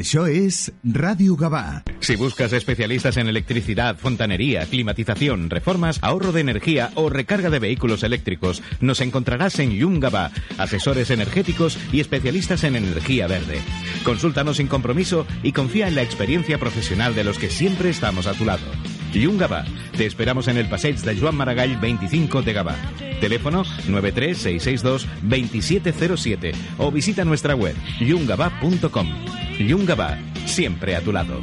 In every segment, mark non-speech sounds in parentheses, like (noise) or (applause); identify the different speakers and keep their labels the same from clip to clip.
Speaker 1: Això és Ràdio Gavà.
Speaker 2: Si buscas especialistas en electricidad, fontanería, climatización, reformas, ahorro de energía o recarga de vehículos eléctricos, nos encontrarás en Yungaba, asesores energéticos y especialistas en energía verde. Consúltanos sin compromiso y confía en la experiencia profesional de los que siempre estamos a tu lado. Yungaba, te esperamos en el Passeig de Joan Maragall 25 de Gavà. Teléfono 93662-2707 o visita nuestra web yungaba.com. Yungaba, siempre a tu lado.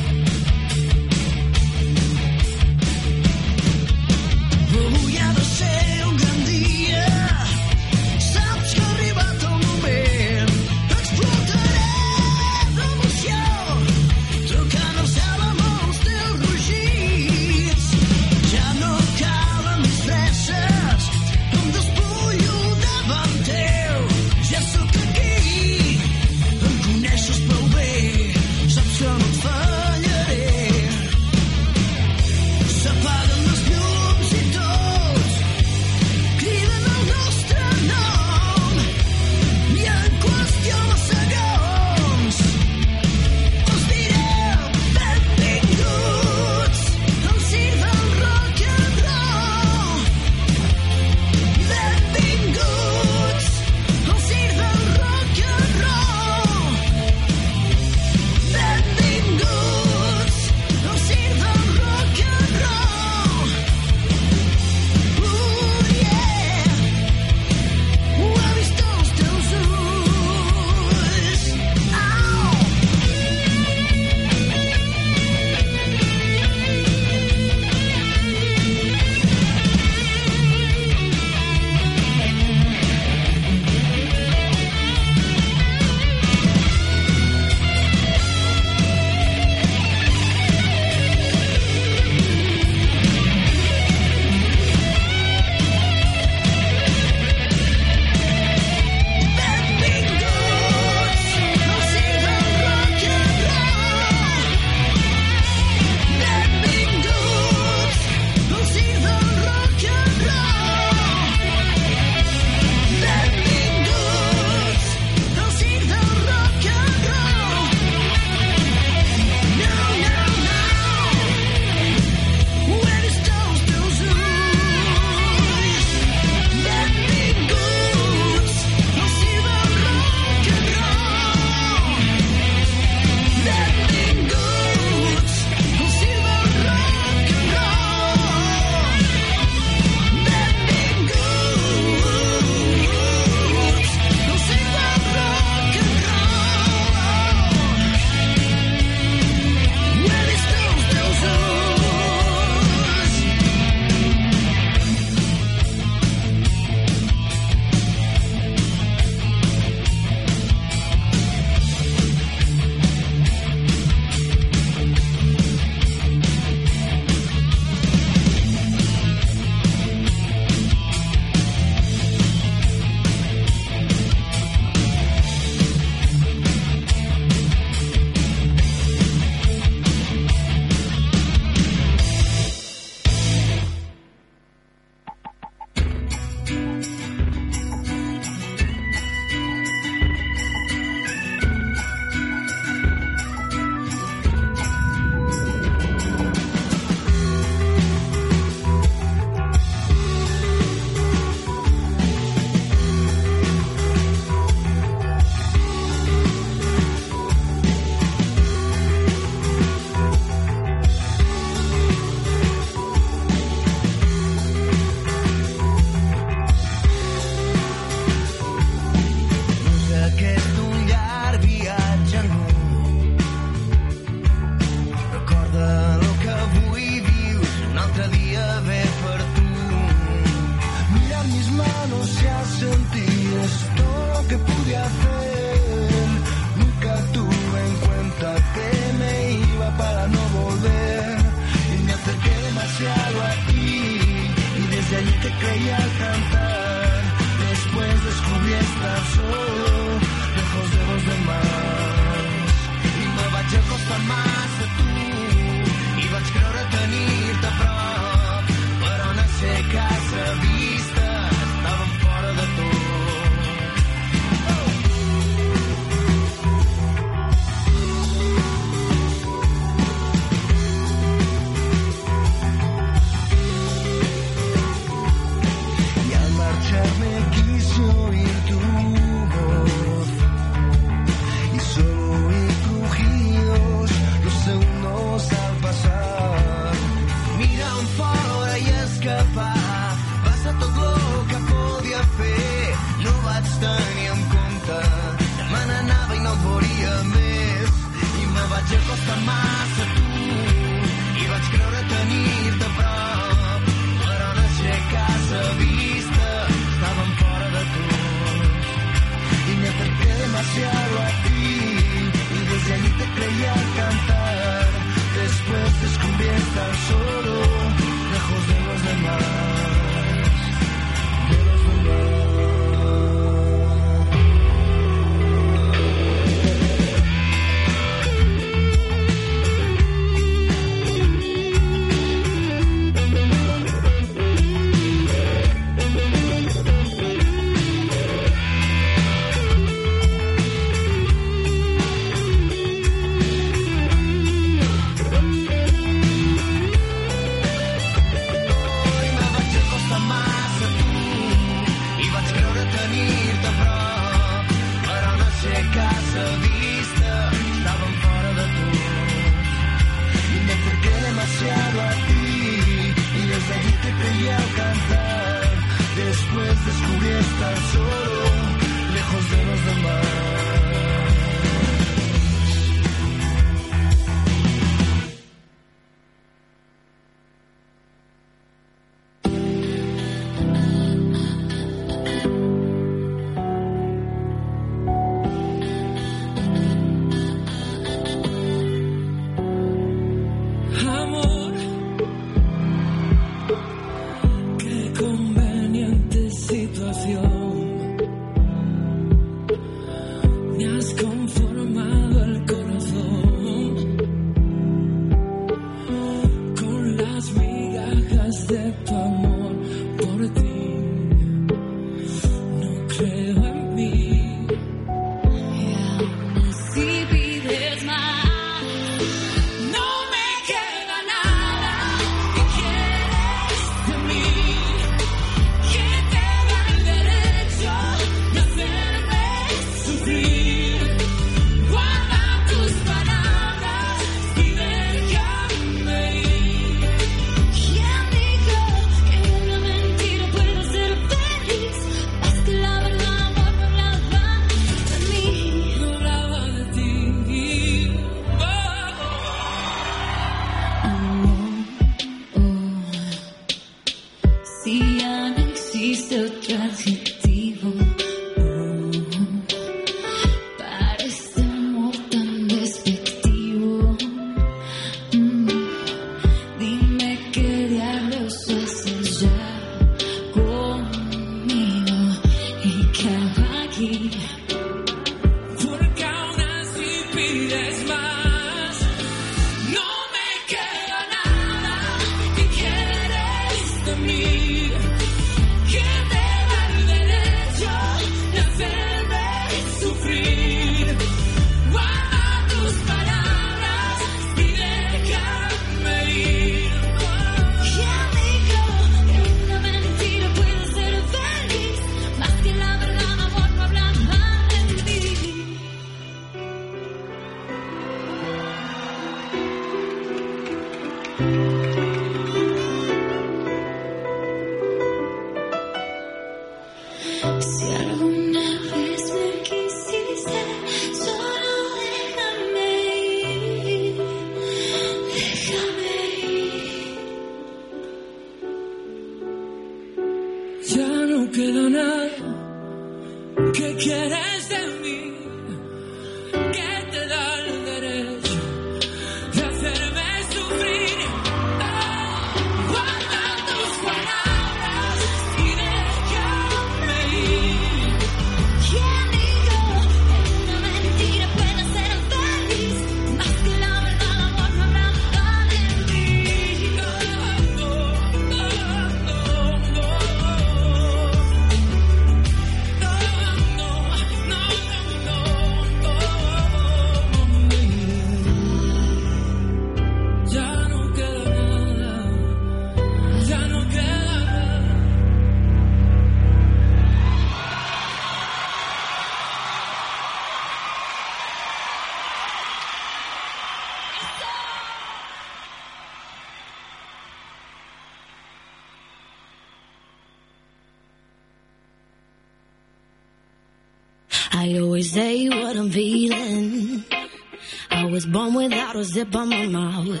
Speaker 3: zip on my mouth.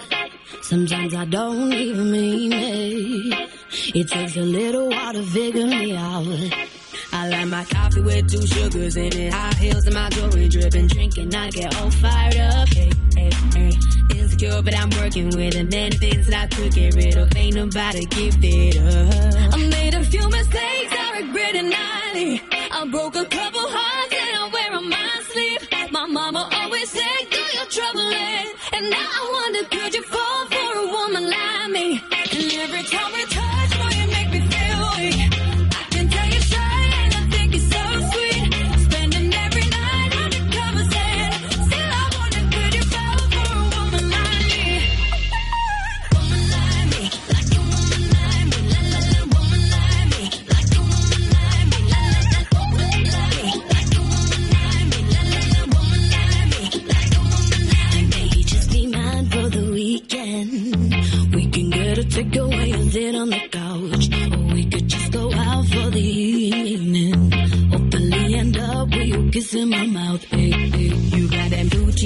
Speaker 3: Sometimes I don't even mean it. It takes a little while to figure me out. I like my coffee with two sugars in it. High heels and my jewelry dripping. Drinking, I get all fired up. Hey, hey, hey. Insecure, but I'm working with it. Many things that I could get rid of. Ain't nobody give it up. I made a few mistakes, I regret it nightly. I broke a couple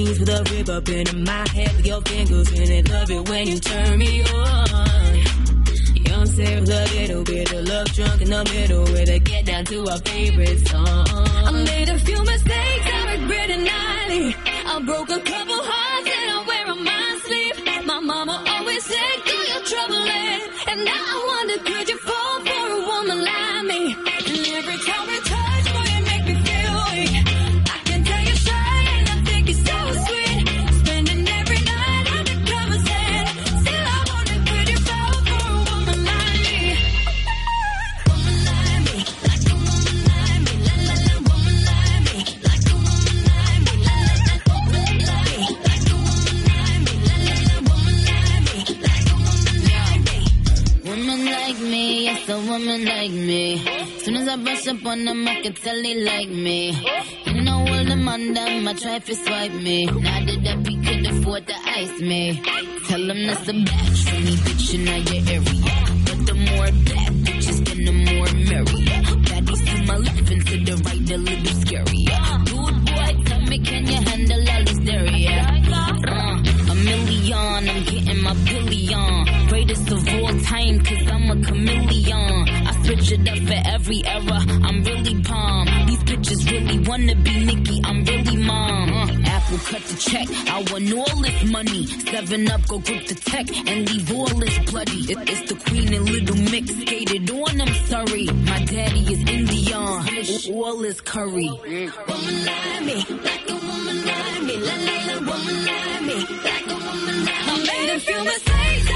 Speaker 3: jeans with a rib up in my head with your fingers in it. Love it when you turn me on. Young Sarah, a little bit of love drunk in the middle where they get down to our favorite song. I made a few mistakes, I regret it nightly. I broke a couple hearts and I wear on my sleeve. My mama always said, do your trouble And now I wonder, woman like me.
Speaker 4: Soon as I brush up on them, I can tell they like me. You know all them on them, I try to swipe me. Now that we could afford to ice me. Tell them that's a batch for me, bitch, in your area. But the more bad bitches, then the more merrier. Baddies to my left and to the right, a little scarier. Dude, boy, tell me, can you handle all this area? Uh, a million, I'm getting my billion. Greatest of all time, cause I'm a chameleon. It up for every era, I'm really palm. These bitches really wanna be Nicki, I'm really mom. Uh, Apple cut the check, I want all this money. Seven up, go grip the tech and leave all this bloody. It- it's the queen and little mix, skated on, I'm sorry. My daddy is Indian, all is curry.
Speaker 3: Woman like me, like a woman like me, la la la, woman like me, like a woman like me. I made a few mistakes,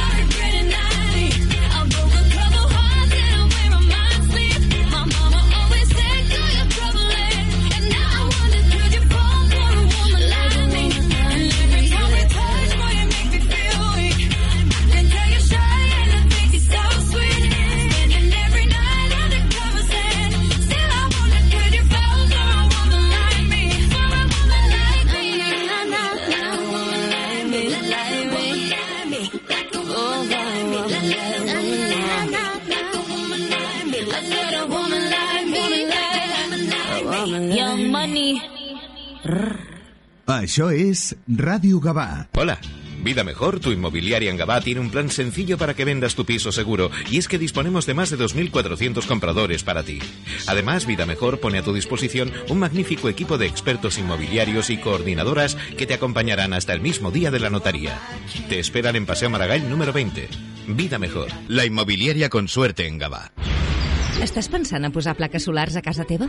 Speaker 1: Això és Ràdio Gavà.
Speaker 2: Hola. Vida Mejor, tu inmobiliaria en Gabá, tiene un plan sencillo para que vendas tu piso seguro y es que disponemos de más de 2.400 compradores para ti. Además, Vida Mejor pone a tu disposición un magnífico equipo de expertos inmobiliarios y coordinadoras que te acompañarán hasta el mismo día de la notaría. Te esperan en Paseo Maragall número 20. Vida Mejor, la inmobiliaria con suerte en Gabá.
Speaker 5: Estàs pensant a posar plaques solars a casa teva?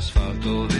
Speaker 6: asfalto de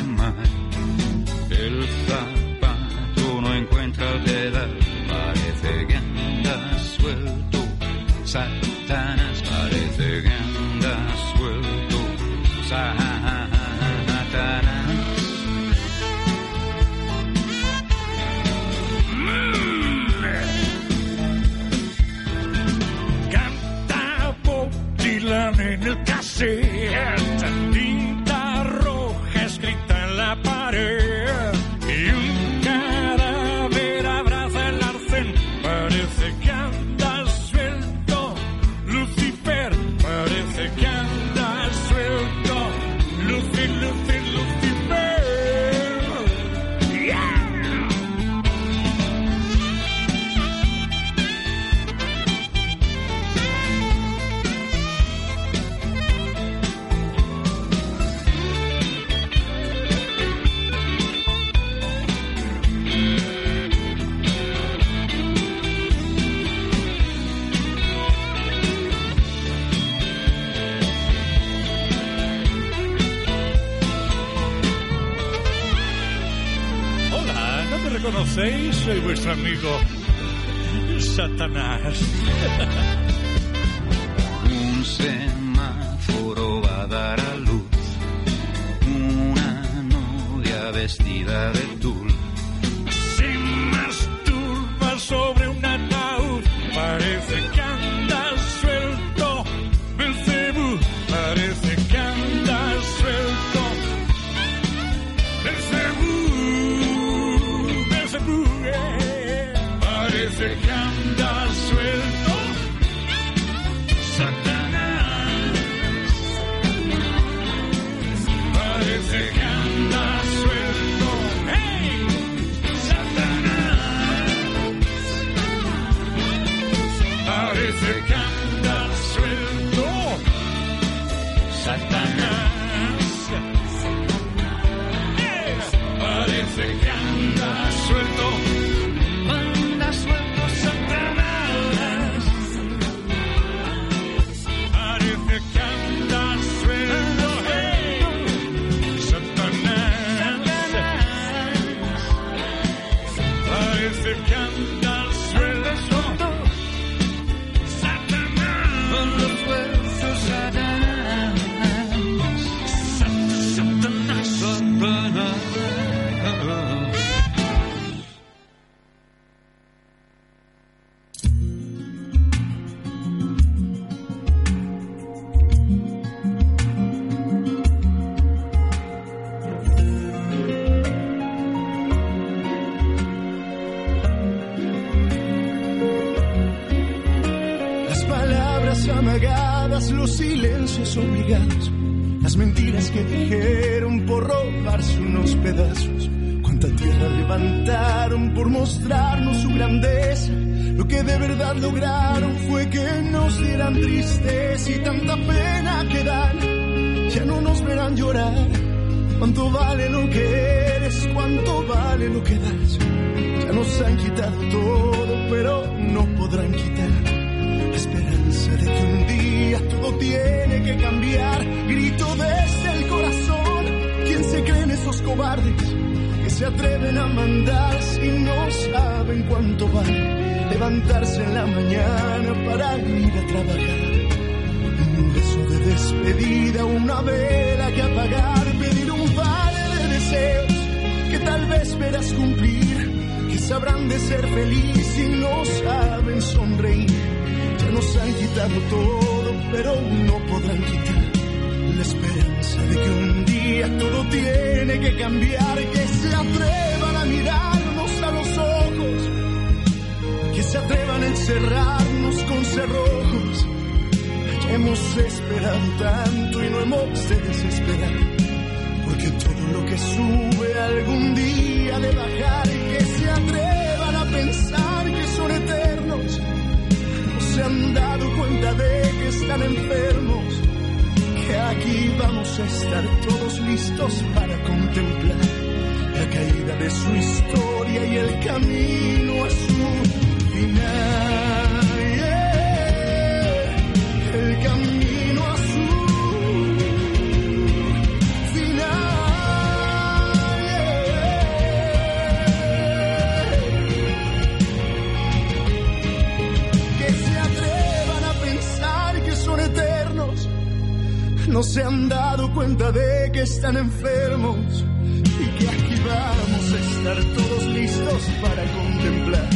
Speaker 7: logrado. todo, pero no podrán quitar la esperanza de que un día todo tiene que cambiar, que se atrevan a mirarnos a los ojos, que se atrevan a encerrarnos con cerrojos. Hemos esperado tanto y no hemos de desesperar, porque todo lo que sube algún día de bajar, y que se atrevan a pensar que son eternos, no se han enfermos que aquí vamos a estar todos listos para contemplar la caída de su historia y el camino a su final. El camino se han dado cuenta de que están enfermos y que aquí vamos a estar todos listos para contemplar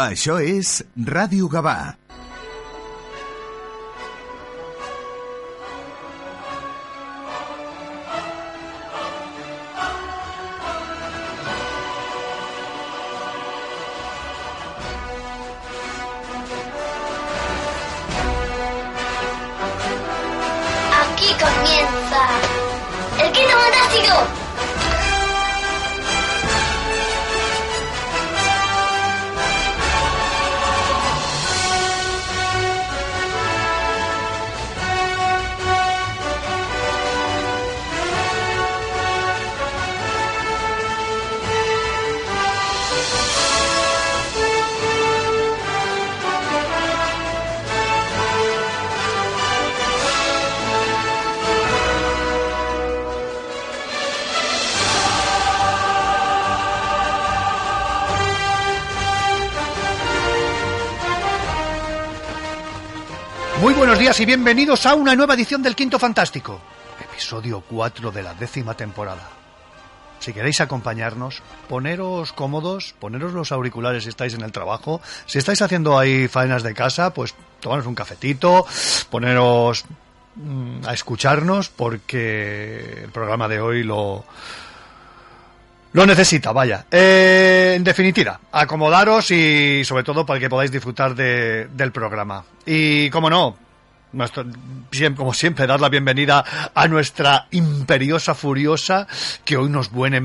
Speaker 1: Això és Ràdio Gavà.
Speaker 8: Y bienvenidos a una nueva edición del Quinto Fantástico, episodio 4 de la décima temporada. Si queréis acompañarnos, poneros cómodos, poneros los auriculares si estáis en el trabajo, si estáis haciendo ahí faenas de casa, pues tomaros un cafetito, poneros mm, a escucharnos porque el programa de hoy lo, lo necesita, vaya. Eh, en definitiva, acomodaros y sobre todo para que podáis disfrutar de- del programa. Y como no, como siempre, dar la bienvenida a nuestra imperiosa furiosa que hoy nos viene,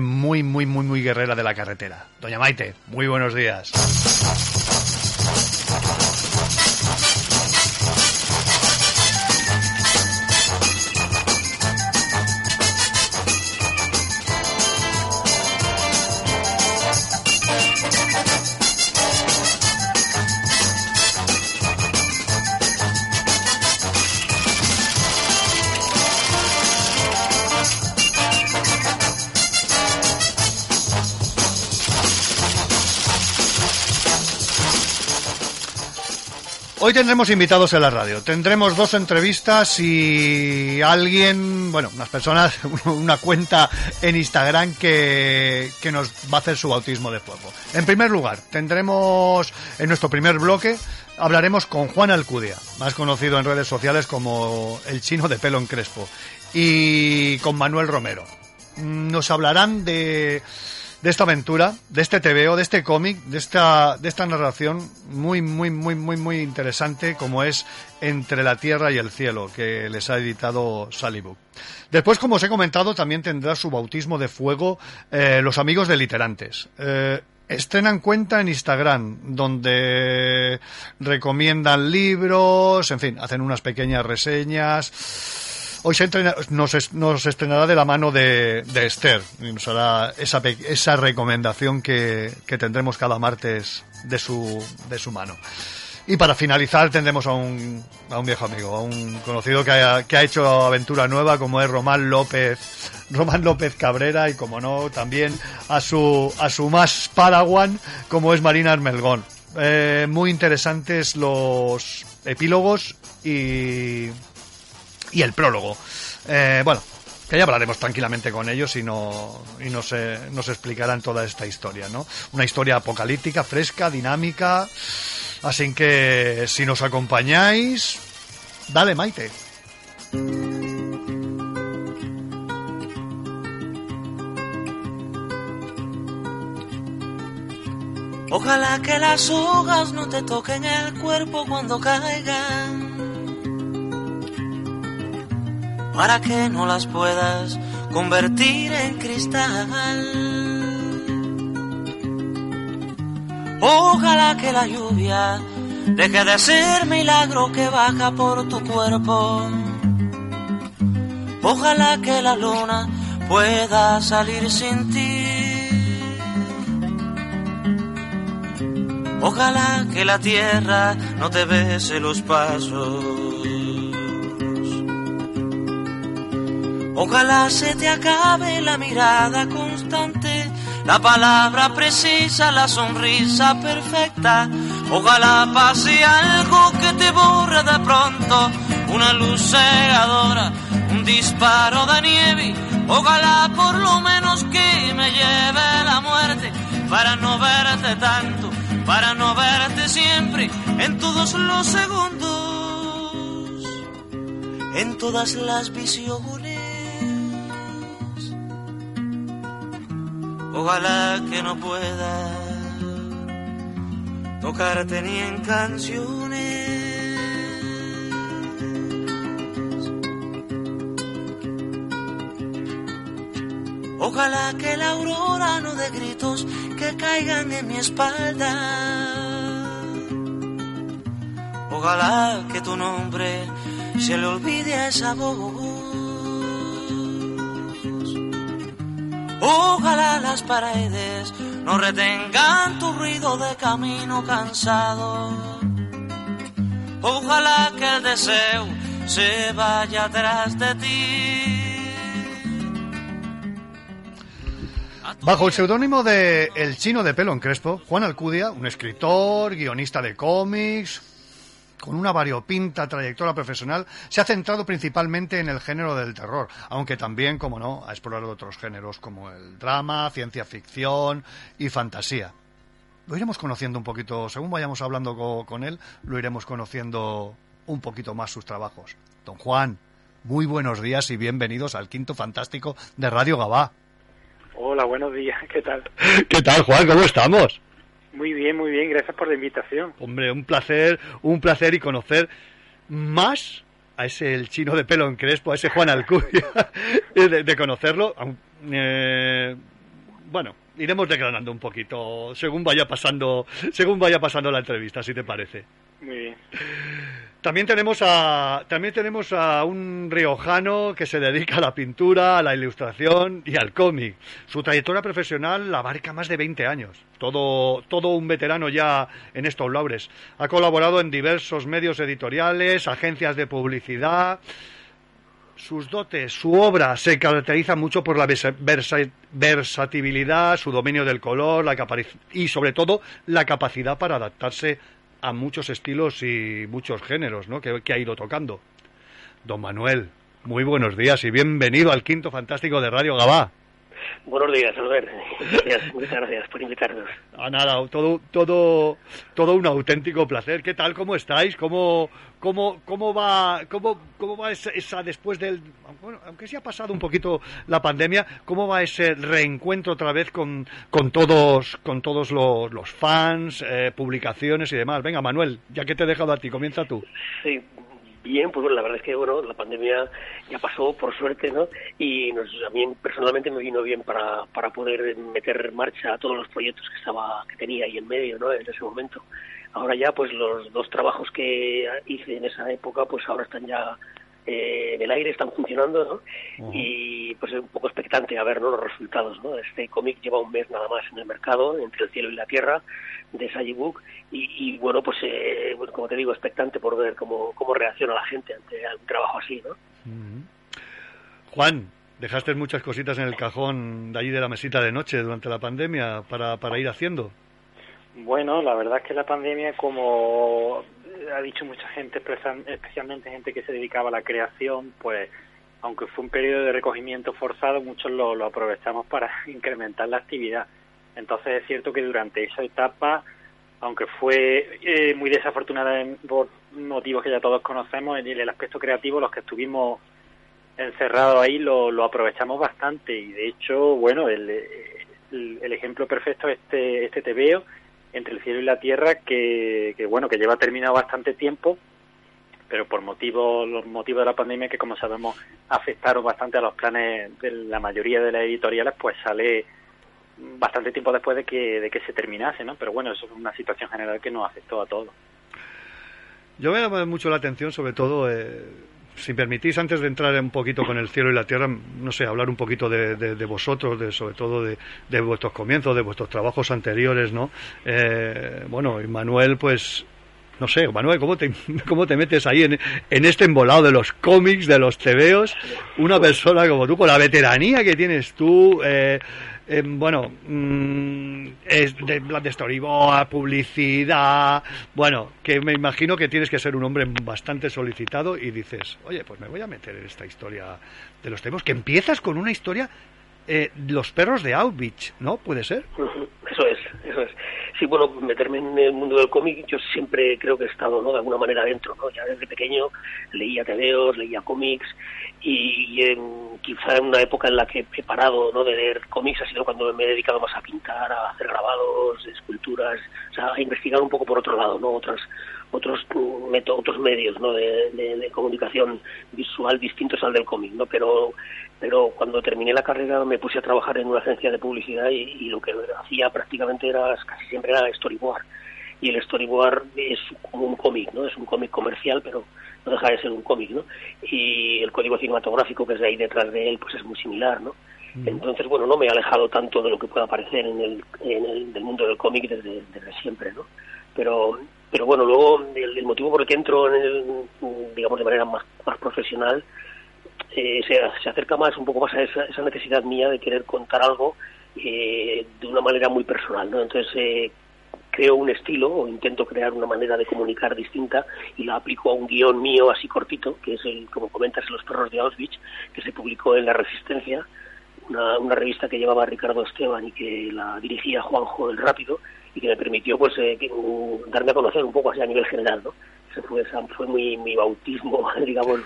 Speaker 8: muy, muy, muy, muy guerrera de la carretera. Doña Maite, muy buenos días. Hoy tendremos invitados en la radio. Tendremos dos entrevistas y alguien, bueno, unas personas, (laughs) una cuenta en Instagram que, que nos va a hacer su bautismo de fuego. En primer lugar, tendremos en nuestro primer bloque, hablaremos con Juan Alcudia, más conocido en redes sociales como el chino de pelo en crespo, y con Manuel Romero. Mm, Nos hablarán de de esta aventura, de este TVO, de este cómic, de esta, de esta narración muy, muy, muy, muy, muy interesante como es Entre la Tierra y el Cielo, que les ha editado Salibook. Después, como os he comentado, también tendrá su bautismo de fuego eh, los amigos de Literantes. Eh, Estrenan cuenta en Instagram, donde recomiendan libros, en fin, hacen unas pequeñas reseñas. Hoy se entrena- nos, es- nos estrenará de la mano de, Esther y nos hará esa, esa recomendación que, que tendremos cada martes de su, de su mano. Y para finalizar tendremos a un, a un viejo amigo, a un conocido que ha, que ha hecho aventura nueva como es Román López, (laughs) Román López Cabrera y como no también a su, a su más paraguan como es Marina Armelgón. Eh, muy interesantes los epílogos y, y el prólogo. Eh, bueno, que ya hablaremos tranquilamente con ellos y, no, y nos, eh, nos explicarán toda esta historia, ¿no? Una historia apocalíptica, fresca, dinámica. Así que si nos acompañáis, dale Maite.
Speaker 9: Ojalá que las hojas no te toquen el cuerpo cuando caigan. Para que no las puedas convertir en cristal. Ojalá que la lluvia deje de ser milagro que baja por tu cuerpo. Ojalá que la luna pueda salir sin ti. Ojalá que la tierra no te bese los pasos. Ojalá se te acabe la mirada constante, la palabra precisa, la sonrisa perfecta. Ojalá pase algo que te borre de pronto, una luz cegadora, un disparo de nieve. Ojalá por lo menos que me lleve la muerte para no verte tanto para no verte siempre en todos los segundos, en todas las visiones. Ojalá que no pueda tocarte ni en canciones. Ojalá que la aurora no dé gritos que caigan en mi espalda. Ojalá que tu nombre se le olvide a esa voz. Ojalá las paredes no retengan tu ruido de camino cansado. Ojalá que el deseo se vaya atrás de ti.
Speaker 8: Bajo el seudónimo de El Chino de Pelo en Crespo, Juan Alcudia, un escritor, guionista de cómics, con una variopinta trayectoria profesional, se ha centrado principalmente en el género del terror, aunque también, como no, ha explorado otros géneros como el drama, ciencia ficción y fantasía. Lo iremos conociendo un poquito, según vayamos hablando co- con él, lo iremos conociendo un poquito más sus trabajos. Don Juan, muy buenos días y bienvenidos al Quinto Fantástico de Radio Gabá.
Speaker 10: Hola, buenos días, ¿qué tal?
Speaker 8: ¿Qué tal, Juan? ¿Cómo estamos?
Speaker 10: Muy bien, muy bien, gracias por la invitación.
Speaker 8: Hombre, un placer, un placer y conocer más a ese el chino de pelo en crespo, a ese Juan Alcudia, (laughs) de, de conocerlo. eh, bueno, iremos desgranando un poquito según vaya pasando, según vaya pasando la entrevista, si te parece.
Speaker 10: Muy bien.
Speaker 8: También tenemos a también tenemos a un riojano que se dedica a la pintura, a la ilustración y al cómic. Su trayectoria profesional abarca más de 20 años. Todo todo un veterano ya en estos labores. Ha colaborado en diversos medios editoriales, agencias de publicidad. Sus dotes, su obra se caracteriza mucho por la versa- versa- versatilidad, su dominio del color, la y sobre todo la capacidad para adaptarse a muchos estilos y muchos géneros ¿no? que, que ha ido tocando. Don Manuel, muy buenos días y bienvenido al Quinto Fantástico de Radio Gabá.
Speaker 11: Buenos días, Albert. Gracias, muchas gracias por invitarnos.
Speaker 8: Ah, nada, todo, todo, todo un auténtico placer. ¿Qué tal? ¿Cómo estáis? ¿Cómo, cómo, cómo va, cómo, cómo va esa, esa después del, bueno, aunque sí ha pasado un poquito la pandemia, cómo va ese reencuentro otra vez con, con todos, con todos los, los fans, eh, publicaciones y demás? Venga, Manuel, ya que te he dejado a ti, comienza tú.
Speaker 11: Sí, bien, pues bueno, la verdad es que bueno, la pandemia ya pasó, por suerte, ¿no? Y nos, a mí personalmente me vino bien para, para poder meter en marcha todos los proyectos que estaba que tenía ahí en medio, ¿no? En ese momento. Ahora ya, pues los dos trabajos que hice en esa época, pues ahora están ya eh, en el aire, están funcionando, ¿no? Y pues es un poco expectante a ver ¿no? los resultados, ¿no? Este cómic lleva un mes nada más en el mercado, entre el cielo y la tierra, de Sagi Book, y, y, bueno, pues eh, bueno, como te digo, expectante por ver cómo, cómo reacciona la gente ante un trabajo así, ¿no?
Speaker 8: Juan, dejaste muchas cositas en el cajón de allí de la mesita de noche durante la pandemia para, para ir haciendo.
Speaker 10: Bueno, la verdad es que la pandemia, como ha dicho mucha gente, especial- especialmente gente que se dedicaba a la creación, pues aunque fue un periodo de recogimiento forzado, muchos lo, aprovechamos para (laughs) incrementar la actividad. Entonces es cierto que durante esa etapa, aunque fue eh, muy desafortunada por motivos que ya todos conocemos, en el aspecto creativo, los que estuvimos encerrados ahí lo, aprovechamos bastante y de hecho, bueno, el ejemplo perfecto es este, este TVO entre el cielo y la tierra que, que bueno, que lleva terminado bastante tiempo, pero por motivos, los motivos de la pandemia que como sabemos afectaron bastante a los planes de la mayoría de las editoriales, pues sale bastante tiempo después de que, de que se terminase, ¿no? Pero bueno, eso es una situación general que nos afectó a todos.
Speaker 8: Yo me llama mucho la atención, sobre todo, eh, si permitís, antes de entrar un poquito con el cielo y la tierra, no sé, hablar un poquito de, de- vosotros, de, sobre todo de, de vuestros comienzos, de vuestros trabajos anteriores, ¿no? Eh, bueno, Manuel, pues, no sé, Manuel, ¿cómo te, (laughs) cómo te metes ahí en, en este embolado de los cómics, de los tebeos? Una persona como tú, con la veteranía que tienes tú, eh, eh, bueno, mm, es de, de publicidad, bueno, que me imagino que tienes que ser un hombre bastante solicitado y dices, oye, pues me voy a meter en esta historia de los tebeos, que empiezas con una historia, eh, los perros de Auschwitz, ¿no? ¿Puede ser?
Speaker 11: Eso es, Sí, bueno, meterme en el mundo del cómic, yo siempre creo que he estado, ¿no? De alguna manera dentro, ¿no? Ya desde pequeño leía tebeos, leía cómics y, en- quizá en una época en la que he parado, ¿no? De leer cómics ha sido cuando me he dedicado más a pintar, a hacer grabados, esculturas, o sea, a investigar un poco por otro lado, ¿no? Otras otros mm, métodos, otros medios ¿no? de, de- de comunicación visual distintos al del cómic, ¿no? Pero, pero cuando terminé la carrera me puse a trabajar en una agencia de publicidad y, y lo que hacía prácticamente era, casi siempre era storyboard. Y el storyboard es como un cómic, ¿no? Es un cómic comercial, pero no deja de ser un cómic, ¿no? Y el código cinematográfico que es de ahí detrás de él, pues es muy similar, ¿no? Entonces, bueno, no me he alejado tanto de lo que pueda aparecer en el, en el del mundo del cómic desde, desde siempre, ¿no? Pero, pero bueno, luego el, motivo por el que entro en el, digamos, de manera más, más profesional eh, se, se acerca más, un poco más a esa, esa necesidad mía de querer contar algo eh, de una manera muy personal, ¿no? Entonces, eh, creo un estilo o intento crear una manera de comunicar distinta y la aplico a un guion mío así cortito, que es el, como comentas, Los perros de Auschwitz, que se publicó en La Resistencia, una, una revista que llevaba Ricardo Esteban y que la dirigía Juanjo el Rápido y que me permitió pues eh, que, mm, darme a conocer un poco así a nivel general, ¿no? Ese fue, esa fue mi, mi bautismo, (laughs) digamos,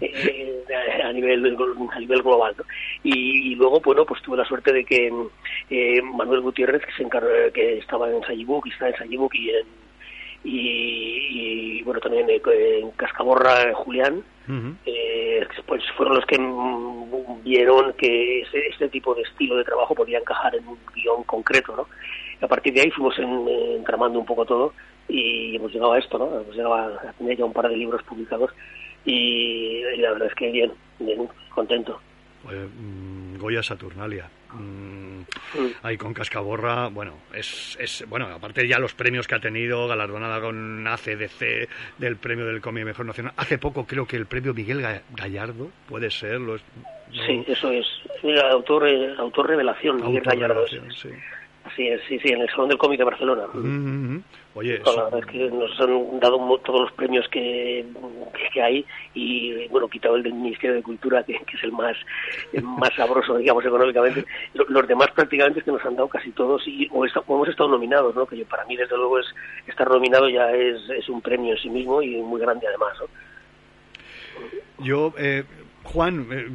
Speaker 11: eh, a nivel a nivel global, ¿no? Y, y luego, bueno, pues tuve la suerte de que eh, Manuel Gutiérrez, que se encarga, que estaba en Sayibuk y está en Sayibuk y en y, y, bueno también eh, en Cascaborra eh, Julián eh, pues fueron los que mm, vieron que ese- este tipo de estilo de trabajo podía encajar en un guion concreto, ¿no? Y a partir de ahí fuimos en- eh, entramando un poco todo y hemos llegado a esto, ¿no? Hemos llegado a, tener ya un par de libros publicados y, la verdad es que bien, bien, contento.
Speaker 8: Pues, mm, Goya Saturnalia. Mm, ahí con Cascaborra, bueno, es, es bueno, aparte ya los premios que ha tenido, galardonada con ACDC del premio del cómic mejor nacional. Hace poco creo que el premio Miguel Ga- Gallardo puede ser, lo es- no-
Speaker 11: Sí, eso es. Autor, eh, autor revelación, Miguel Gallardo.
Speaker 8: revelación, sí.
Speaker 11: Así es, sí, sí, en el Salón del Cómic de Barcelona.
Speaker 8: Mm. Oye,
Speaker 11: No, la verdad es que nos han dado todos los premios que, que hay y, bueno, quitado el del Ministerio de Cultura, que, que es el más, el más sabroso, (laughs) digamos, económicamente. Lo- Los demás prácticamente es que nos han dado casi todos y o, esta- o hemos estado nominados, ¿no? Que yo, para mí, desde luego, es estar nominado ya es, es un premio en sí mismo y muy grande además, ¿no?
Speaker 8: Yo, eh, Juan, eh,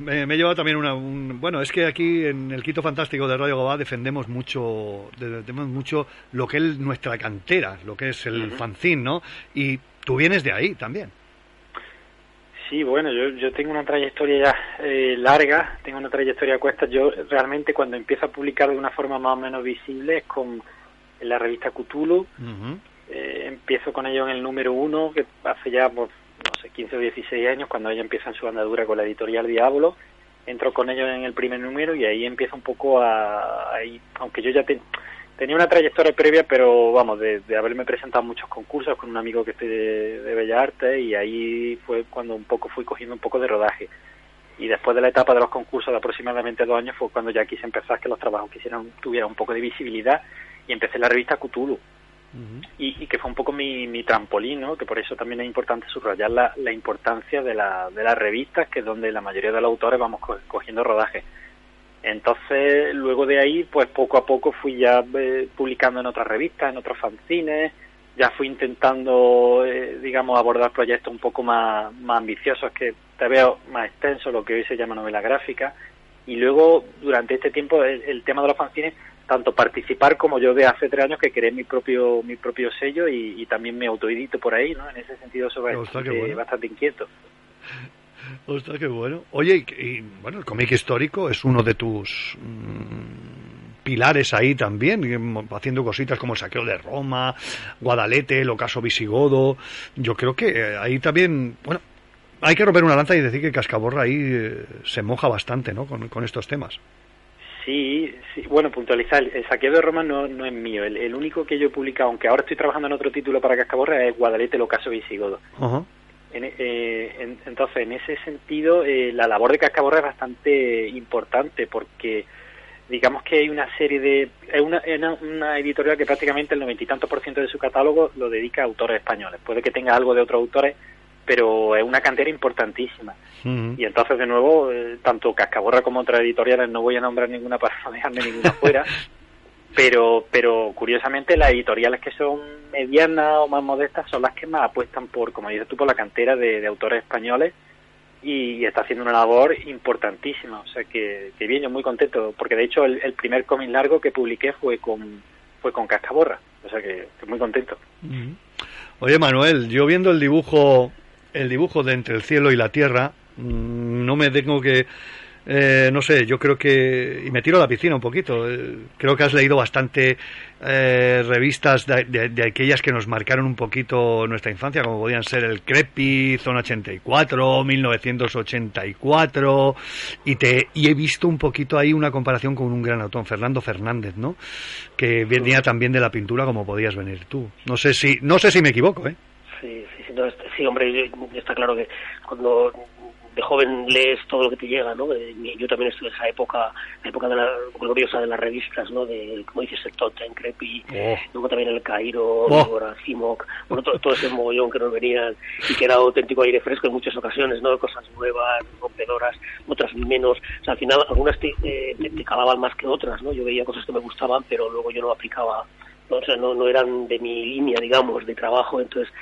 Speaker 8: me, me he llevado también una... un- bueno, es que aquí en el Quito Fantástico de Radio Gobá defendemos mucho, defendemos mucho lo que es nuestra cantera, lo que es el fanzine, ¿no? Y tú vienes de ahí también.
Speaker 10: Sí, bueno, yo, yo tengo una trayectoria ya eh, larga, tengo una trayectoria a cuestas. Yo realmente cuando empiezo a publicar de una forma más o menos visible es con la revista Cthulhu. Eh, empiezo con ello en el número uno, que hace ya, pues, sé, 15 o 16 años, cuando ellos empiezan su andadura con la editorial Diablo. Entro con ellos en el primer número y ahí empiezo un poco a... aunque yo ya te- tenía una trayectoria previa, pero vamos, de, haberme presentado en muchos concursos con un amigo que estoy de, de Bellas Artes y ahí fue cuando un poco fui cogiendo un poco de rodaje. Y después de la etapa de los concursos de aproximadamente dos años fue cuando ya quise empezar que los trabajos quisieran tuvieran un poco de visibilidad y empecé la revista Cthulhu y, y que fue un poco mi, mi trampolín, que por eso también es importante subrayar la, importancia de, la, de las revistas, que es donde la mayoría de los autores vamos co- cogiendo rodaje. Entonces, luego de ahí, pues poco a poco fui ya eh, publicando en otras revistas, en otros fanzines, ya fui intentando, eh, digamos, abordar proyectos un poco más, más ambiciosos, que te veo más extensos, lo que hoy se llama novela gráfica, y luego, durante este tiempo, el, el tema de los fanzines, tanto participar como yo de hace tres años que creé mi propio mi propio sello y, y también me autoedito por ahí, ¿no? En ese sentido,
Speaker 8: qué
Speaker 10: bastante,
Speaker 8: bueno.
Speaker 10: bastante inquieto. (laughs)
Speaker 8: Ostras, qué bueno. Oye, y, y, bueno, el cómic histórico es uno de tus mm, pilares ahí también, mm, haciendo cositas como el saqueo de Roma, Guadalete, el ocaso visigodo. Yo creo que eh, ahí también, bueno, hay que romper una lanza y decir que Cascaborra ahí eh, se moja bastante, ¿no? Con, con estos temas.
Speaker 10: Sí, sí, bueno, puntualizar, el saqueo de Roma no, no es mío, el, el único que yo he publicado, aunque ahora estoy trabajando en otro título para Cascaborra, es Guadalete, el ocaso visigodo.
Speaker 8: Ajá.
Speaker 10: En- eh, en- entonces, en ese sentido, eh, la labor de Cascaborra es bastante importante porque digamos que hay una serie de... Es una, es una- una editorial que prácticamente el noventa y tantos por ciento de su catálogo lo dedica a autores españoles. Puede que tenga algo de otros autores, pero es una cantera importantísima. Y entonces, de nuevo, eh, tanto Cascaborra como otras editoriales, no voy a nombrar ninguna para (laughs) no dejarme ninguna fuera, pero pero curiosamente las editoriales que son medianas o más modestas son las que más apuestan por, como dices tú, por la cantera de, de autores españoles y, y está haciendo una labor importantísima. O sea que, que bien, yo muy contento, porque de hecho el, el primer cómic largo que publiqué fue con fue con Cascaborra. O sea que estoy muy contento.
Speaker 8: Oye, Manuel, yo viendo el dibujo, el dibujo de entre el cielo y la tierra, mm, no me tengo que, eh, no sé, yo creo que, y me tiro a la piscina un poquito, eh, creo que has leído bastante eh, revistas de, de- aquellas que nos marcaron un poquito nuestra infancia, como podían ser el Crepi, Zona 84, 1984, y te y he visto un poquito ahí una comparación con un gran autor, Fernando Fernández, ¿no? Que venía también de la pintura como podías venir tú. No sé si, no sé si me equivoco, ¿eh?
Speaker 11: Sí, sí, sí, hombre, está claro que cuando de joven lees todo lo que te llega, ¿no? Eh, Yo también estuve en esa época, la época de la gloriosa de las revistas, ¿no? De, como dices, el Totem, Crepi,
Speaker 8: Oh.
Speaker 11: luego también el Cairo,
Speaker 8: Oh.
Speaker 11: Cimoc, bueno, todo, todo ese mogollón que nos venían y que era auténtico aire fresco en muchas ocasiones, ¿no? Cosas nuevas, rompedoras, otras menos. O sea, al final algunas te, te calaban más que otras, ¿no? Yo veía cosas que me gustaban, pero luego yo no aplicaba, ¿no? o sea, no, no eran de mi línea, digamos, de trabajo, entonces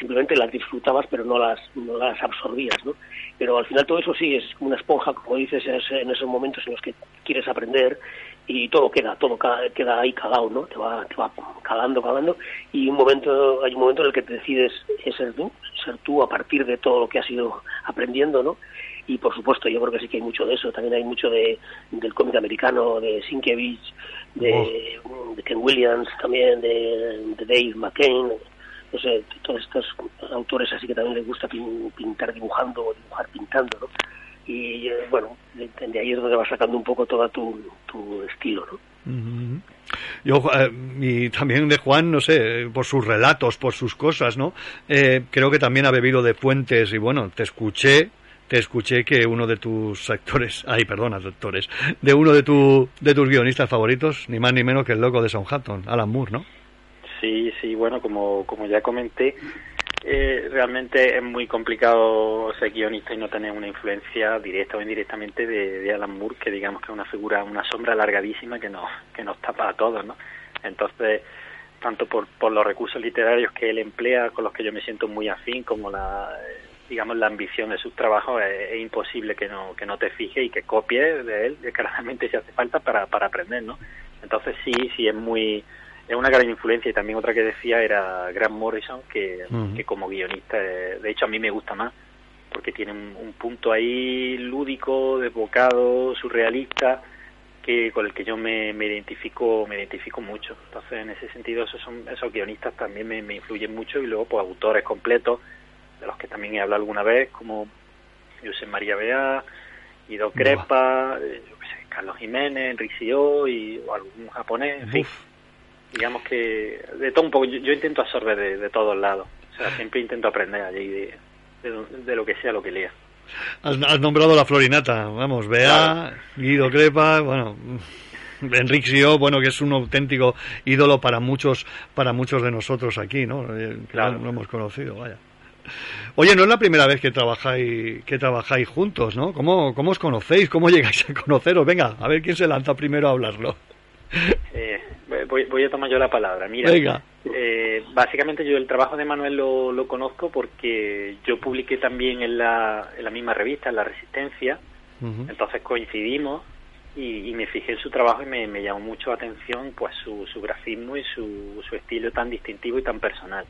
Speaker 11: simplemente las disfrutabas pero no las no las absorbías no pero al final todo eso sí es como una esponja como dices es en esos momentos en los que quieres aprender y todo queda todo queda ahí calado no te va te va calando calando y un momento hay un momento en el que te decides ser tú ser tú a partir de todo lo que has ido aprendiendo no y por supuesto yo creo que sí que hay mucho de eso también hay mucho de del cómic americano de Sienkiewicz de, de Ken Williams también de, de Dave McCain no sé, todos estos autores así que también les gusta pin- pintar dibujando o dibujar pintando, ¿no? Y eh, bueno, de, ahí es donde vas sacando un poco todo tu, tu estilo, ¿no?
Speaker 8: Yo, eh, y también de Juan, no sé, por sus relatos, por sus cosas, ¿no? Eh, creo que también ha bebido de fuentes y bueno, te escuché, te escuché que uno de tus actores, ay, perdona, actores, de uno de, tu, de tus guionistas favoritos, ni más ni menos que el loco de Southampton, Alan Moore, ¿no?
Speaker 10: Sí, sí, bueno, como, como ya comenté, eh, realmente es muy complicado ser guionista y no tener una influencia directa o indirectamente de, Alan Moore, que digamos que es una figura, una sombra alargadísima que nos, que nos tapa a todos, ¿no? Entonces, tanto por, por los recursos literarios que él emplea, con los que yo me siento muy afín, como la, digamos, la ambición de sus trabajos, es, imposible que no, que no te fijes y que copies de él, descaradamente si hace falta, para, para aprender, ¿no? Entonces sí, sí es muy es una gran influencia y también otra que decía era Grant Morrison que, que como guionista eh, de hecho a mí me gusta más porque tiene un, un punto ahí lúdico desbocado surrealista que con el que yo me, me identifico me identifico mucho. Entonces en ese sentido esos son esos guionistas también me, me influyen mucho y luego pues autores completos de los que también he hablado alguna vez como José María Bea Ido Crepa eh, yo qué sé, Carlos Jiménez Enrique y o algún japonés en fin digamos que de todo un poco yo, yo intento absorber de, de todos lados o sea siempre intento aprender allí de, de, de lo que sea lo que lea
Speaker 8: Has, has nombrado la Florinata, vamos, Bea, Guido Crepa, bueno, Enrique Sio, bueno, que es un auténtico ídolo para muchos, para muchos de nosotros aquí, ¿no? Eh, que
Speaker 10: Claro.
Speaker 8: lo hemos conocido, vaya. Oye, no es la primera vez que trabajáis, que trabajáis juntos, ¿no? ¿Cómo, ¿Cómo os conocéis? ¿Cómo llegáis a conoceros? Venga, a ver quién se lanza primero a hablarlo.
Speaker 10: Eh, voy, voy a tomar yo la palabra. Mira,
Speaker 8: Venga.
Speaker 10: eh, básicamente yo el trabajo de Manuel lo, lo conozco porque yo publiqué también en la, en la misma revista, en La Resistencia, entonces coincidimos y, y me fijé en su trabajo y me, me llamó mucho la atención pues su, su grafismo y su, su estilo tan distintivo y tan personal.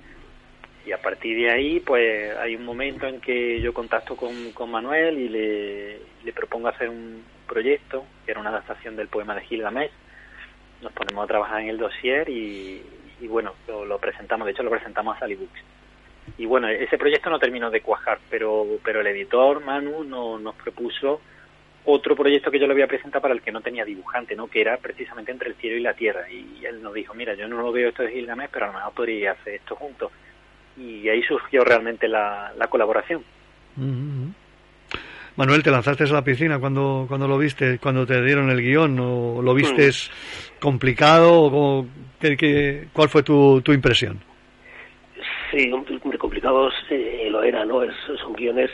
Speaker 10: Y a partir de ahí, pues hay un momento en que yo contacto con, con Manuel y le, le propongo hacer un proyecto, que era una adaptación del poema de Gilgamesh. Nos ponemos a trabajar en el dossier y, y bueno, lo, presentamos, de hecho lo presentamos a Sally Books. Y bueno, ese proyecto no terminó de cuajar, pero, pero el editor, Manu, no, nos propuso otro proyecto que yo le había presentado para el que no tenía dibujante, ¿no? que era precisamente entre el cielo y la tierra. Y él nos dijo, mira, yo no lo veo esto de Gilgamesh, pero a lo mejor podría hacer esto juntos. Y ahí surgió realmente la, la colaboración.
Speaker 8: Manuel, ¿te lanzaste a la piscina cuando, cuando lo viste, cuando te dieron el guion? ¿O lo viste complicado? O cómo- qué- qué- ¿Cuál fue tu, tu impresión?
Speaker 11: Sí, muy complicados eh, lo era, ¿no? Es- son guiones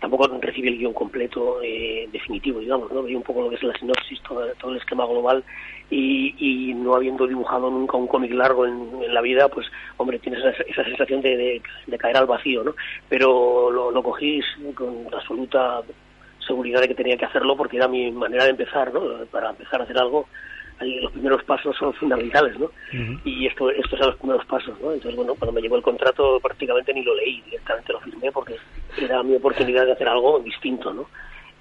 Speaker 11: tampoco recibí el guion completo eh, definitivo, digamos, ¿no? Veía un poco lo que es la sinopsis, todo, todo el esquema global y, y no habiendo dibujado nunca un cómic largo en, en la vida, pues, hombre, tienes esa, esa sensación de, de, de caer al vacío, ¿no? Pero lo, lo cogí con absoluta seguridad de que tenía que hacerlo porque era mi manera de empezar, ¿no? Para empezar a hacer algo, ahí los primeros pasos son fundamentales, ¿no? Y esto, estos son los primeros pasos, ¿no? Entonces, bueno, cuando me llegó el contrato prácticamente ni lo leí, directamente lo firmé porque era mi oportunidad de hacer algo distinto, ¿no?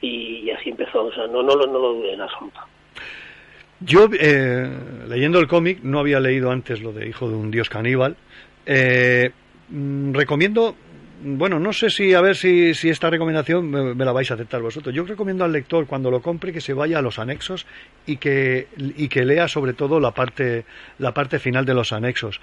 Speaker 11: Y, así empezó, o sea, no, no lo dudé en absoluto.
Speaker 8: Yo, eh, leyendo el cómic, no había leído antes lo de Hijo de un Dios Caníbal. Eh, mm, recomiendo, bueno, no sé si, a ver si, si esta recomendación me, me la vais a aceptar vosotros. Yo recomiendo al lector, cuando lo compre, que se vaya a los anexos y que, y que lea sobre todo la parte, la parte final de los anexos.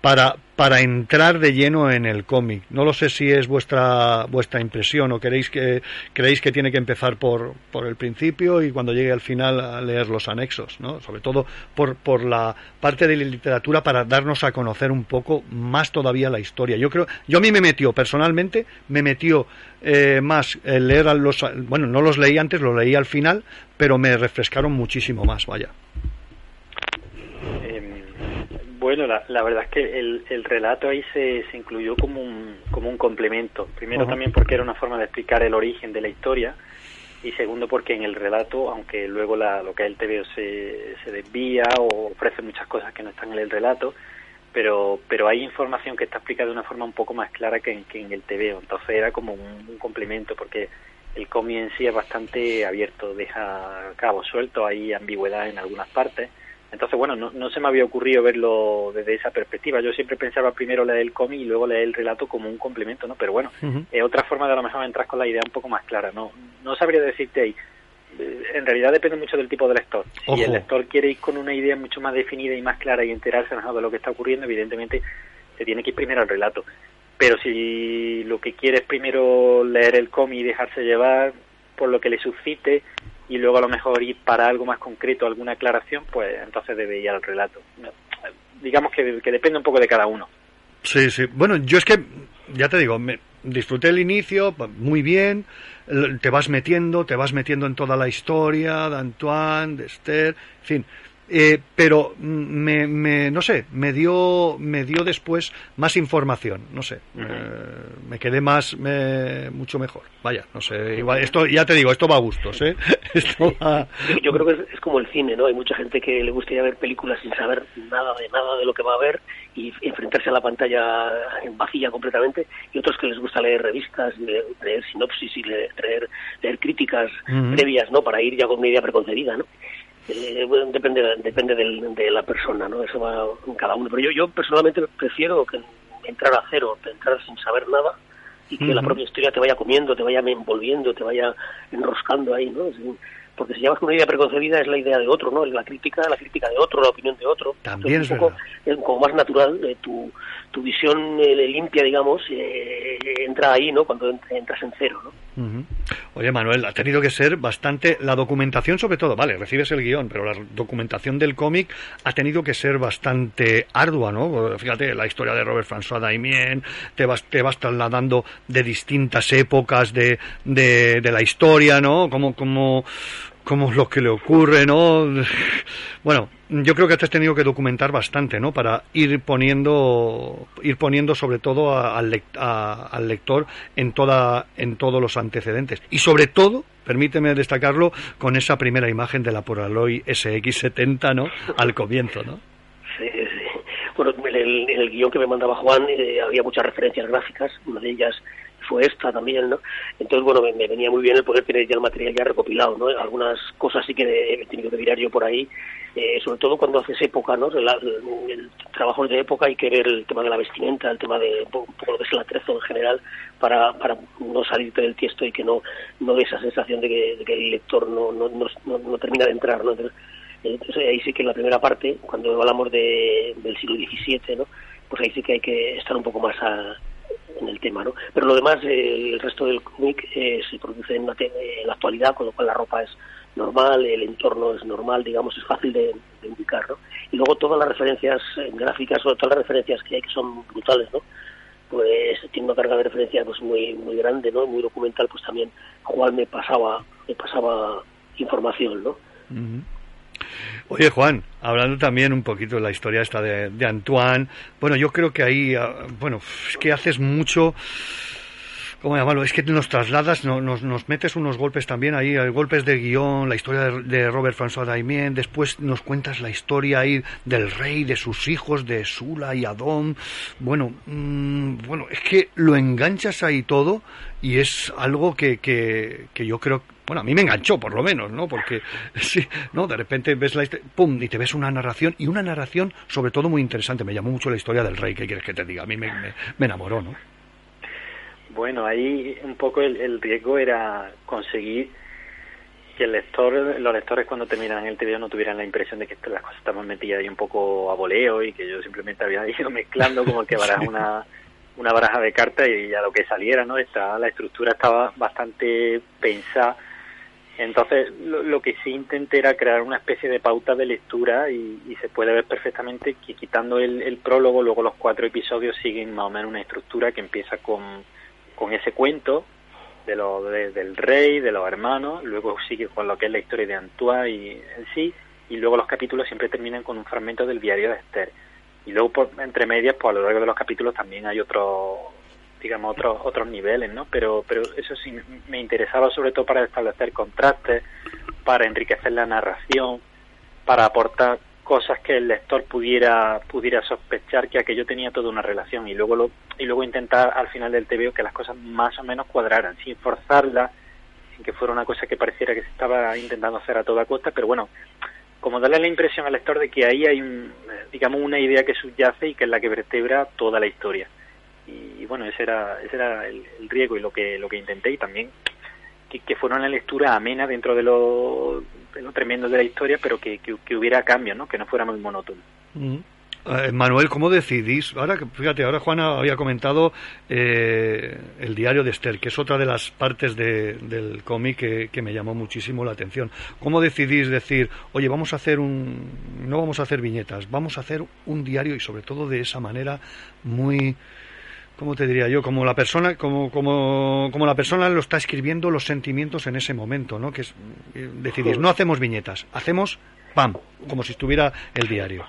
Speaker 8: Para, para entrar de lleno en el cómic. No lo sé si es vuestra vuestra impresión o queréis que creéis que tiene que empezar por, por el principio y cuando llegue al final a leer los anexos, ¿no? Sobre todo por, por la parte de la literatura para darnos a conocer un poco más todavía la historia. Yo creo, yo a mí me metió personalmente, me metió eh, más leer a los, bueno, no los leí antes, los leí al final, pero me refrescaron muchísimo más, vaya.
Speaker 10: Bueno, la, la verdad es que el, el relato ahí se, se incluyó como un, como un complemento. Primero también porque era una forma de explicar el origen de la historia y segundo porque en el relato, aunque luego la, lo que es el TVO se, se desvía o ofrece muchas cosas que no están en el relato, pero pero hay información que está explicada de una forma un poco más clara que en, que en el TVO. Entonces era como un, un complemento porque el cómic en sí es bastante abierto, deja cabos sueltos, hay ambigüedad en algunas partes. Entonces, bueno, no, no se me había ocurrido verlo desde esa perspectiva. Yo siempre pensaba primero leer el cómic y luego leer el relato como un complemento, ¿no? Pero bueno, es otra forma de a lo mejor entrar con la idea un poco más clara. No, no sabría decirte ahí. Eh, En realidad depende mucho del tipo de lector. Si
Speaker 8: Ojo.
Speaker 10: el lector quiere ir con una idea mucho más definida y más clara y enterarse mejor de lo que está ocurriendo, evidentemente se tiene que ir primero al relato. Pero si lo que quiere es primero leer el cómic y dejarse llevar por lo que le suscite y luego a lo mejor ir para algo más concreto, alguna aclaración, pues entonces debe ir al relato. Digamos que, que depende un poco de cada uno.
Speaker 8: Sí, sí. Bueno, yo es que, ya te digo, me disfruté el inicio, muy bien, te vas metiendo, te vas metiendo en toda la historia de Antoine, de Esther, en fin. Eh, pero mm, me, me, no sé, me dio, me dio después más información, no sé, eh, me quedé más, me- mucho mejor. Vaya, no sé, igual, esto, ya te digo, esto va a gustos, ¿eh? (laughs) Esto va-
Speaker 11: Yo, yo creo que es, es como el cine, ¿no? Hay mucha gente que le gusta ir a ver películas sin saber nada de nada de lo que va a ver y enfrentarse a la pantalla en vacía completamente y otros que les gusta leer revistas, leer, leer sinopsis y leer, leer, leer críticas previas, ¿no? Para ir ya con una idea preconcebida, ¿no? Eh, bueno, depende depende del- de la persona, ¿no? Eso va en cada uno. Pero yo, yo personalmente prefiero que entrar a cero, entrar sin saber nada y que la propia historia te vaya comiendo, te vaya envolviendo, te vaya enroscando ahí, ¿no? Porque si llevas una idea preconcebida es la idea de otro, ¿no? La crítica, la crítica de otro, la opinión de otro.
Speaker 8: También
Speaker 11: Entonces,
Speaker 8: es
Speaker 11: un poco, es como más natural, eh, tu, tu visión eh, limpia, digamos, eh, entra ahí, ¿no? Cuando ent- entras en cero, ¿no?
Speaker 8: Oye, Manuel, ha tenido que ser bastante. La documentación, sobre todo, vale, recibes el guion, pero la documentación del cómic ha tenido que ser bastante ardua, ¿no? Fíjate, la historia de Robert François Daimien, te vas, te vas trasladando de distintas épocas de, de, de la historia, ¿no? Como, como, como lo que le ocurre, ¿no? Bueno, yo creo que te has tenido que documentar bastante, ¿no? Para ir poniendo, ir poniendo sobre todo a- a- al lector en toda, en todos los antecedentes. Y sobre todo, permíteme destacarlo, con esa primera imagen de la Polaroid SX70, ¿no? Al comienzo, ¿no?
Speaker 11: Sí, sí. Bueno, en el, en el guion que me mandaba Juan eh, había muchas referencias gráficas, una de ellas fue esta también, ¿no? Entonces, bueno, me, me venía muy bien el poder tener ya el material ya recopilado, ¿no? Algunas cosas sí que he tenido que mirar yo por ahí, eh, sobre todo cuando haces época, ¿no? El, el, el trabajo de época hay que ver el tema de la vestimenta, el tema de un poco, lo que es el atrezo en general, para, para no salirte del tiesto y que no, no dé esa sensación de que, de que el lector no, no, no, no- termina de entrar, ¿no? Entonces, entonces ahí sí que en la primera parte, cuando hablamos de, del siglo XVII, ¿no? pues ahí sí que hay que estar un poco más a- en el tema, ¿no? Pero lo demás, eh, el resto del cómic eh, se produce en, la en la actualidad, con lo cual la ropa es normal, el entorno es normal, digamos, es fácil de, de indicar, ¿no? Y luego todas las referencias eh, gráficas, o todas las referencias que hay que son brutales, ¿no? pues tiene una carga de referencia pues muy muy grande, ¿no? Muy documental, pues también Juan me pasaba me pasaba información, ¿no?
Speaker 8: Oye, Juan, hablando también un poquito de la historia esta de, Antoine, bueno, yo creo que ahí, ah, bueno, es que haces mucho, ¿cómo llamarlo? Es que nos trasladas, no- nos, nos metes unos golpes también ahí, golpes de guion, la historia de, Robert François Daimien, después nos cuentas la historia ahí del rey, de sus hijos, de Sula y Adón, bueno, mm, bueno, es que lo enganchas ahí todo y es algo que, que, que yo creo, bueno, a mí me enganchó por lo menos, ¿no? Porque, (laughs) sí, ¿no? De repente ves la historia, pum, y te ves una narración, y una narración sobre todo muy interesante, me llamó mucho la historia del rey, ¿qué quieres que te diga? A mí me, me, me enamoró, ¿no?
Speaker 10: Bueno, ahí un poco el, el riesgo era conseguir que el lector, los lectores cuando terminaran el TVO no tuvieran la impresión de que las cosas estaban metidas ahí un poco a voleo y que yo simplemente había (laughs) ido mezclando como que baraja (laughs) una, una baraja de cartas y a lo que saliera, ¿no? Está, la estructura estaba bastante pensada. Entonces, lo, que sí intenté era crear una especie de pauta de lectura y, se puede ver perfectamente que quitando el, el prólogo, luego los cuatro episodios siguen más o menos una estructura que empieza con, con ese cuento de lo, de- del rey, de los hermanos, luego sigue con lo que es la historia de Antoine y, en sí, y luego los capítulos siempre terminan con un fragmento del diario de Esther. Y luego, por, entre medias, pues a lo largo de los capítulos también hay otros, digamos, otros otros niveles, ¿no? Pero, pero eso sí, me interesaba sobre todo para establecer contrastes, para enriquecer la narración, para aportar cosas que el lector pudiera pudiera sospechar que aquello tenía toda una relación. Y luego lo, y luego intentar al final del TVO que las cosas más o menos cuadraran sin forzarla sin que fuera una cosa que pareciera que se estaba intentando hacer a toda costa. Pero bueno como darle la impresión al lector de que ahí hay un, eh, digamos una idea que subyace y que es la que vertebra toda la historia bueno ese era ese era el, el riesgo y lo que lo que intenté y también que, que fuera una lectura amena dentro de lo, de lo tremendo de la historia, pero que, que, hubiera cambios, ¿no? que no fuera muy monótono.
Speaker 8: Eh, Manuel, ¿cómo decidís? Ahora, fíjate, ahora Juana había comentado eh, el diario de Esther, que es otra de las partes de- del cómic que, que me llamó muchísimo la atención. ¿Cómo decidís decir, oye, vamos a hacer un, no vamos a hacer viñetas, vamos a hacer un diario y sobre todo de esa manera muy, ¿cómo te diría yo? Como la persona, como, como, como la persona lo está escribiendo los sentimientos en ese momento, ¿no? Que es, eh, decidís, no hacemos viñetas, hacemos, pam, como si estuviera el diario.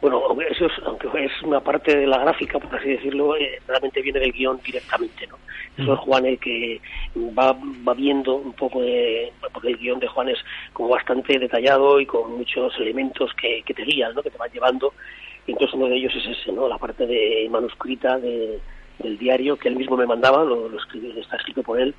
Speaker 11: Bueno, aunque eso es, aunque es una parte de la gráfica, por así decirlo, eh, realmente viene del guion directamente, ¿no? Eso es Juan el que va, va viendo un poco de... porque el guion de Juan es como bastante detallado y con muchos elementos que, que te guían, ¿no? Que te van llevando. Entonces uno de ellos es ese, ¿no? La parte de manuscrita de, del diario que él mismo me mandaba, lo, lo escribe- está escrito por él.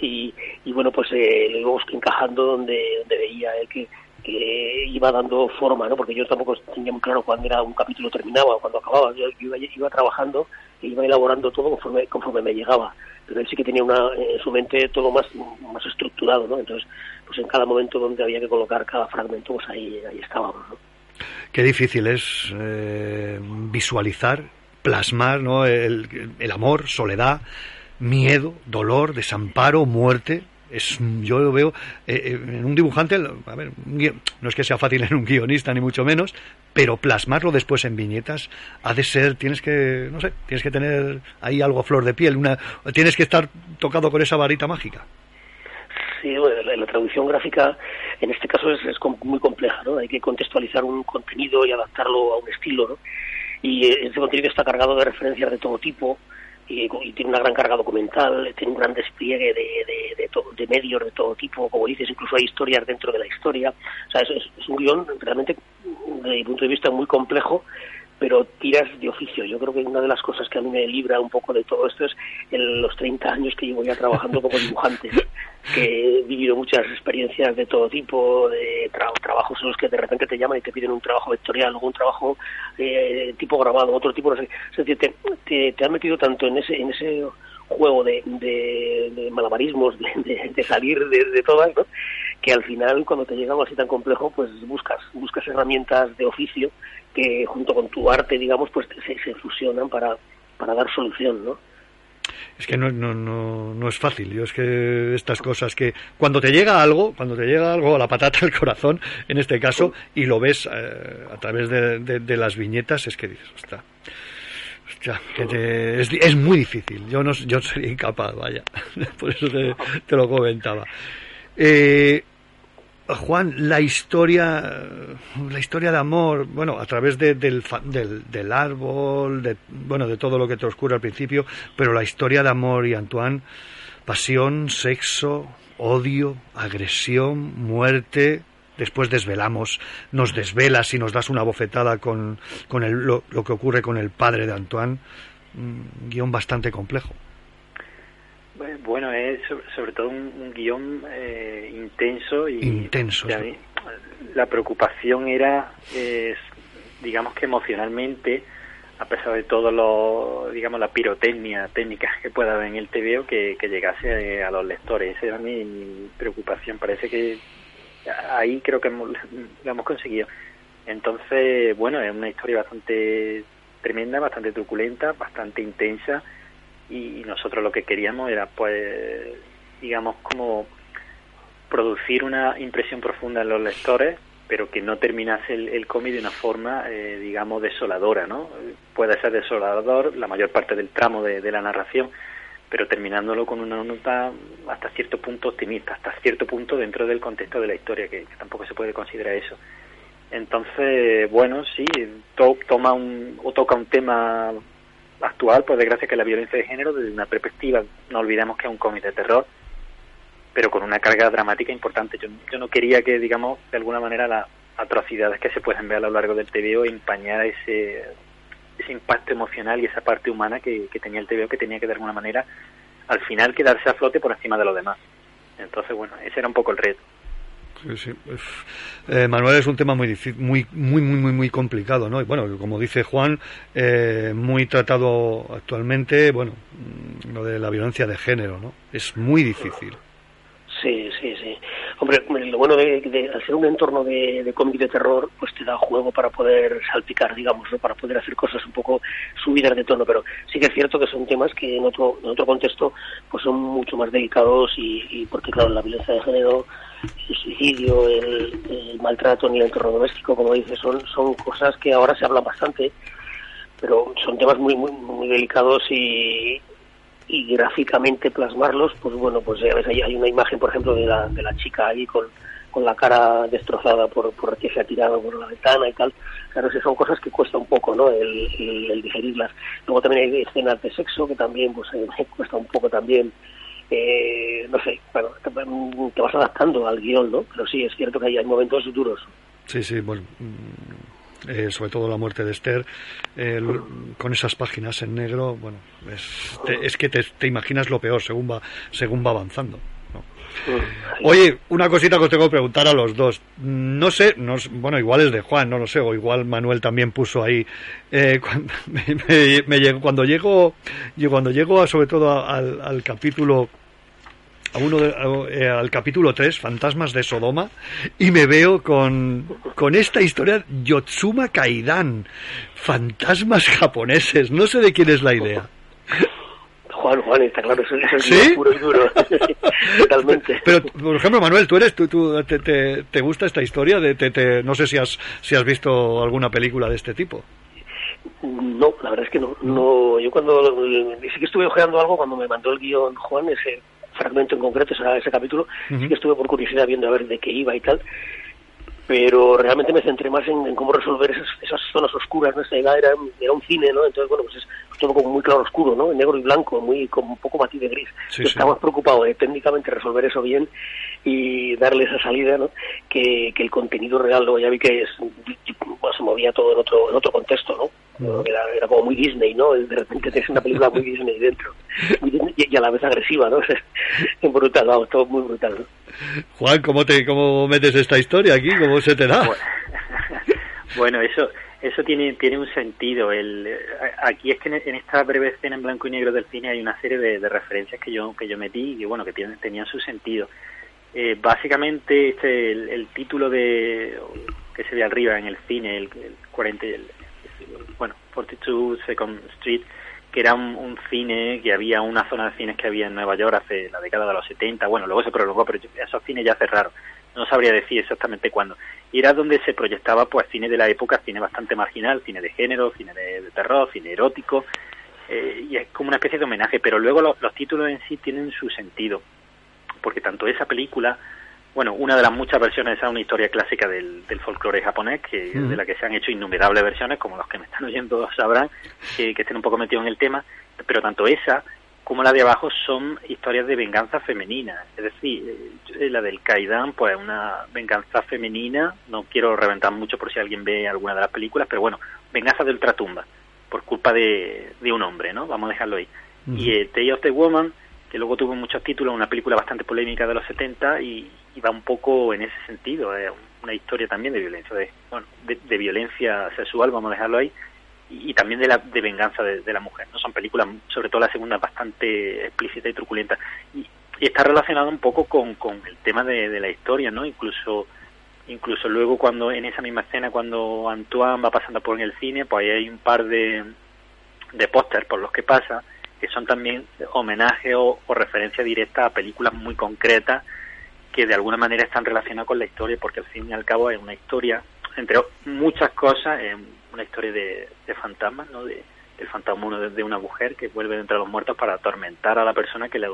Speaker 11: Y, y bueno, pues eh, lo íbamos encajando donde, donde veía él que, que iba dando forma, ¿no? Porque yo tampoco tenía muy claro cuándo era un capítulo terminaba o cuándo acababa. Yo, yo iba, iba trabajando e iba elaborando todo conforme, conforme me llegaba. Pero él sí que tenía una, en su mente todo más, más estructurado, ¿no? Entonces, pues en cada momento donde había que colocar cada fragmento, pues ahí, ahí estábamos, ¿no?
Speaker 8: Qué difícil es eh, visualizar, plasmar ¿no? el, el amor, soledad, miedo, dolor, desamparo, muerte. Es, yo lo veo eh, eh, en un dibujante, a ver, un guion- no es que sea fácil en un guionista ni mucho menos, pero plasmarlo después en viñetas ha de ser, tienes que, no sé, tienes que tener ahí algo a flor de piel, una, tienes que estar tocado con esa varita mágica.
Speaker 11: Sí, bueno, la, la traducción gráfica en este caso es, es muy compleja, ¿no? Hay que contextualizar un contenido y adaptarlo a un estilo, ¿no? Y eh, ese contenido está cargado de referencias de todo tipo y, tiene una gran carga documental, tiene un gran despliegue de, medios de todo tipo, como dices, incluso hay historias dentro de la historia. O sea, es- es un guion realmente, desde mi punto de vista, muy complejo pero tiras de oficio. Yo creo que una de las cosas que a mí me libra un poco de todo esto es el- los 30 años que llevo ya trabajando como dibujante, (laughs) que he vivido muchas experiencias de todo tipo, de tra- trabajos en los que de repente te llaman y te piden un trabajo vectorial, luego un trabajo eh, tipo grabado, otro tipo, no sé. Es decir, te, te, te has metido tanto en ese, en ese juego de, de, de malabarismos, de, de- de salir de, de todas, ¿no? que al final cuando te llega algo así tan complejo, pues buscas, buscas herramientas de oficio que junto con tu arte, digamos, pues se, se fusionan para, para dar solución, ¿no?
Speaker 8: Es que no, no, no, no es fácil. Yo es que estas cosas que cuando te llega algo, cuando te llega algo a la patata al corazón, en este caso, y lo ves eh, a través de, de- de las viñetas, es que dices, hostia, que te- es, di- es muy difícil. Yo no yo sería incapaz, vaya. (laughs) Por eso te, te lo comentaba. Eh, Juan, la historia, la historia de amor, bueno, a través de- del, del, del árbol, de, bueno, de todo lo que te oscura al principio, pero la historia de amor y Antoine, pasión, sexo, odio, agresión, muerte. Después desvelamos, nos desvelas y nos das una bofetada con, con el- lo, lo que ocurre con el padre de Antoine. Un guion bastante complejo.
Speaker 10: Bu- Bueno, es sobre, sobre todo un, un guion eh, intenso y
Speaker 8: Intenso, sí.
Speaker 10: la preocupación era, eh, digamos que emocionalmente, a pesar de todo lo, digamos, la pirotecnia técnica que pueda haber en el TVO, que, que llegase a los lectores. Esa era mi, mi preocupación. Parece que ahí creo que hemos- lo hemos conseguido. Entonces, bueno, es una historia bastante tremenda, bastante truculenta, bastante intensa y nosotros lo que queríamos era, pues, digamos, como producir una impresión profunda en los lectores, pero que no terminase el, el cómic de una forma, eh, digamos, desoladora, ¿no? Puede ser desolador la mayor parte del tramo de, de la narración, pero terminándolo con una nota hasta cierto punto optimista, hasta cierto punto dentro del contexto de la historia, que, tampoco se puede considerar eso. Entonces, bueno, sí, to- toma un, o toca un tema actual, por desgracia, que la violencia de género, desde una perspectiva, no olvidemos que es un cómic de terror, pero con una carga dramática importante. Yo, no quería que, digamos, de alguna manera las atrocidades que se pueden ver a lo largo del TVO empañara ese, ese impacto emocional y esa parte humana que, que tenía el TVO, que tenía que de alguna manera al final quedarse a flote por encima de los demás. Entonces, bueno, ese era un poco el reto.
Speaker 8: Sí, sí. Eh, Manuel es un tema muy muy, muy, muy, muy, muy complicado, ¿no? Y bueno, como dice Juan, eh, muy tratado actualmente, bueno, lo de la violencia de género, ¿no? Es muy difícil.
Speaker 11: Sí, sí, sí. Hombre, lo bueno de, de ser un entorno de, de cómic de terror, pues te da juego para poder salpicar, digamos, ¿no? para poder hacer cosas un poco subidas de tono, pero sí que es cierto que son temas que en otro, en otro contexto pues son mucho más delicados y, y porque, claro, la violencia de género, el suicidio, el, el maltrato en el entorno doméstico, como dices, son, son cosas que ahora se hablan bastante, pero son temas muy, muy, muy delicados y, y gráficamente plasmarlos, pues bueno, pues ya ves, hay una imagen, por ejemplo, de la, de la chica ahí con, con la cara destrozada por, por que se ha tirado por la ventana y tal. Claro, esas son cosas que cuesta un poco, ¿no? El, el, el digerirlas. Luego también hay escenas de sexo que también, pues, eh, (laughs) cuesta un poco también. Eh, no sé, bueno, te, vas adaptando al guion, ¿no? Pero sí, es cierto que hay, hay momentos duros.
Speaker 8: Sí, sí, bueno, mm, eh, sobre todo la muerte de Esther, eh, con esas páginas en negro, bueno, es, te- es que te, te imaginas lo peor según va, según va avanzando. ¿no? Oye, una cosita que os tengo que preguntar a los dos. No sé, no, bueno, igual es de Juan, no lo sé, o igual Manuel también puso ahí. Eh, (laughs) cuando, me, me- cuando llego, yo cuando llego a- sobre todo a- al, al capítulo a uno de- a- eh, al capítulo 3, Fantasmas de Sodoma, y me veo con, con esta historia Yotsuma Kaidan, fantasmas japoneses. No sé de quién es la idea. (laughs)
Speaker 11: Juan, Juan, está claro, eso, eso es
Speaker 8: ¿Sí?
Speaker 11: guion puro y duro. (laughs) Totalmente.
Speaker 8: Pero, por ejemplo, Manuel, tú eres, tú, tú- te, te- te gusta esta historia? De, te- te- no sé si has, si has visto alguna película de este tipo.
Speaker 11: No, la verdad es que no. no yo cuando sí que estuve ojeando algo cuando me mandó el guion Juan, ese fragmento en concreto, ese, ese capítulo, sí que estuve por curiosidad viendo a ver de qué iba y tal. Pero realmente me centré más en, en cómo resolver esas, esas zonas oscuras, ¿no? Esta era, era un cine, ¿no? Entonces, bueno, pues es todo como muy claro oscuro, ¿no? En negro y blanco, muy con un poco matiz de gris.
Speaker 8: Sí,
Speaker 11: Yo
Speaker 8: sí.
Speaker 11: estaba más preocupado de técnicamente resolver eso bien y darle esa salida, ¿no? Que, que el contenido real, luego ya vi que es, se movía todo en otro, en otro contexto, ¿no? Era, era como muy Disney, ¿no? De repente tienes una película muy Disney dentro. Y, y a la vez agresiva, ¿no? (laughs) Es brutal, vamos, todo muy brutal, ¿no?
Speaker 8: Juan, ¿cómo, te, ¿cómo metes esta historia aquí? ¿Cómo se te da?
Speaker 10: Bueno, (laughs) eso eso tiene tiene un sentido. El, aquí es que en, esta breve escena en blanco y negro del cine hay una serie de, de referencias que yo que yo metí y que bueno que tienen, tenían su sentido. Eh, básicamente este el, el título de que se ve arriba en el cine el, el 40 el- bueno 42 Second Street que era un, cine que había una zona de cines que había en Nueva York hace la década de los 70 bueno luego se prolongó pero esos cines ya cerraron no sabría decir exactamente cuándo. Y era donde se proyectaba pues cine de la época, cine bastante marginal, cine de género, cine de, terror, cine erótico, eh, y es como una especie de homenaje, pero luego los títulos en sí tienen su sentido, porque tanto esa película, bueno, una de las muchas versiones es una historia clásica del, del folclore japonés, que de la que se han hecho innumerables versiones, como los que me están oyendo (laughs) sabrán, que, que estén un poco metidos en el tema, pero tanto esa como la de abajo son historias de venganza femenina. Es decir, eh, la del Kaidan, pues una venganza femenina, no quiero reventar mucho por si alguien ve alguna de las películas, pero bueno, venganza de ultratumba, por culpa de, de un hombre, ¿no? Vamos a dejarlo ahí. Y eh, Day of the Woman, que luego tuvo muchos títulos, una película bastante polémica de los 70 y, y va un poco en ese sentido, es una historia también de violencia, de, bueno, de, violencia sexual, vamos a dejarlo ahí, y, también de la de venganza de, la mujer. No son películas, sobre todo la segunda, bastante explícita y truculenta. Y, y está relacionado un poco con, el tema de, la historia, ¿no? Incluso incluso luego cuando en esa misma escena cuando Antoine va pasando por el cine, pues ahí hay un par de de póster por los que pasa que son también homenaje o, o referencia directa a películas muy concretas que de alguna manera están relacionadas con la historia porque al fin y al cabo es una historia entre muchas cosas es una historia de, de fantasmas no de del fantasma uno de, una mujer que vuelve entre los muertos para atormentar a la persona que le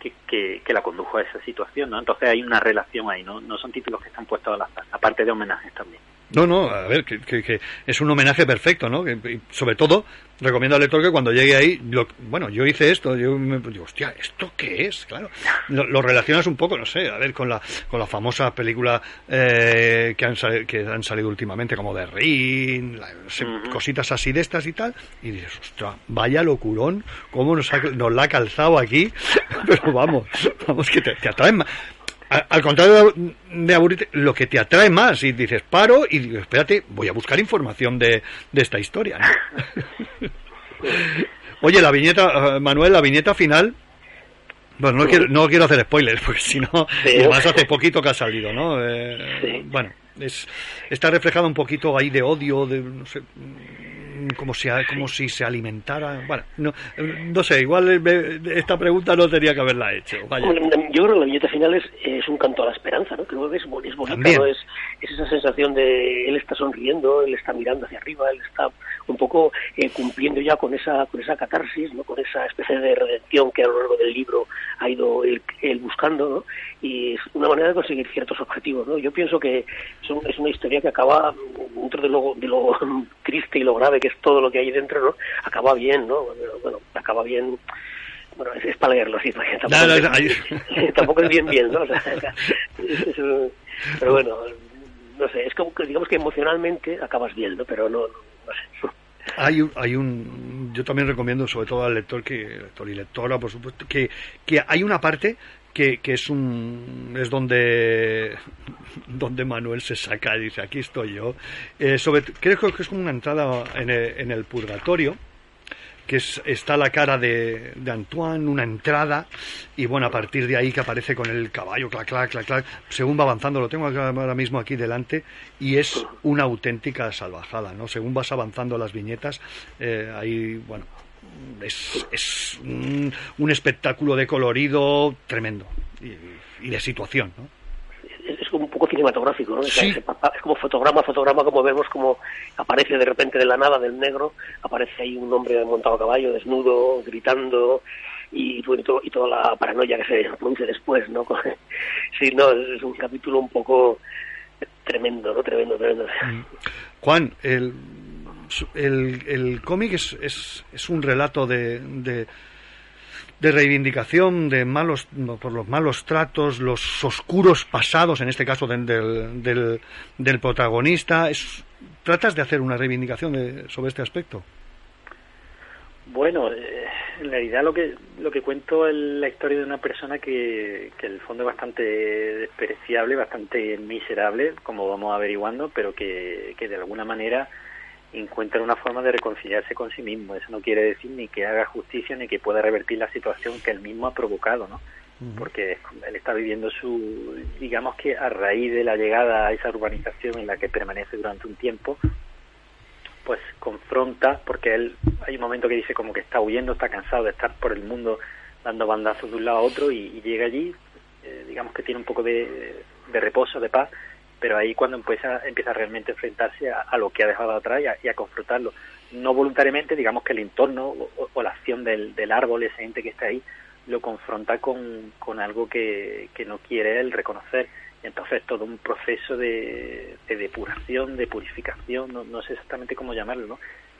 Speaker 10: que, que, que la condujo a esa situación no entonces hay una relación ahí no no son títulos que están puestos al azar aparte de homenajes también
Speaker 8: No, no, a ver, que, que- que es un homenaje perfecto, ¿no? Que- y sobre todo, recomiendo al lector que cuando llegue ahí, lo- bueno, yo hice esto, yo me digo, hostia, ¿esto qué es? Claro, lo, lo relacionas un poco, no sé, a ver, con la, con la famosa película eh, que, han, que han salido últimamente, como de Ring, la- no sé, cositas así de estas y tal, y dices, ostras, vaya locurón, cómo nos, ha- nos la ha calzado aquí, (laughs) pero vamos, vamos, que te, te atraen más. Al contrario de aburrirte, lo que te atrae más, y dices, paro y digo, espérate, voy a buscar información de, de esta historia. ¿no? (laughs) Oye, la viñeta, eh, Manuel, la viñeta final, bueno, no quiero, no quiero hacer spoilers, porque si no,
Speaker 11: Sí.
Speaker 8: además hace poquito que ha salido, ¿no? Eh, Bueno, es, está reflejado un poquito ahí de odio, de, no sé, como si, como si se alimentara, bueno, no, no sé, igual eh, me- esta pregunta no tenía que haberla hecho, vaya.
Speaker 11: Yo creo que la viñeta final es, es un canto a la esperanza, ¿no? Creo que es, es bonita. Es, es esa sensación de él está sonriendo, él está mirando hacia arriba, él está un poco eh, cumpliendo ya con esa con esa catarsis, ¿no? Con esa especie de redención que a lo largo del libro ha ido él, él buscando, ¿no? Y es una manera de conseguir ciertos objetivos, ¿no? Yo pienso que es, un- es una historia que acaba dentro de lo, de lo (laughs) triste y lo grave que es todo lo que hay dentro, ¿no? Acaba bien, ¿no? Bueno, acaba bien bueno, es, es para leerlo así, porque tampoco,
Speaker 8: No, no,
Speaker 11: es,
Speaker 8: no, (laughs)
Speaker 11: tampoco es bien bien, ¿no? O sea, es- (laughs) es un- pero bueno, no sé, es como que digamos que emocionalmente acabas bien, ¿no? Pero no.
Speaker 8: Hay un, hay un, yo también recomiendo, sobre todo al lector que, lector y lectora, por supuesto, que, que hay una parte que, que es un, es donde, (laughs) donde Manuel se saca y dice, aquí estoy yo. Eh, creo que es como una entrada en el purgatorio, que es, está la cara de, de Antoine, una entrada, y bueno, a partir de ahí que aparece con el caballo, clac, clac, clac, clac, según va avanzando, lo tengo ahora mismo aquí delante, y es una auténtica salvajada, ¿no? Según vas avanzando las viñetas, eh, ahí, bueno, es, es un, un espectáculo de colorido tremendo, y, y de situación, ¿no?
Speaker 11: Es, es como un poco cinematográfico, ¿no? Es-
Speaker 8: Sí.
Speaker 11: Es, es como fotograma, fotograma, como vemos como aparece de repente de la nada del negro, aparece ahí un hombre montado a caballo, desnudo, gritando, y, y, todo- y toda la paranoia que se produce después, ¿no? (laughs) Sí, no, es, es un capítulo un poco tremendo, ¿no? Tremendo, tremendo.
Speaker 8: Juan, el, el, el cómic es, es, es un relato de, de, de reivindicación de malos por los malos tratos, los oscuros pasados, en este caso del, del, del, del protagonista. Es, ¿Tratas de hacer una reivindicación de- sobre este aspecto?
Speaker 10: Bueno, eh, en realidad lo que lo que cuento es la historia de una persona que, que en el fondo es bastante despreciable, bastante miserable, como vamos averiguando, pero que, que de alguna manera encuentra una forma de reconciliarse con sí mismo. Eso no quiere decir ni que haga justicia ni que pueda revertir la situación que él mismo ha provocado, ¿no? Porque él está viviendo su, digamos que a raíz de la llegada a esa urbanización en la que permanece durante un tiempo, pues confronta, porque él hay un momento que dice como que está huyendo, está cansado de estar por el mundo dando bandazos de un lado a otro y, y llega allí, eh, digamos que tiene un poco de, de reposo, de paz, pero ahí cuando empieza, empieza realmente a enfrentarse a, lo que ha dejado atrás y a, y a, confrontarlo. No voluntariamente, digamos que el entorno o, la acción del, del, árbol, ese ente que está ahí, lo confronta con, con algo que, que, no quiere él reconocer. Entonces todo un proceso de, de depuración, de purificación, no, no, sé exactamente cómo llamarlo, ¿no?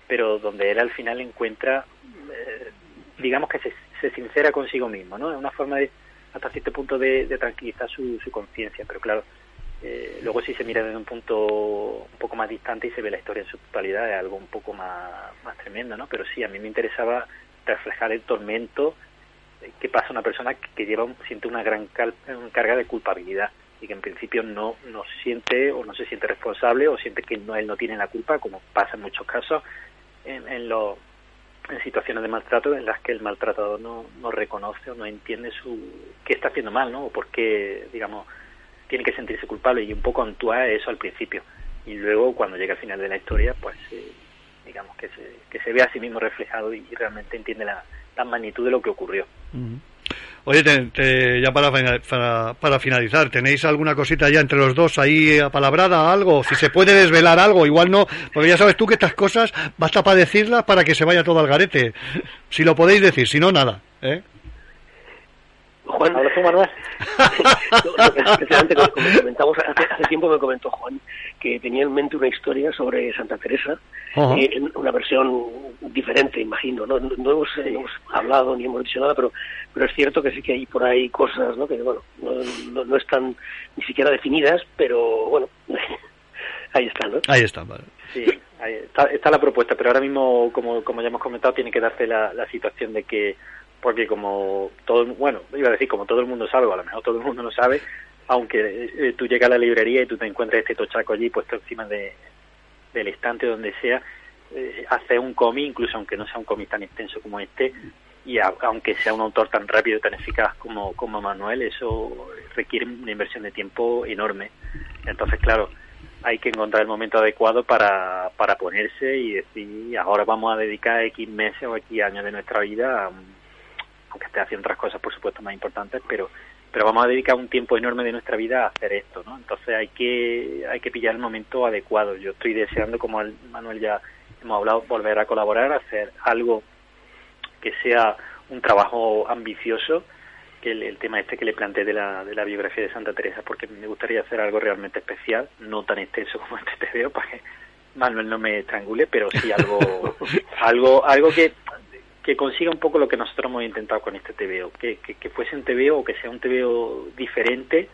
Speaker 10: pero donde él al final encuentra, eh, digamos que se, se, sincera consigo mismo, ¿no? Es una forma de, hasta cierto punto de, de tranquilizar su, su conciencia, pero claro, eh, luego si se mira desde un punto un poco más distante y se ve la historia en su totalidad es algo un poco más, más tremendo, ¿no? Pero sí, a mí me interesaba reflejar el tormento que pasa una persona que lleva siente una gran cal, carga de culpabilidad y que en principio no, no siente o no se siente responsable o siente que no él no tiene la culpa, como pasa en muchos casos en, en, lo, en situaciones de maltrato en las que el maltratador no, no reconoce o no entiende su qué está haciendo mal, ¿no? O por qué, digamos, tiene que sentirse culpable y un poco actúa eso al principio y luego cuando llega al final de la historia pues eh, digamos que se, que se ve a sí mismo reflejado y, realmente entiende la, la, magnitud de lo que ocurrió
Speaker 8: uh. Oye, ya para, para, para, finalizar, ¿tenéis alguna cosita ya entre los dos ahí apalabrada, algo? Si se puede desvelar algo, igual no, porque ya sabes tú que estas cosas basta para decirlas para que se vaya todo al garete. Si lo podéis decir, si no, nada. ¿eh?
Speaker 11: Juan, ahora tú, Manuel. no, (laughs) especialmente como comentamos hace, hace, tiempo me comentó Juan que tenía en mente una historia sobre Santa Teresa, uh -huh. eh, una versión diferente, imagino. No, no, no hemos, eh, hemos, hablado ni hemos dicho nada, pero, pero es cierto que sí que hay por ahí cosas ¿no? que bueno, no, no, están ni siquiera definidas, pero bueno, (laughs) ahí están, ¿no?
Speaker 8: Ahí están, vale.
Speaker 10: Sí, está, está, la propuesta, pero ahora mismo, como, como ya hemos comentado, tiene que darse la, la situación de que porque como todo, bueno, iba a decir como todo el mundo sabe, o a lo mejor todo el mundo no sabe, aunque eh, tú llegas a la librería y tú te encuentres este tochaco allí puesto encima de, del estante donde sea, eh, hacer un cómic, incluso aunque no sea un cómic tan extenso como este, y a, aunque sea un autor tan rápido y tan eficaz como, como Manuel, eso requiere una inversión de tiempo enorme. Entonces, claro, hay que encontrar el momento adecuado para, para ponerse y decir, ahora vamos a dedicar X meses o X años de nuestra vida a aunque esté haciendo otras cosas, por supuesto, más importantes, pero pero vamos a dedicar un tiempo enorme de nuestra vida a hacer esto, ¿no? Entonces hay que hay que pillar el momento adecuado. Yo estoy deseando, como el Manuel ya hemos hablado, volver a colaborar, hacer algo que sea un trabajo ambicioso, que el, el tema este que le planteé de la, de la biografía de Santa Teresa, porque me gustaría hacer algo realmente especial, no tan extenso como este (laughs) te veo, para que Manuel no me estrangule, pero sí algo (laughs) algo algo que que consiga un poco lo que nosotros hemos intentado con este TVO, que, que, fuese un TVO o que sea un TVO diferente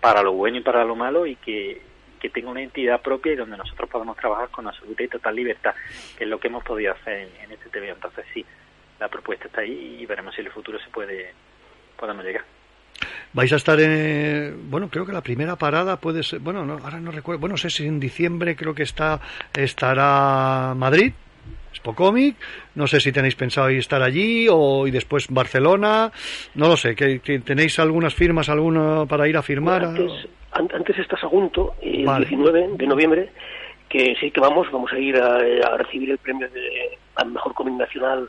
Speaker 10: para lo bueno y para lo malo y que, que tenga una entidad propia y donde nosotros podamos trabajar con absoluta y total libertad, que es lo que hemos podido hacer en, este TVO. Entonces sí, la propuesta está ahí y veremos si en el futuro se puede podemos llegar.
Speaker 8: Vais a estar en, bueno, creo que la primera parada puede ser, bueno, no, ahora no recuerdo, bueno, no sé si en diciembre creo que está estará Madrid, No sé si tenéis pensado estar allí o y después Barcelona, no lo sé, que, que tenéis algunas firmas alguna para ir a firmar.
Speaker 11: Bueno, antes, antes está Sagunto, el vale. 19 de noviembre, que sí que vamos, vamos a ir a, a recibir el premio de al mejor cómic nacional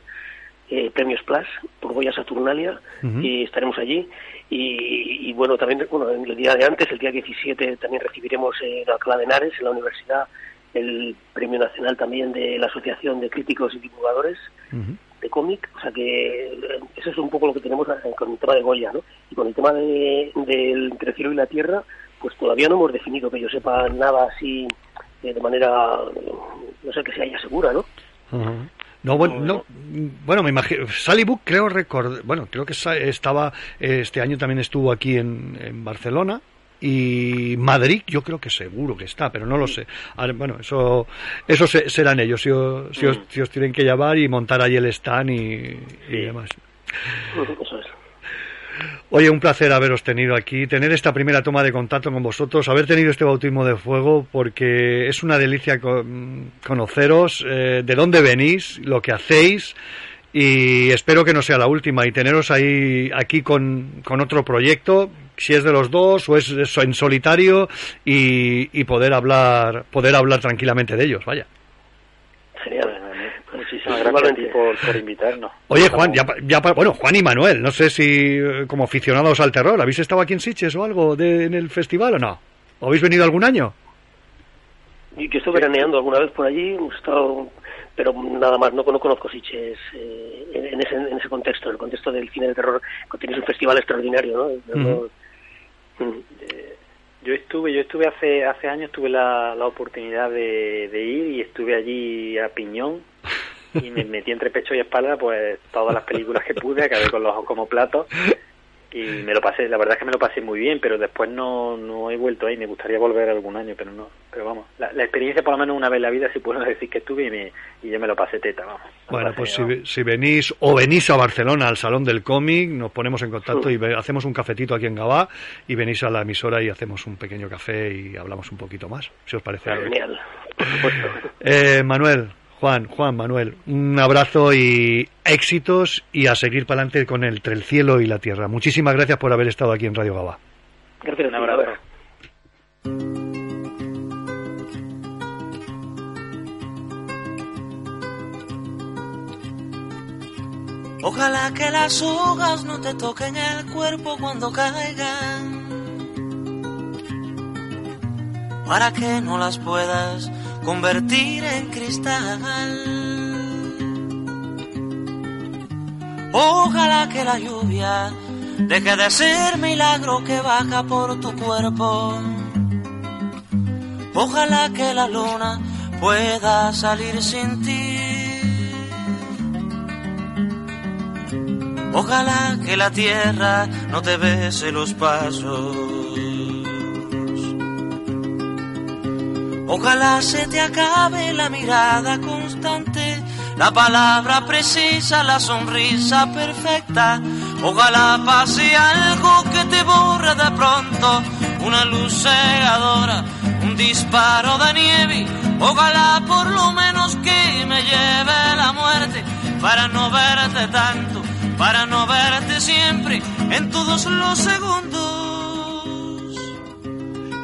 Speaker 11: eh, Premios Plus por Goya Saturnalia uh -huh. y estaremos allí y, y, bueno también bueno en el día de antes el día 17 también recibiremos en Alcalá de Henares en la universidad el premio nacional también de la Asociación de Críticos y Divulgadores uh -huh. de cómic, o sea que eso es un poco lo que tenemos con el tema de Goya, ¿no? Y con el tema de, del entre cielo y la tierra, pues todavía no hemos definido que yo sepa nada así eh, de manera, no sé, que se haya segura, ¿no?
Speaker 8: Uh -huh. No, bueno, no, bueno, me imagino. Sally Book creo recordar, bueno, creo que estaba, este año también estuvo aquí en, en Barcelona, y Madrid yo creo que seguro que está, pero no lo sé. Bueno, eso eso serán ellos, si os, si, os, si os tienen que llamar y montar ahí el stand y, y demás. Oye, un placer haberos tenido aquí, tener esta primera toma de contacto con vosotros, haber tenido este bautismo de fuego, porque es una delicia conoceros, eh, de dónde venís, lo que hacéis, y espero que no sea la última y teneros ahí aquí con, con otro proyecto si es de los dos o es, es en solitario y, y, poder hablar poder hablar tranquilamente de ellos vaya
Speaker 11: genial sí, sí,
Speaker 10: Gracias a
Speaker 11: igualmente.
Speaker 10: ti por, por invitarnos.
Speaker 8: Oye, Juan, ya, pa- ya pa- bueno, Juan y Manuel, no sé si eh, como aficionados al terror, ¿habéis estado aquí en Sitges o algo de, en el festival o no? ¿O habéis venido algún año?
Speaker 11: Y Yo estuve veraneando alguna vez por allí, estado, pero nada más, no, no conozco Sitges eh, en, en ese, en ese contexto, en el contexto del cine de terror, que tenéis un festival extraordinario, ¿no? Mm.
Speaker 10: Yo estuve, yo estuve hace hace años tuve la, la oportunidad de, de ir y estuve allí a piñón y me (laughs) metí entre pecho y espalda pues todas las películas que pude, acabé con los ojos como platos y me lo pasé, la verdad es que me lo pasé muy bien, pero después no, no he vuelto ahí, me gustaría volver algún año, pero no, pero vamos, la, la experiencia por lo menos una vez en la vida sí puedo decir que estuve y, me, y yo me lo pasé teta, vamos.
Speaker 8: Bueno, pues si, si venís o venís a Barcelona al Salón del Cómic, nos ponemos en contacto y ve- hacemos un cafetito aquí en Gabá y venís a la emisora y hacemos un pequeño café y hablamos un poquito más, si os parece.
Speaker 11: Genial.
Speaker 8: Eh, Manuel, Juan, Juan, Manuel, un abrazo y éxitos y a seguir para adelante con el, entre el cielo y la tierra. Muchísimas gracias por haber estado aquí en Radio Gabá.
Speaker 11: Gracias,
Speaker 10: Un abrazo.
Speaker 9: Ojalá que las hojas no te toquen el cuerpo cuando caigan. Para que no las puedas convertir en cristal. Ojalá que la lluvia deje de ser milagro que baja por tu cuerpo. Ojalá que la luna pueda salir sin ti. Ojalá que la tierra no te bese los pasos. Ojalá se te acabe la mirada constante, la palabra precisa, la sonrisa perfecta. Ojalá pase algo que te borre de pronto, una luz cegadora, un disparo de nieve. Ojalá por lo menos que me lleve la muerte para no verte tanto, para no verte siempre en todos los segundos,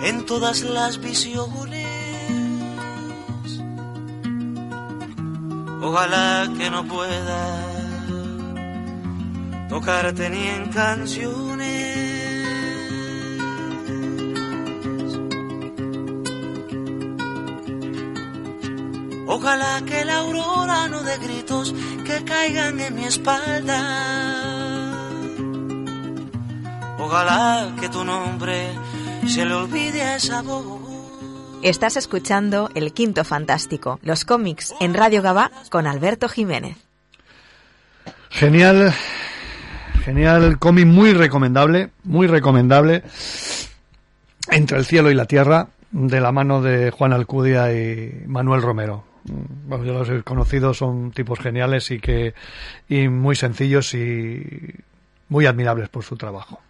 Speaker 9: en todas las visiones. Ojalá que no pueda tocarte ni en canciones. Ojalá que la aurora no dé gritos que caigan en mi espalda. Ojalá que tu nombre se le olvide a esa voz.
Speaker 12: Estás escuchando El Quinto Fantástico, los cómics en Radio Gabá con Alberto Jiménez.
Speaker 8: Genial, genial cómic, muy recomendable, muy recomendable. Entre el cielo y la tierra, de la mano de Juan Alcudia y Manuel Romero. Mm, Bueno, yo los he conocido, son tipos geniales y que y muy sencillos y muy admirables por su trabajo.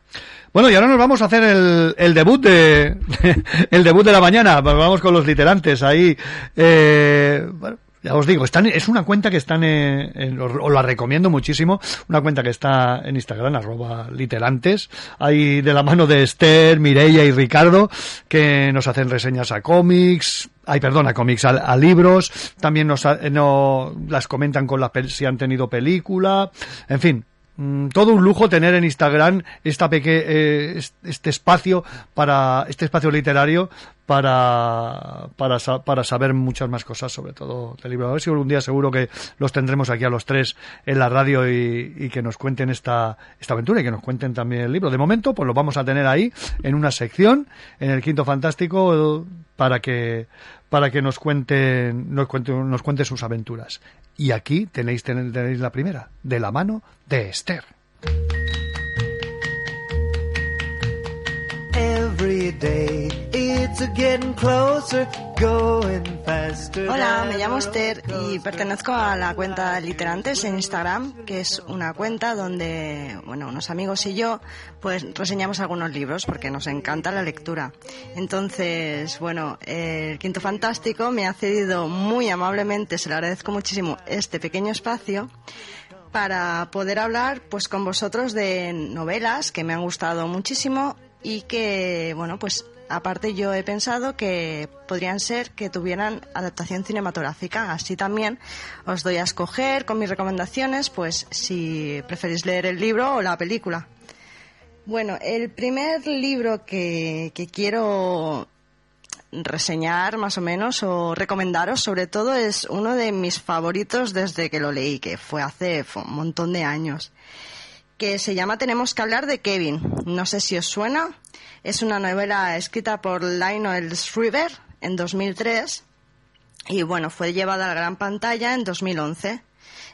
Speaker 8: Bueno, y ahora nos vamos a hacer el, el debut de (laughs) el debut de la mañana. Vamos con los literantes ahí. Eh, bueno, ya os digo, están, es una cuenta que están en, os, la recomiendo muchísimo, una cuenta que está en Instagram, arroba literantes, ahí de la mano de Esther, Mireia y Ricardo, que nos hacen reseñas a cómics, ay, perdón, a cómics, a, libros, también nos, eh, no, las comentan con la, pel- si han tenido película, en fin, Mm, todo un lujo tener en Instagram esta peque- eh, es- este espacio para este espacio literario para para, para saber muchas más cosas sobre todo del libro. A ver si algún día seguro que los tendremos aquí a los tres en la radio y, y que nos cuenten esta esta aventura y que nos cuenten también el libro. De momento pues lo vamos a tener ahí en una sección en el quinto fantástico para que para que nos cuenten nos cuenten nos cuenten sus aventuras y aquí tenéis, ten- tenéis la primera, de la mano de Esther.
Speaker 13: Every day it's a getting closer, going faster.
Speaker 14: Hola, me llamo Esther y pertenezco a la cuenta Literantes en Instagram, que es una cuenta donde, bueno, unos amigos y yo, pues reseñamos algunos libros porque nos encanta la lectura. Entonces, bueno, el Quinto Fantástico me ha cedido muy amablemente, se lo agradezco muchísimo, este pequeño espacio para poder hablar pues con vosotros de novelas que me han gustado muchísimo y que, bueno, pues aparte yo he pensado que podrían ser que tuvieran adaptación cinematográfica. Así también os doy a escoger con mis recomendaciones, pues si preferís leer el libro o la película. Bueno, el primer libro que, quiero reseñar más o menos o recomendaros sobre todo es uno de mis favoritos desde que lo leí, que fue hace un montón de años, que se llama Tenemos que hablar de Kevin. No sé si os suena. Es una novela escrita por Lionel Shriver en 2003 y bueno, fue llevada a la gran pantalla en 2011.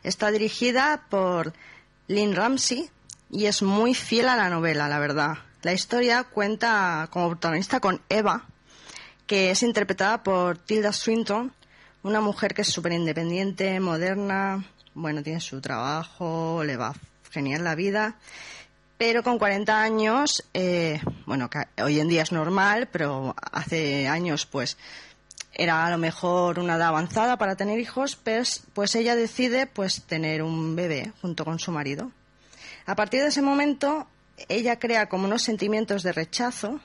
Speaker 14: Está dirigida por Lynn Ramsey y es muy fiel a la novela, la verdad. La historia cuenta como protagonista con Eva, que es interpretada por Tilda Swinton, una mujer que es súper independiente, moderna, bueno, tiene su trabajo, le va genial la vida, pero con 40 años, eh, bueno, hoy en día es normal, pero hace años pues era a lo mejor una edad avanzada para tener hijos, pues, pues ella decide pues tener un bebé junto con su marido. A partir de ese momento, ella crea como unos sentimientos de rechazo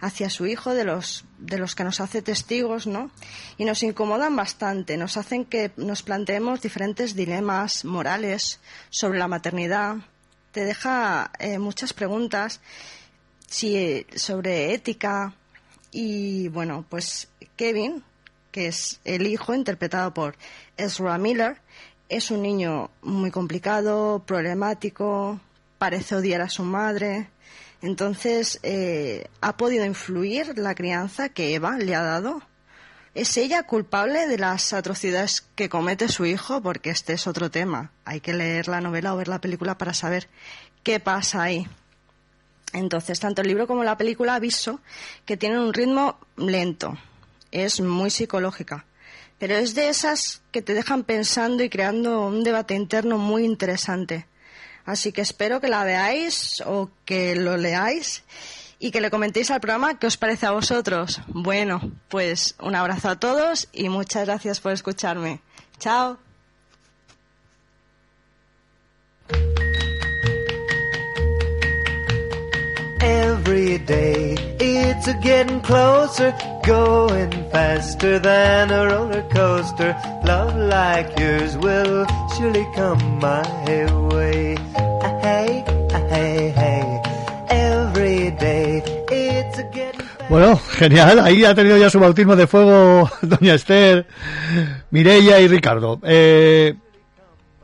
Speaker 14: hacia su hijo de los, de los que nos hace testigos, ¿no? Y nos incomodan bastante, nos hacen que nos planteemos diferentes dilemas morales sobre la maternidad. Te deja eh, muchas preguntas sobre ética y, bueno, pues Kevin, que es el hijo interpretado por Ezra Miller, es un niño muy complicado, problemático, parece odiar a su madre, entonces, eh, ¿ha podido influir la crianza que Eva le ha dado? ¿Es ella culpable de las atrocidades que comete su hijo? Porque este es otro tema. Hay que leer la novela o ver la película para saber qué pasa ahí. Entonces, tanto el libro como la película aviso que tienen un ritmo lento. Es muy psicológica. Pero es de esas que te dejan pensando y creando un debate interno muy interesante. Así que espero que la veáis o que lo leáis y que le comentéis al programa qué os parece a vosotros. Bueno, pues un abrazo a todos y muchas gracias por escucharme. Chao.
Speaker 13: It's a getting closer, going faster than a roller coaster. Love like yours will surely come my way.
Speaker 8: Bueno, genial. Ahí ha tenido ya su bautismo de fuego (laughs) doña Esther, Mireia y Ricardo. Eh,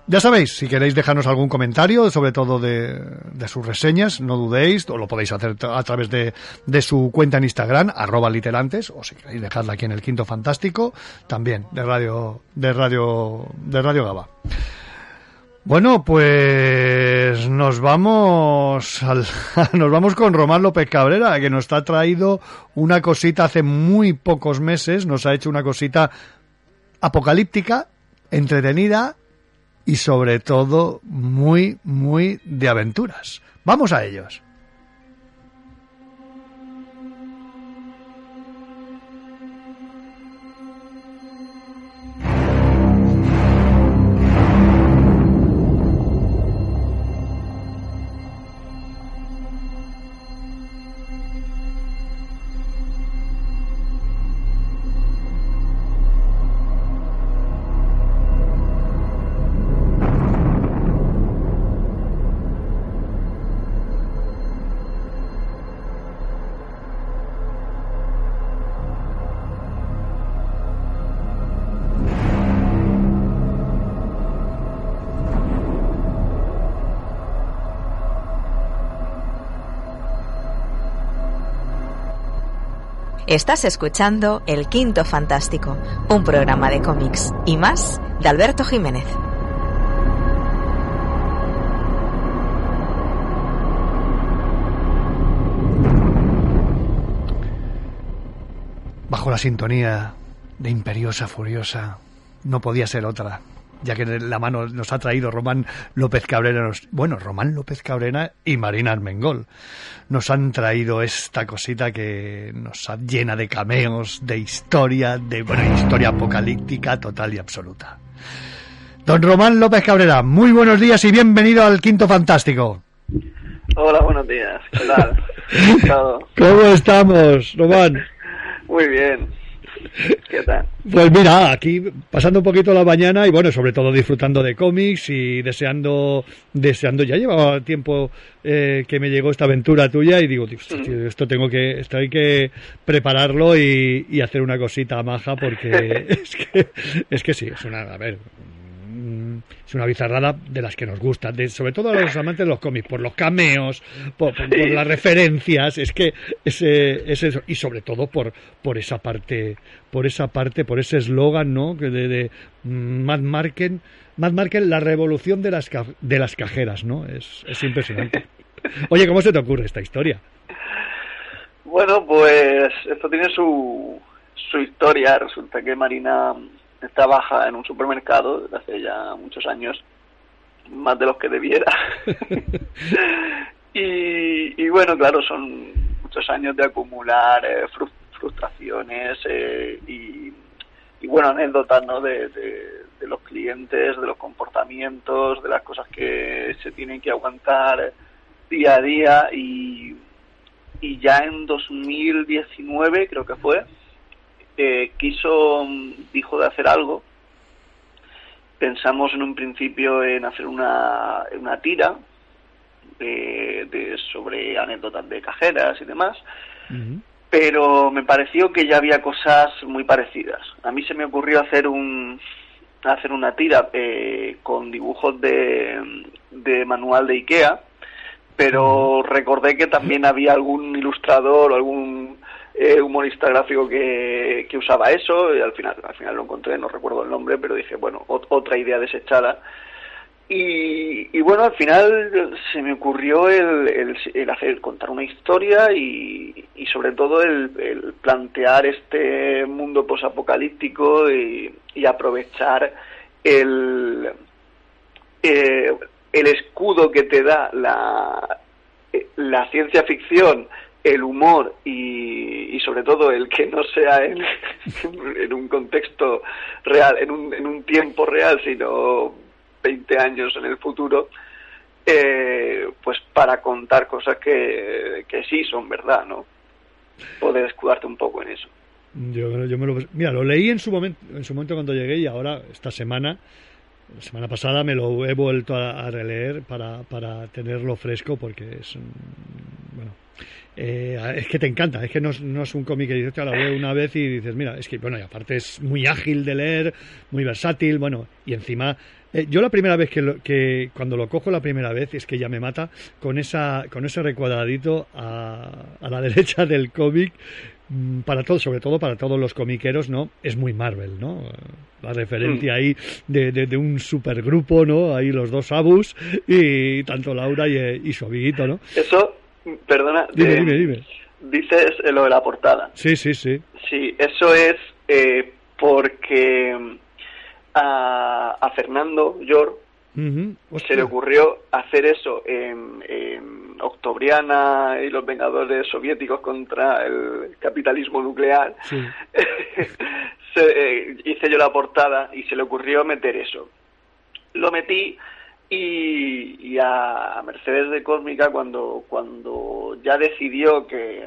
Speaker 8: ya sabéis, si queréis dejarnos algún comentario, sobre todo de, de sus reseñas, no dudéis, o lo podéis hacer a través de, de su cuenta en Instagram, arroba literantes, o si queréis dejarla aquí en el Quinto Fantástico, también de Radio, de Radio, de Radio Gaba. Bueno, pues nos vamos al- (laughs) nos vamos con Román López Cabrera, que nos ha traído una cosita hace muy pocos meses, nos ha hecho una cosita apocalíptica, entretenida y sobre todo muy, muy de aventuras. Vamos a ellos.
Speaker 12: Estás escuchando El Quinto Fantástico, un programa de cómics y más de Alberto Jiménez.
Speaker 8: Bajo la sintonía de Imperiosa Furiosa, no podía ser otra, ya que la mano nos ha traído Román López Cabrera, nos- bueno, Román López Cabrera y Marina Armengol. Nos han traído esta cosita que nos llena de cameos, de historia, de, bueno, historia apocalíptica total y absoluta. Don Román López Cabrera, muy buenos días y bienvenido al Quinto Fantástico.
Speaker 15: Hola, buenos días. ¿Qué tal? (laughs) Todo.
Speaker 8: ¿Cómo estamos, Román?
Speaker 15: Muy bien. (laughs) ¿Qué tal?
Speaker 8: Pues mira, aquí pasando un poquito la mañana y bueno, sobre todo disfrutando de cómics y deseando, deseando, ya llevaba tiempo eh, que me llegó esta aventura tuya y digo, "Dios, tío, esto tengo que, esto hay que prepararlo y, y hacer una cosita maja porque (laughs) (laughs) es que, es que sí, es una, a ver, es una bizarrada de las que nos gusta, de, sobre todo a los amantes de los cómics, por los cameos, por, por- por las referencias, es que ese, es eso, y sobre todo por, por esa parte, por esa parte, por ese eslogan, ¿no? Que de, de mm, Mad Marken, Mad Marken, la revolución de las, de las cajeras, ¿no? Es, es impresionante. (laughs) Oye, ¿cómo se te ocurre esta historia?
Speaker 15: Bueno, pues esto tiene su, su historia. Resulta que Marina trabaja en un supermercado desde hace ya muchos años, más de los que debiera. (laughs) y, y bueno, claro, son muchos años de acumular eh, frus- frustraciones eh, y, y bueno, anécdotas ¿no? de, de- de los clientes, de los comportamientos, de las cosas que se tienen que aguantar día a día y, y ya en 2019 creo que fue eh, quiso mm, dijo de hacer algo. Pensamos en un principio en hacer una, una tira de, de- sobre anécdotas de cajeras y demás pero me pareció que ya había cosas muy parecidas. A mí se me ocurrió hacer un hacer una tira eh, con dibujos de, de manual de Ikea, pero recordé que también había algún ilustrador o algún eh, humorista gráfico que, que usaba eso y al final al final lo encontré, no recuerdo el nombre, pero dije, bueno, ot- otra idea desechada. Y, y bueno, al final se me ocurrió el, el, el hacer, contar una historia y, y sobre todo el, el plantear este mundo posapocalíptico y, y aprovechar el, eh, el escudo que te da la, eh, la ciencia ficción, el humor y, y sobre todo el que no sea en, (laughs) en un contexto real, en un, en un tiempo real, sino 20 años en el futuro, eh, pues para contar cosas que, que sí son verdad, ¿no? Poder escudarte un poco en eso.
Speaker 8: Yo, yo me lo, mira, lo leí en su momento, en su momento cuando llegué y ahora esta semana, la semana pasada me lo he vuelto a, a releer para, para tenerlo fresco porque es un- eh, es que te encanta, es que no, es- no es un cómic que dices, "Hostia, lo leo una vez y dices, mira, es que, bueno, y aparte es muy ágil de leer, muy versátil, bueno, y encima, eh, yo la primera vez que, lo- que, cuando lo cojo la primera vez, es que ya me mata con esa, con ese recuadradito a, a la (laughs) derecha del cómic, mm, para todo, sobre todo para todos los comiqueros, ¿no? Es muy Marvel, ¿no? La referencia
Speaker 15: Mm.
Speaker 8: ahí de, de, de un supergrupo, ¿no? Ahí los dos Abus y tanto Laura y, y su amiguito, ¿no?
Speaker 15: Eso, perdona,
Speaker 8: Dime,
Speaker 15: eh,
Speaker 8: dime, dime.
Speaker 15: dices lo de la portada.
Speaker 8: Sí, sí, sí.
Speaker 15: Sí, eso es eh, porque a, a Fernando Yor se le ocurrió hacer eso en, en Octobriana y los Vengadores soviéticos contra el capitalismo nuclear.
Speaker 8: Sí. (laughs)
Speaker 15: Se- eh, hice yo la portada y se le ocurrió meter eso. Lo metí y, a Mercedes de Cósmica cuando, cuando ya decidió que,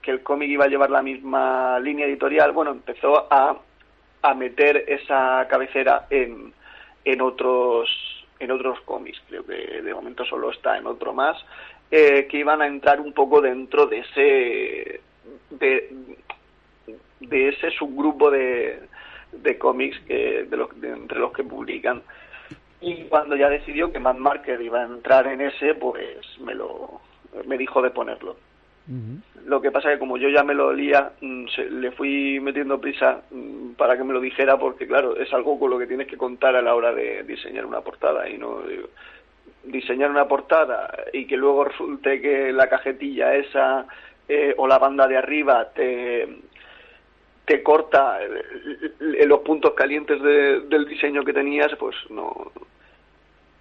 Speaker 15: que el cómic iba a llevar la misma línea editorial, bueno, empezó a, a meter esa cabecera en, en otros en otros cómics, creo que de momento solo está en otro más, eh, que iban a entrar un poco dentro de ese de, de ese subgrupo de, de cómics que de los, de entre los que publican y cuando ya decidió que Mad Marker iba a entrar en ese pues me lo me dijo de ponerlo. Lo que pasa que como yo ya me lo olía, mm, le fui metiendo prisa mm, para que me lo dijera porque claro, es algo con lo que tienes que contar a la hora de diseñar una portada y no digo, diseñar una portada y que luego resulte que la cajetilla esa eh, o la banda de arriba te te corta eh, eh, los puntos calientes de- del diseño que tenías, pues no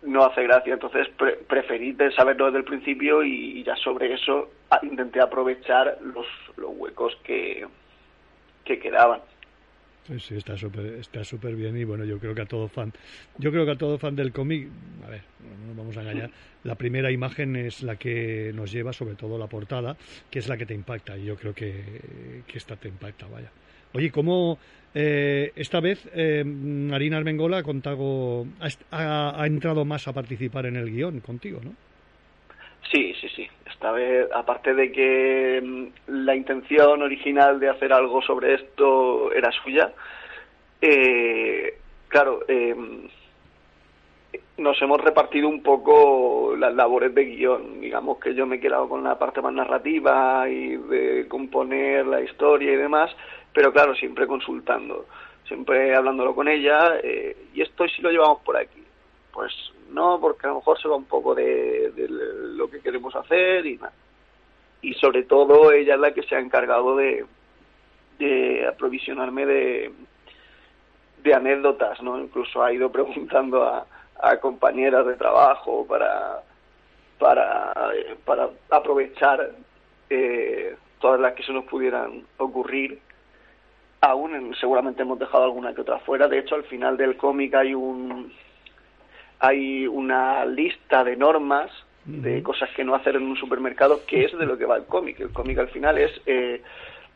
Speaker 15: no hace gracia. Entonces pre- preferí saberlo desde el principio y, ya sobre eso intenté aprovechar los, los huecos que, que quedaban.
Speaker 8: Sí, sí, está súper está súper bien y bueno, yo creo que a todo fan, yo creo que a todo fan del cómic, a ver, no nos vamos a engañar, la primera imagen es la que nos lleva, sobre todo la portada, que es la que te impacta y yo creo que, que esta te impacta, vaya. Oye, ¿cómo eh, esta vez eh, Marina Armengola ha- ha entrado más a participar en el guion contigo, no?
Speaker 15: Sí, sí, sí. Esta vez, aparte de que mm, la intención original de hacer algo sobre esto era suya, eh, claro, eh, nos hemos repartido un poco las labores de guion. Digamos que yo me he quedado con la parte más narrativa y de componer la historia y demás, pero claro, siempre consultando, siempre hablándolo con ella, eh, y esto si lo llevamos por aquí. Pues no, porque a lo mejor se va un poco de, lo que queremos hacer y nada. Y sobre todo ella es la que se ha encargado de, de aprovisionarme de, de anécdotas, ¿no? Incluso ha ido preguntando a, a compañeras de trabajo para para, eh, para aprovechar eh, todas las que se nos pudieran ocurrir. Aún en- seguramente hemos dejado alguna que otra fuera. De hecho, al final del cómic hay un hay una lista de normas de cosas que no hacer en un supermercado, que es de lo que va el cómic. El cómic al final es eh,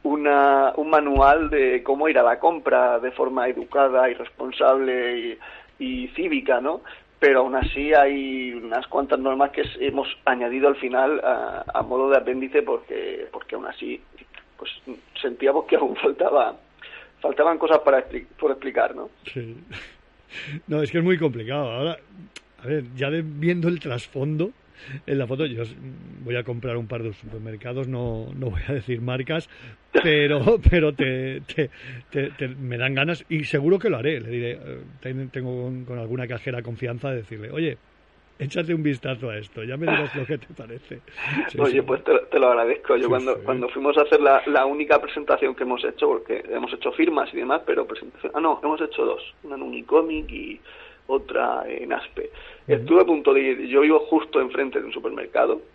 Speaker 15: una, un manual de cómo ir a la compra de forma educada y responsable y, y cívica, ¿no? Pero aún así hay unas cuantas normas que hemos añadido al final a, a modo de apéndice porque, porque aún así pues sentíamos que aún faltaba faltaban cosas para expli- por explicar, ¿no?
Speaker 8: Sí. No, es que es muy complicado. Ahora, a ver, ya de- viendo el trasfondo en la foto, yo voy a comprar un par de supermercados, no, no voy a decir marcas, pero, (laughs) pero te, te- te- te- me dan ganas y seguro que lo haré. Le diré, eh, ten- tengo con alguna cajera confianza de decirle, oye, échate un vistazo a esto, ya me dirás lo que te parece. Sí,
Speaker 15: Oye,
Speaker 8: sí.
Speaker 15: pues te, te lo agradezco. Yo
Speaker 8: Sí,
Speaker 15: cuando, cuando fuimos a hacer la, la única presentación que hemos hecho, porque hemos hecho firmas y demás, pero presentación... Ah, no, hemos hecho dos. Una en Unicomic y otra en Aspe. Estuve a punto de ir. Yo vivo justo enfrente de un supermercado. (laughs)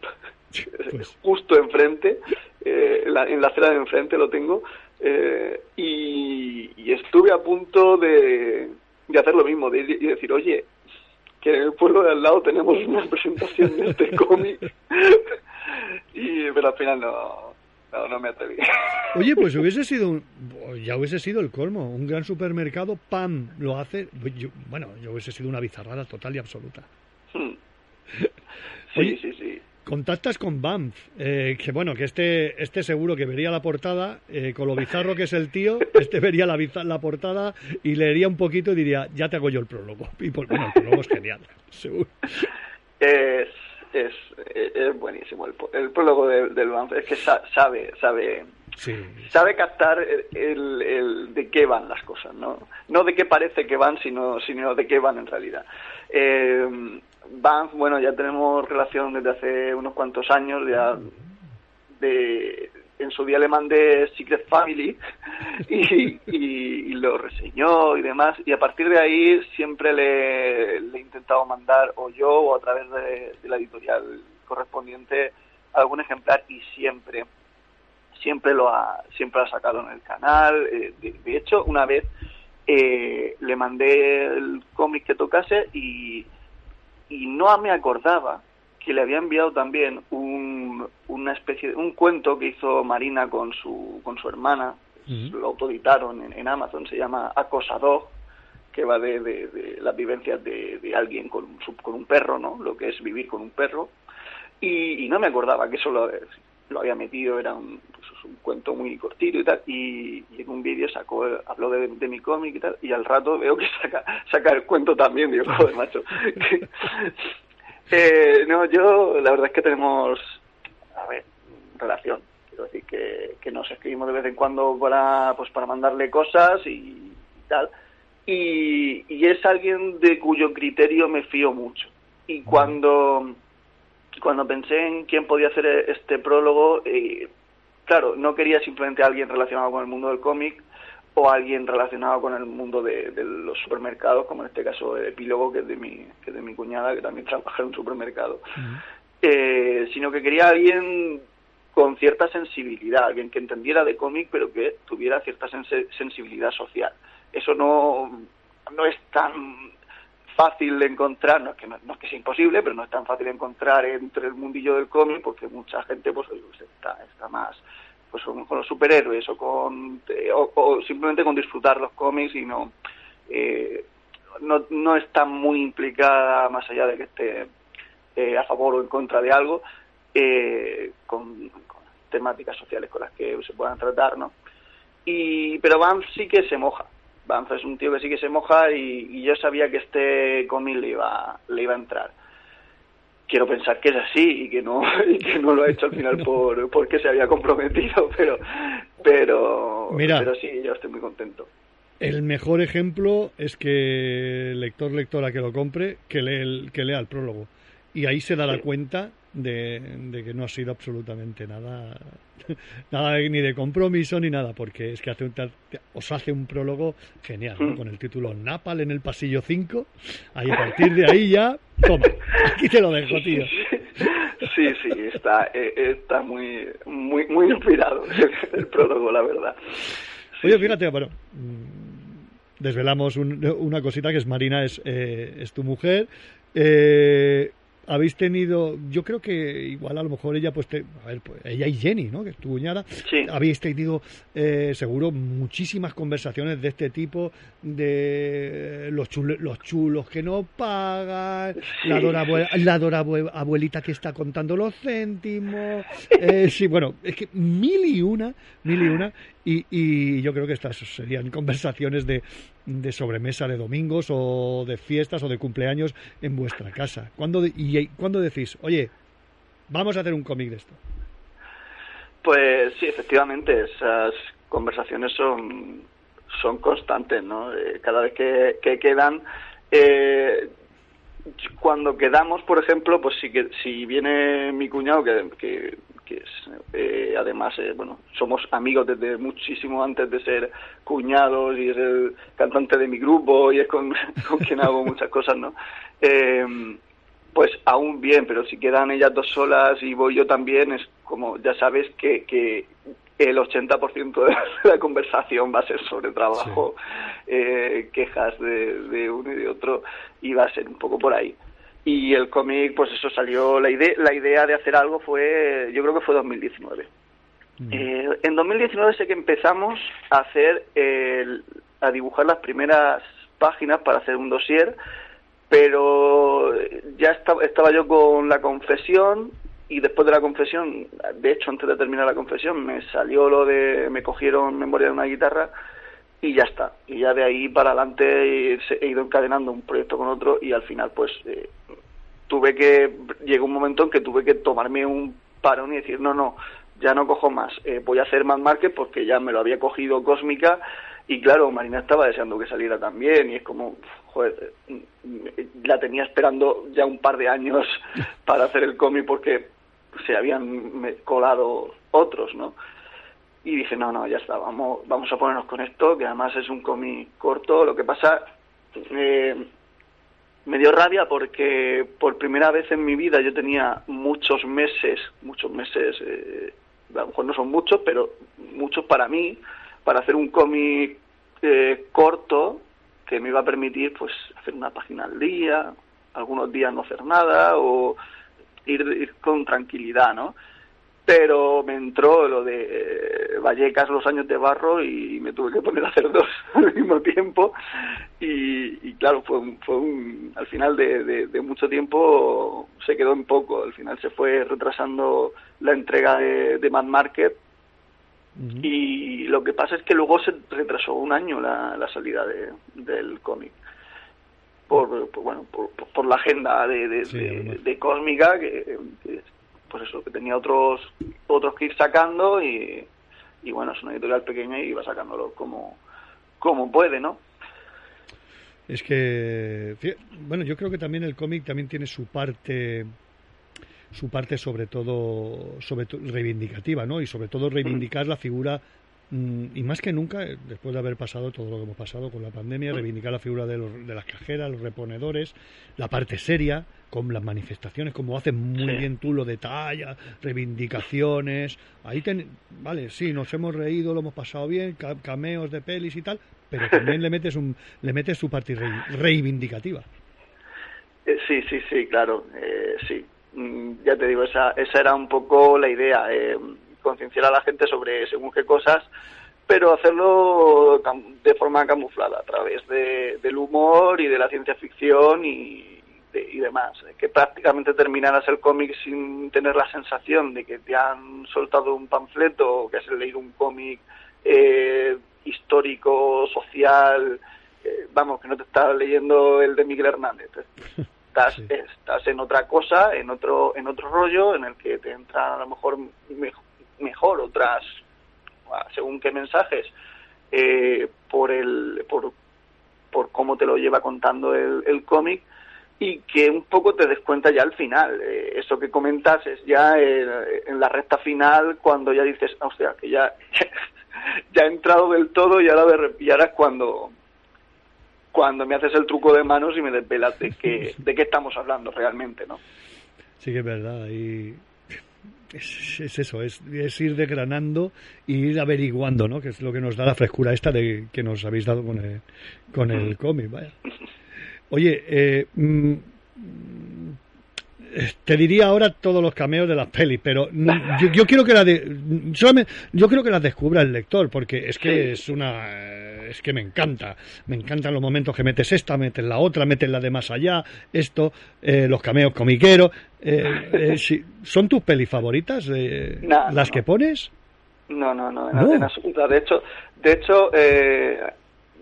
Speaker 8: Pues.
Speaker 15: justo enfrente. eh, en, la, en la acera de enfrente lo tengo. eh, y, y estuve a punto de, de hacer lo mismo, de decir, oye, que en el pueblo de al lado tenemos una presentación de este (laughs) cómic. y, pero al final no, no, no me atreví.
Speaker 8: Oye, pues (laughs) hubiese sido un, ya hubiese sido el colmo, un gran supermercado, pam, lo hace, yo- bueno, yo hubiese sido una bizarrada total y absoluta.
Speaker 15: Hmm. Sí,
Speaker 8: Oye,
Speaker 15: sí, sí.
Speaker 8: Contactas con Banff, eh, que bueno, que este, este seguro que vería la portada, eh, con lo bizarro que es el tío, (laughs) este vería la, la portada y leería un poquito y diría, ya te hago yo el prólogo. (laughs) Y pues, bueno, el prólogo es genial, (laughs) seguro.
Speaker 15: Es, es, es buenísimo el, el prólogo del, del Banff. Es que sa- sabe, sabe,
Speaker 8: Sí,
Speaker 15: sabe captar el, el de qué van las cosas, ¿no? No de qué parece que van, sino, sino de qué van en realidad. Eh, Banff, bueno, ya tenemos relación desde hace unos cuantos años, ya de, en su día le mandé Secret Family (laughs) y, y- lo reseñó y demás, y a partir de ahí siempre le, le he intentado mandar, o yo o a través de, la editorial correspondiente, algún ejemplar y siempre siempre lo ha siempre ha sacado en el canal. Eh, de, de hecho una vez eh, le mandé el cómic que tocase y, y no me acordaba que le había enviado también un, una especie de un cuento que hizo Marina con su con su hermana. Lo autoeditaron en, en Amazon. Se llama Acosador que va de, de- de las vivencias de, de alguien con, un- con un perro no lo que es vivir con un perro. Y, y no me acordaba que eso lo, lo había metido, era un, pues, un cuento muy cortito y tal, y, y en un vídeo sacó, habló de, de mi cómic y tal, y al rato veo que saca, saca el cuento también, digo, (laughs) joder, macho. (laughs) eh, no, yo, la verdad es que tenemos, a ver, relación, quiero decir que, que nos escribimos de vez en cuando para, pues para mandarle cosas y, y tal, y, y es alguien de cuyo criterio me fío mucho. Y cuando cuando pensé en quién podía hacer este prólogo, eh, claro, no quería simplemente a alguien relacionado con el mundo del cómic o alguien relacionado con el mundo de, de los supermercados, como en este caso el epílogo, que es de mi, que es de mi cuñada, que también trabaja en un supermercado, eh, sino que quería a alguien con cierta sensibilidad, alguien que entendiera de cómic pero que tuviera cierta sensibilidad social. Eso no, no es tan fácil de encontrar, no es, que no, no es que sea imposible, pero no es tan fácil de encontrar entre el mundillo del cómic porque mucha gente pues, pues, está, está más pues con, los superhéroes o con eh, o, simplemente con disfrutar los cómics y no eh, no, no está muy implicada más allá de que esté eh, a favor o en contra de algo eh, con, temáticas sociales con las que se puedan tratar, ¿no? Y, pero Banff sí que se moja. Es un tío que sí que se moja y, y yo sabía que este cómic le iba, le iba a entrar. Quiero pensar que es así y que no, (laughs) y que no lo ha hecho al final (laughs) por, porque se había comprometido, (laughs) pero, pero,
Speaker 8: Mira.
Speaker 15: pero sí, yo estoy muy contento.
Speaker 8: El mejor ejemplo es que el lector, lectora que lo compre, que, lee el- que lea el prólogo. Y ahí se dará cuenta de, de que no ha sido absolutamente nada, (laughs) nada ni de compromiso ni nada, porque es que hace un, os hace un prólogo genial, ¿no?
Speaker 15: Mm.
Speaker 8: con el título Napal en el pasillo 5. Ahí a partir de ahí ya, toma, (laughs) aquí te lo dejo, tío.
Speaker 15: Sí, sí, está, eh, está muy, muy, muy inspirado (laughs) el prólogo, la verdad.
Speaker 8: Oye, fíjate, bueno, mm, desvelamos un- una cosita que es Marina, es, eh, es tu mujer. Eh, habéis tenido, yo creo que igual a lo mejor ella, pues, te- a ver, pues, ella y Jenny, ¿no? Que es tu cuñada, habéis tenido eh, seguro muchísimas conversaciones de este tipo, de los chulos, los chulos que no pagan, la,
Speaker 15: Sí.
Speaker 8: adorable- la adorable abuelita que está contando los céntimos, eh, sí, bueno, es que mil y una, mil y una, y, y yo creo que estas serían conversaciones de, de sobremesa de domingos o de fiestas o de cumpleaños en vuestra casa. ¿Cuándo, y, cuándo decís, oye, vamos a hacer un cómic de esto?
Speaker 15: Pues sí, efectivamente, esas conversaciones son, son constantes, ¿no? Eh, cada vez que, que quedan, eh, cuando quedamos, por ejemplo, pues que si viene mi cuñado, que, que es, eh, además, eh, bueno, somos amigos desde muchísimo antes de ser cuñados y es el cantante de mi grupo y es con, (laughs) con quien hago muchas cosas, ¿no? Eh, pues aún bien, pero si quedan ellas dos solas y voy yo también, es como, ya sabes que, que el 80% de (laughs) la conversación va a ser sobre trabajo, eh, quejas de, de uno y de otro, y va a ser un poco por ahí. Y el cómic, pues eso salió, la idea, la idea de hacer algo fue, yo creo que fue 2019. Eh, en 2019 sé que empezamos a hacer, el- a dibujar las primeras páginas para hacer un dossier, pero ya estaba, estaba yo con la confesión y después de la confesión, de hecho antes de terminar la confesión, me salió lo de, me cogieron memoria de una guitarra y ya está. Y ya de ahí para adelante he, ido encadenando un proyecto con otro y al final pues eh, tuve que, llegó un momento en que tuve que tomarme un parón y decir, no, no, ya no cojo más, eh, voy a hacer Mad Market porque ya me lo había cogido Cósmica y claro, Marina estaba deseando que saliera también y es como, joder, eh, la tenía esperando ya un par de años (laughs) para hacer el cómic porque se habían colado otros, ¿no? Y dije, no, no, ya está, vamos, vamos a ponernos con esto, que además es un cómic corto. Lo que pasa, eh, me dio rabia porque por primera vez en mi vida yo tenía muchos meses, muchos meses, eh, a lo mejor no son muchos, pero muchos para mí, para hacer un cómic eh, corto que me iba a permitir pues hacer una página al día, algunos días no hacer nada o ir, ir con tranquilidad, ¿no? Pero me entró lo de eh, Vallecas, los años de barro y me tuve que poner a hacer dos (laughs) al mismo tiempo. Y, y claro, fue, un- fue un, al final de, de- de mucho tiempo se quedó en poco, al final se fue retrasando la entrega de, de Mad Market. Y lo que pasa es que luego se retrasó un año la, la salida de- del cómic. Por, por, bueno por, por- la agenda de, de, de- de Cósmica que, que, pues eso que tenía otros otros que ir sacando y, y bueno es una editorial pequeña y va sacándolo como como puede no
Speaker 8: Es que, bueno, yo creo que también el cómic también tiene su parte, su parte sobre todo, sobre reivindicativa, ¿no? Y sobre todo reivindicar la figura y más que nunca, eh, después de haber pasado todo lo que hemos pasado con la pandemia, reivindicar la figura de, los- de las cajeras, los reponedores, la parte seria, con las manifestaciones, como haces muy
Speaker 15: Sí.
Speaker 8: bien tú, lo de talla, reivindicaciones. Ahí, ten, vale, sí, nos hemos reído, lo hemos pasado bien, ca- cameos de pelis y tal, pero (laughs) también le metes, un, le metes tu parte rei- reivindicativa.
Speaker 15: Eh, Sí, sí, sí, claro, eh, sí. Mm, Ya te digo, esa, esa era un poco la idea, eh, concienciar a la gente sobre según qué cosas, pero hacerlo de forma camuflada, a través de- del humor y de la ciencia ficción y, de- y demás. Eh, Que prácticamente terminaras el cómic sin tener la sensación de que te han soltado un panfleto o que has leído un cómic eh, histórico, social, eh, vamos, que no te estás leyendo el de Miguel Hernández. (laughs) Estás, estás en otra cosa, en otro, en otro rollo, en el que te entran a lo mejor me- mejor otras, ah, según qué mensajes, eh, por el, por, por cómo te lo lleva contando el, el cómic y que un poco te des cuenta ya al final. Eh, eso que comentas es ya en la recta final cuando ya dices, hostia, que ya, (laughs) ya he entrado del todo y ahora, de y ahora es cuando cuando me haces el truco de manos y me desvelas de qué, de qué estamos hablando realmente, ¿no?
Speaker 8: Sí que es verdad. Y es, es eso, es, es ir desgranando y ir averiguando, ¿no? Que es lo que nos da la frescura esta de que nos habéis dado con el, con el cómic, vaya. Oye, eh, mm, eh, te diría ahora todos los cameos de las pelis, pero yo, yo quiero que la de, solamente, yo creo que las descubra el lector, porque es que es una, eh, es que me encanta, me encantan los momentos que metes esta, metes la otra, metes la de más allá, esto, eh, los cameos comiqueros, eh, eh, ¿son tus pelis favoritas,
Speaker 15: No,
Speaker 8: las
Speaker 15: no.
Speaker 8: que pones?
Speaker 15: No, no, no, en,
Speaker 8: No.
Speaker 15: en. De hecho, de hecho eh,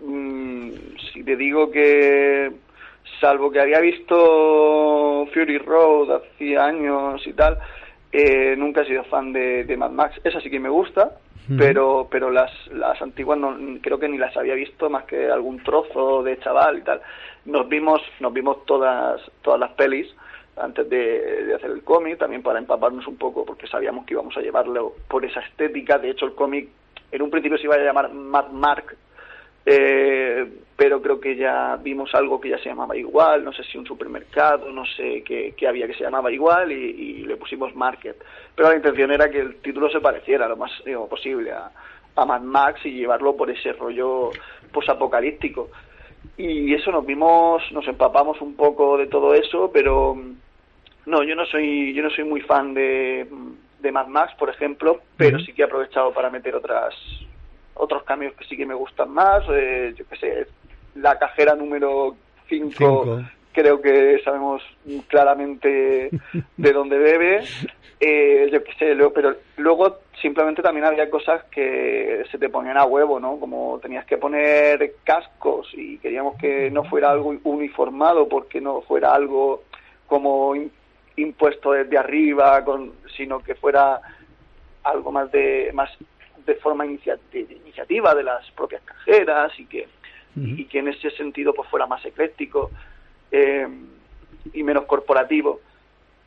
Speaker 15: mm, si te digo que, salvo que había visto Fury Road hace años y tal, eh, nunca he sido fan de, de Mad Max. Esa sí que me gusta, pero pero las, las antiguas no, creo que ni las había visto más que algún trozo de chaval y tal. Nos vimos, nos vimos todas, todas las pelis antes de, de hacer el cómic, también para empaparnos un poco, porque sabíamos que íbamos a llevarlo por esa estética. De hecho, el cómic en un principio se iba a llamar Mad Mark, eh, pero creo que ya vimos algo que ya se llamaba igual, no sé si un supermercado, no sé qué, qué había que se llamaba igual y, y le pusimos Market. Pero la intención era que el título se pareciera lo más posible a, a Mad Max y llevarlo por ese rollo posapocalíptico. Y eso nos vimos, nos empapamos un poco de todo eso, pero mm, no, yo no soy, yo no soy muy fan de, de Mad Max, por ejemplo, pero sí que he aprovechado para meter otras otros cambios que sí que me gustan más, eh, yo qué sé, la cajera número 5
Speaker 8: Cinco.
Speaker 15: creo que sabemos claramente (laughs) de dónde bebe, eh, yo qué sé, luego- pero luego simplemente también había cosas que se te ponían a huevo, ¿no? Como tenías que poner cascos y queríamos que no fuera algo uniformado porque no fuera algo como impuesto desde arriba, con, sino que fuera algo más de más de forma inicia- de- de iniciativa de las propias cajeras y que y que en ese sentido pues fuera más ecléctico eh, y menos corporativo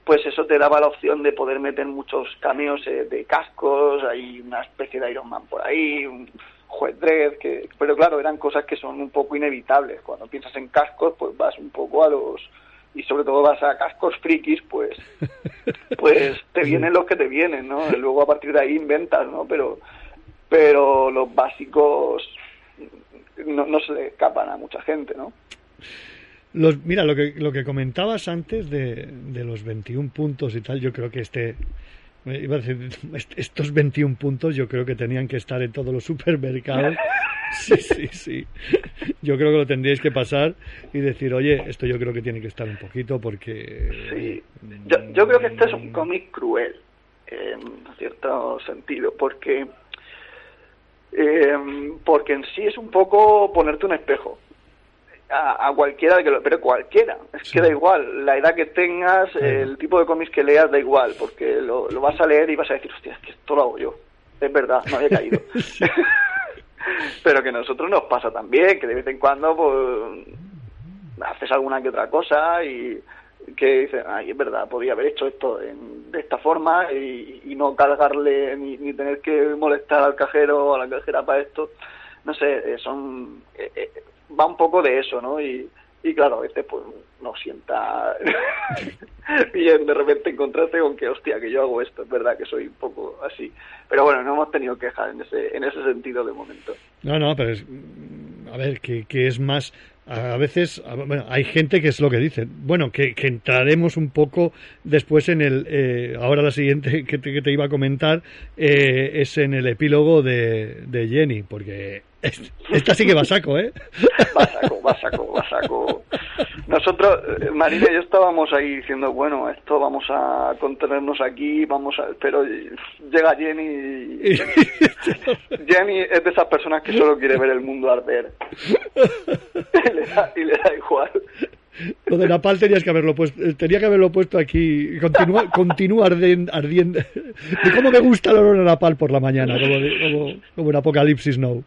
Speaker 15: pues eso te daba la opción de poder meter muchos cameos eh, de cascos hay una especie de Iron Man por ahí un juez Dredd que pero claro eran cosas que son un poco inevitables cuando piensas en cascos pues vas un poco a los y sobre todo vas a cascos frikis pues (laughs) pues te vienen los que te vienen, ¿no? Y luego a partir de ahí inventas, ¿no? Pero, pero los básicos no, no se le escapan a mucha gente, ¿no?
Speaker 8: Los, mira, lo que, lo que comentabas antes de, de los 21 puntos y tal, yo creo que este, eh, iba a decir, (laughs) est- estos 21 puntos yo creo que tenían que estar en todos los supermercados. (laughs) Sí, sí, sí. Yo creo que lo tendríais que pasar y decir, oye, esto yo creo que tiene que estar un poquito porque...
Speaker 15: Sí. Yo, yo creo que este es un cómic cruel, en cierto sentido, porque eh, porque en sí es un poco ponerte un espejo. A, a cualquiera de que lo, pero cualquiera es que da igual la edad que tengas el tipo de cómics que leas da igual porque lo, lo vas a leer y vas a decir hostia es que esto lo hago yo es verdad no había caído. (laughs) (laughs) Pero que a nosotros nos pasa también que de vez en cuando pues haces alguna que otra cosa y que dice, ay, es verdad, podía haber hecho esto en- de esta forma y, y no cargarle ni, ni tener que molestar al cajero o a la cajera para esto. No sé, eh, son eh, eh, va un poco de eso, ¿no? Y, y claro, a veces pues no sienta (laughs) bien de repente encontrarte con que, hostia, que yo hago esto, es verdad que soy un poco así. Pero bueno, no hemos tenido quejas en ese, en ese sentido de momento.
Speaker 8: No, no, pero es, a ver, que, que es más, a veces, bueno, hay gente que es lo que dice. Bueno, que, que entraremos un poco después en el, eh, ahora la siguiente (laughs) que te, que te iba a comentar eh, es en el epílogo de, de Jenny, porque (laughs) esta sí que va a saco, ¿eh?
Speaker 15: Va a saco, va a saco, va a saco. Nosotros, eh, Marina y yo estábamos ahí diciendo, bueno, esto vamos a contenernos aquí, vamos a... Pero llega Jenny y... (laughs) Jenny es de esas personas que solo quiere ver el mundo arder. y, (laughs) le da, y le da igual.
Speaker 8: Lo de Napal tenías que haberlo puesto, eh, tenía que haberlo puesto aquí. Continúa, continúa ardiendo, ardiendo. De cómo me gusta el olor a Napal por la mañana, como, de- como, como en Apocalipsis Now.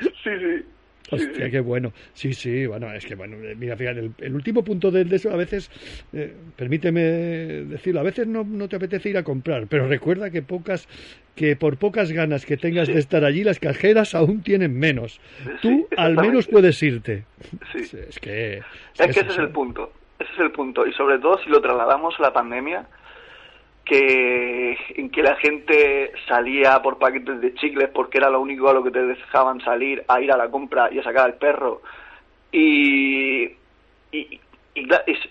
Speaker 8: (laughs)
Speaker 15: Sí, sí.
Speaker 8: Hostia, qué bueno. Sí, sí, bueno, es que, bueno, eh, mira, fíjate, el, el último punto de, de eso, a veces, eh, permíteme decirlo, a veces no, no te apetece ir a comprar, pero recuerda que pocas, que por pocas ganas que tengas de estar allí, las cajeras aún tienen menos. Tú al menos puedes irte.
Speaker 15: Sí.
Speaker 8: Es que...
Speaker 15: Es que ese es el punto, ese es el punto. Y sobre todo si lo trasladamos a la pandemia, que en que la gente salía por paquetes de chicles porque era lo único a lo que te dejaban salir, a ir a la compra y a sacar al perro. Y, y, y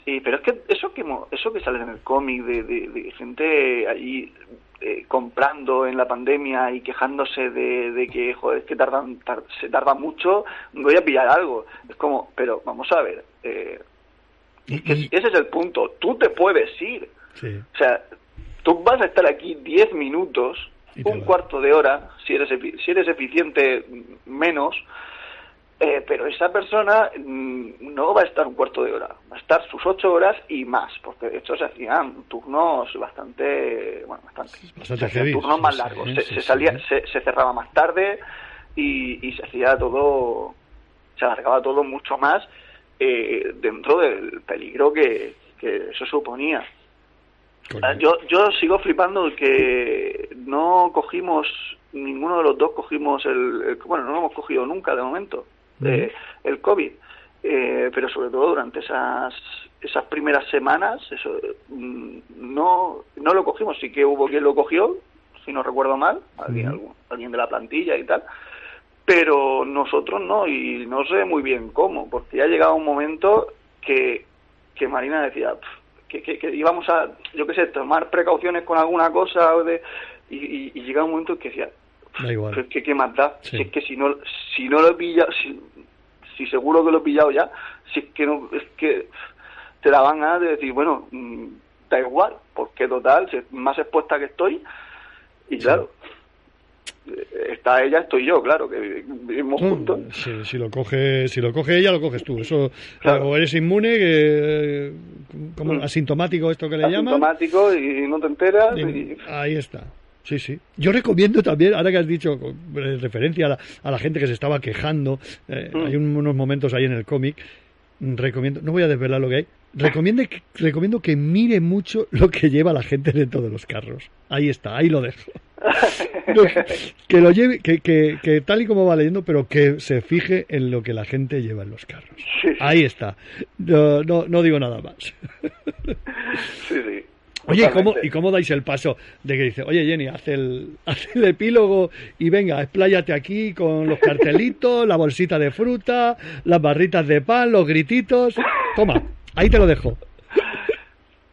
Speaker 15: y- pero es que eso que eso que sale en el cómic de, de- de gente allí eh, comprando en la pandemia y quejándose de, de que joder, es que tardan tar- se tarda mucho voy a pillar algo es como pero vamos a ver eh, es que ese es el punto tú te puedes ir
Speaker 8: Sí.
Speaker 15: o sea tú vas a estar aquí 10 minutos un cuarto de hora si eres si eres eficiente menos eh, pero esa persona mm, no va a estar un cuarto de hora, va a estar sus ocho horas y más, porque de hecho se hacían turnos bastante, bueno, bastante,
Speaker 8: Bastante
Speaker 15: se hacían turnos más largos, se, se salía, se, se cerraba más tarde y, y se hacía todo, se alargaba todo mucho más eh, dentro del peligro que, que eso suponía. Ah, Yo, yo sigo flipando que no cogimos, ninguno de los dos cogimos el, el- bueno, no lo hemos cogido nunca de momento, eh, el COVID, Eh, pero sobre todo durante esas esas primeras semanas, eso mm, no no lo cogimos, sí que hubo quien lo cogió, si no recuerdo mal, alguien, algún- alguien de la plantilla y tal, pero nosotros no, y no sé muy bien cómo, porque ha llegado un momento que, que Marina decía "Pf, que, que, que íbamos a, yo qué sé, tomar precauciones con alguna cosa, o de, y, y, y llega un momento que decía,
Speaker 8: Da igual.
Speaker 15: "Pero es que qué más da,
Speaker 8: Sí.
Speaker 15: si es que si no, si no lo he pillado, si, si seguro que lo he pillado ya, si es que no, es que te daban ganas de decir, bueno, mm, da igual, porque total, más expuesta que estoy, y claro, está ella, estoy yo, claro, que vivimos juntos.
Speaker 8: Si, si lo coge, si lo coge ella, lo coges tú. Eso, o eres inmune, que, eh, como
Speaker 15: Mm.
Speaker 8: asintomático esto que le llaman.
Speaker 15: Asintomático y no te enteras.
Speaker 8: Y-
Speaker 15: y-
Speaker 8: Ahí está. Sí, sí. Yo recomiendo también, ahora que has dicho, eh, referencia a la, a la gente que se estaba quejando, eh,
Speaker 15: Mm.
Speaker 8: hay un- unos momentos ahí en el cómic, mm, recomiendo, no voy a desvelar lo que hay, recomiendo que, recomiendo que mire mucho lo que lleva la gente dentro de los carros. Ahí está, ahí lo dejo. No, que, lo lleve, que, que, que tal y como va leyendo, pero que se fije en lo que la gente lleva en los carros. Ahí está. No, no, no digo nada más.
Speaker 15: Sí, sí.
Speaker 8: Oye, ¿y cómo. ¿y cómo dais el paso de que dice, oye Jenny, haz el, haz el epílogo y venga, expláyate aquí con los cartelitos, la bolsita de fruta, las barritas de pan, los grititos? Toma, ahí te lo dejo.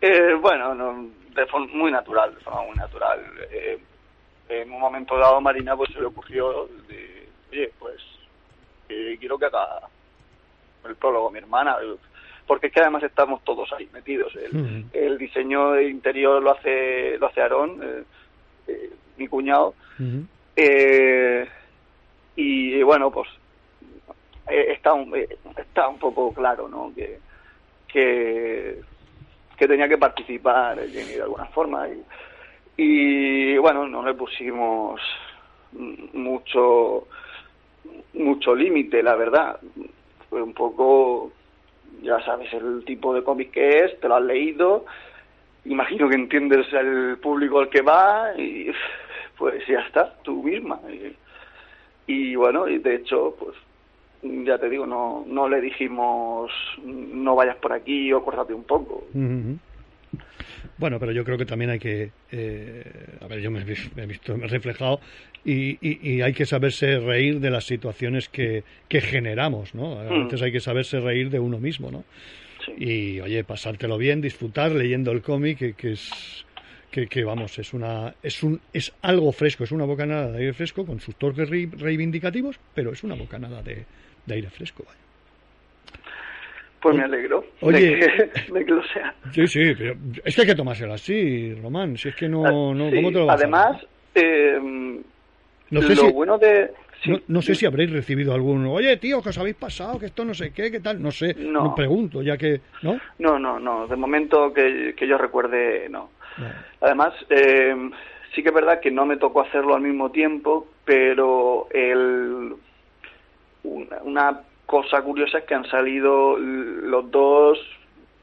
Speaker 15: Eh, bueno, no, de forma muy natural, de forma muy natural. Eh, en un momento dado, Marina pues se le ocurrió, de, oye, pues eh, quiero que haga el prólogo mi hermana, porque es que además estamos todos ahí metidos. El, el diseño interior lo hace lo hace Aarón, eh, eh, mi cuñado, eh, y bueno, pues eh, está un, eh, está un poco claro, ¿no? Que, que, que tenía que participar Jenny de alguna forma y, y bueno, no le pusimos mucho mucho límite, la verdad. Fue un poco ya sabes el tipo de cómic que es, te lo has leído, imagino que entiendes el público al que va y pues ya está, tú misma. Y, bueno, y de hecho, pues ya te digo, no, no le dijimos no vayas por aquí o córtate un poco.
Speaker 8: Ujú. Bueno, pero yo creo que también hay que, eh, a ver, yo me he, visto, me he reflejado y, y- y hay que saberse reír de las situaciones que, que generamos, ¿no? A
Speaker 15: Mm.
Speaker 8: veces hay que saberse reír de uno mismo, ¿no? Y, oye, pasártelo bien, disfrutar leyendo el cómic, que, que es, que, que, vamos, es una, es un, es algo fresco, es una bocanada de aire fresco con sus toques re- reivindicativos, pero es una bocanada de, de aire fresco, vaya.
Speaker 15: Pues me alegro
Speaker 8: Oye.
Speaker 15: de, que, (laughs) de que lo sea.
Speaker 8: Sí, sí, pero es que hay que tomárselo así, Román, si es que no, no
Speaker 15: Ah, Sí,
Speaker 8: ¿cómo te lo vas a
Speaker 15: Además, eh,
Speaker 8: No sé
Speaker 15: lo
Speaker 8: si-
Speaker 15: bueno de...
Speaker 8: No, no sé si habréis recibido alguno. Oye, tío, que os habéis pasado, que esto no sé qué, qué tal. No sé,
Speaker 15: No.
Speaker 8: no pregunto, ya que. ¿No?
Speaker 15: No, no, no. De momento que, que yo recuerde, no. Además, eh, sí que es verdad que no me tocó hacerlo al mismo tiempo, pero el, una, una cosa curiosa es que han salido los dos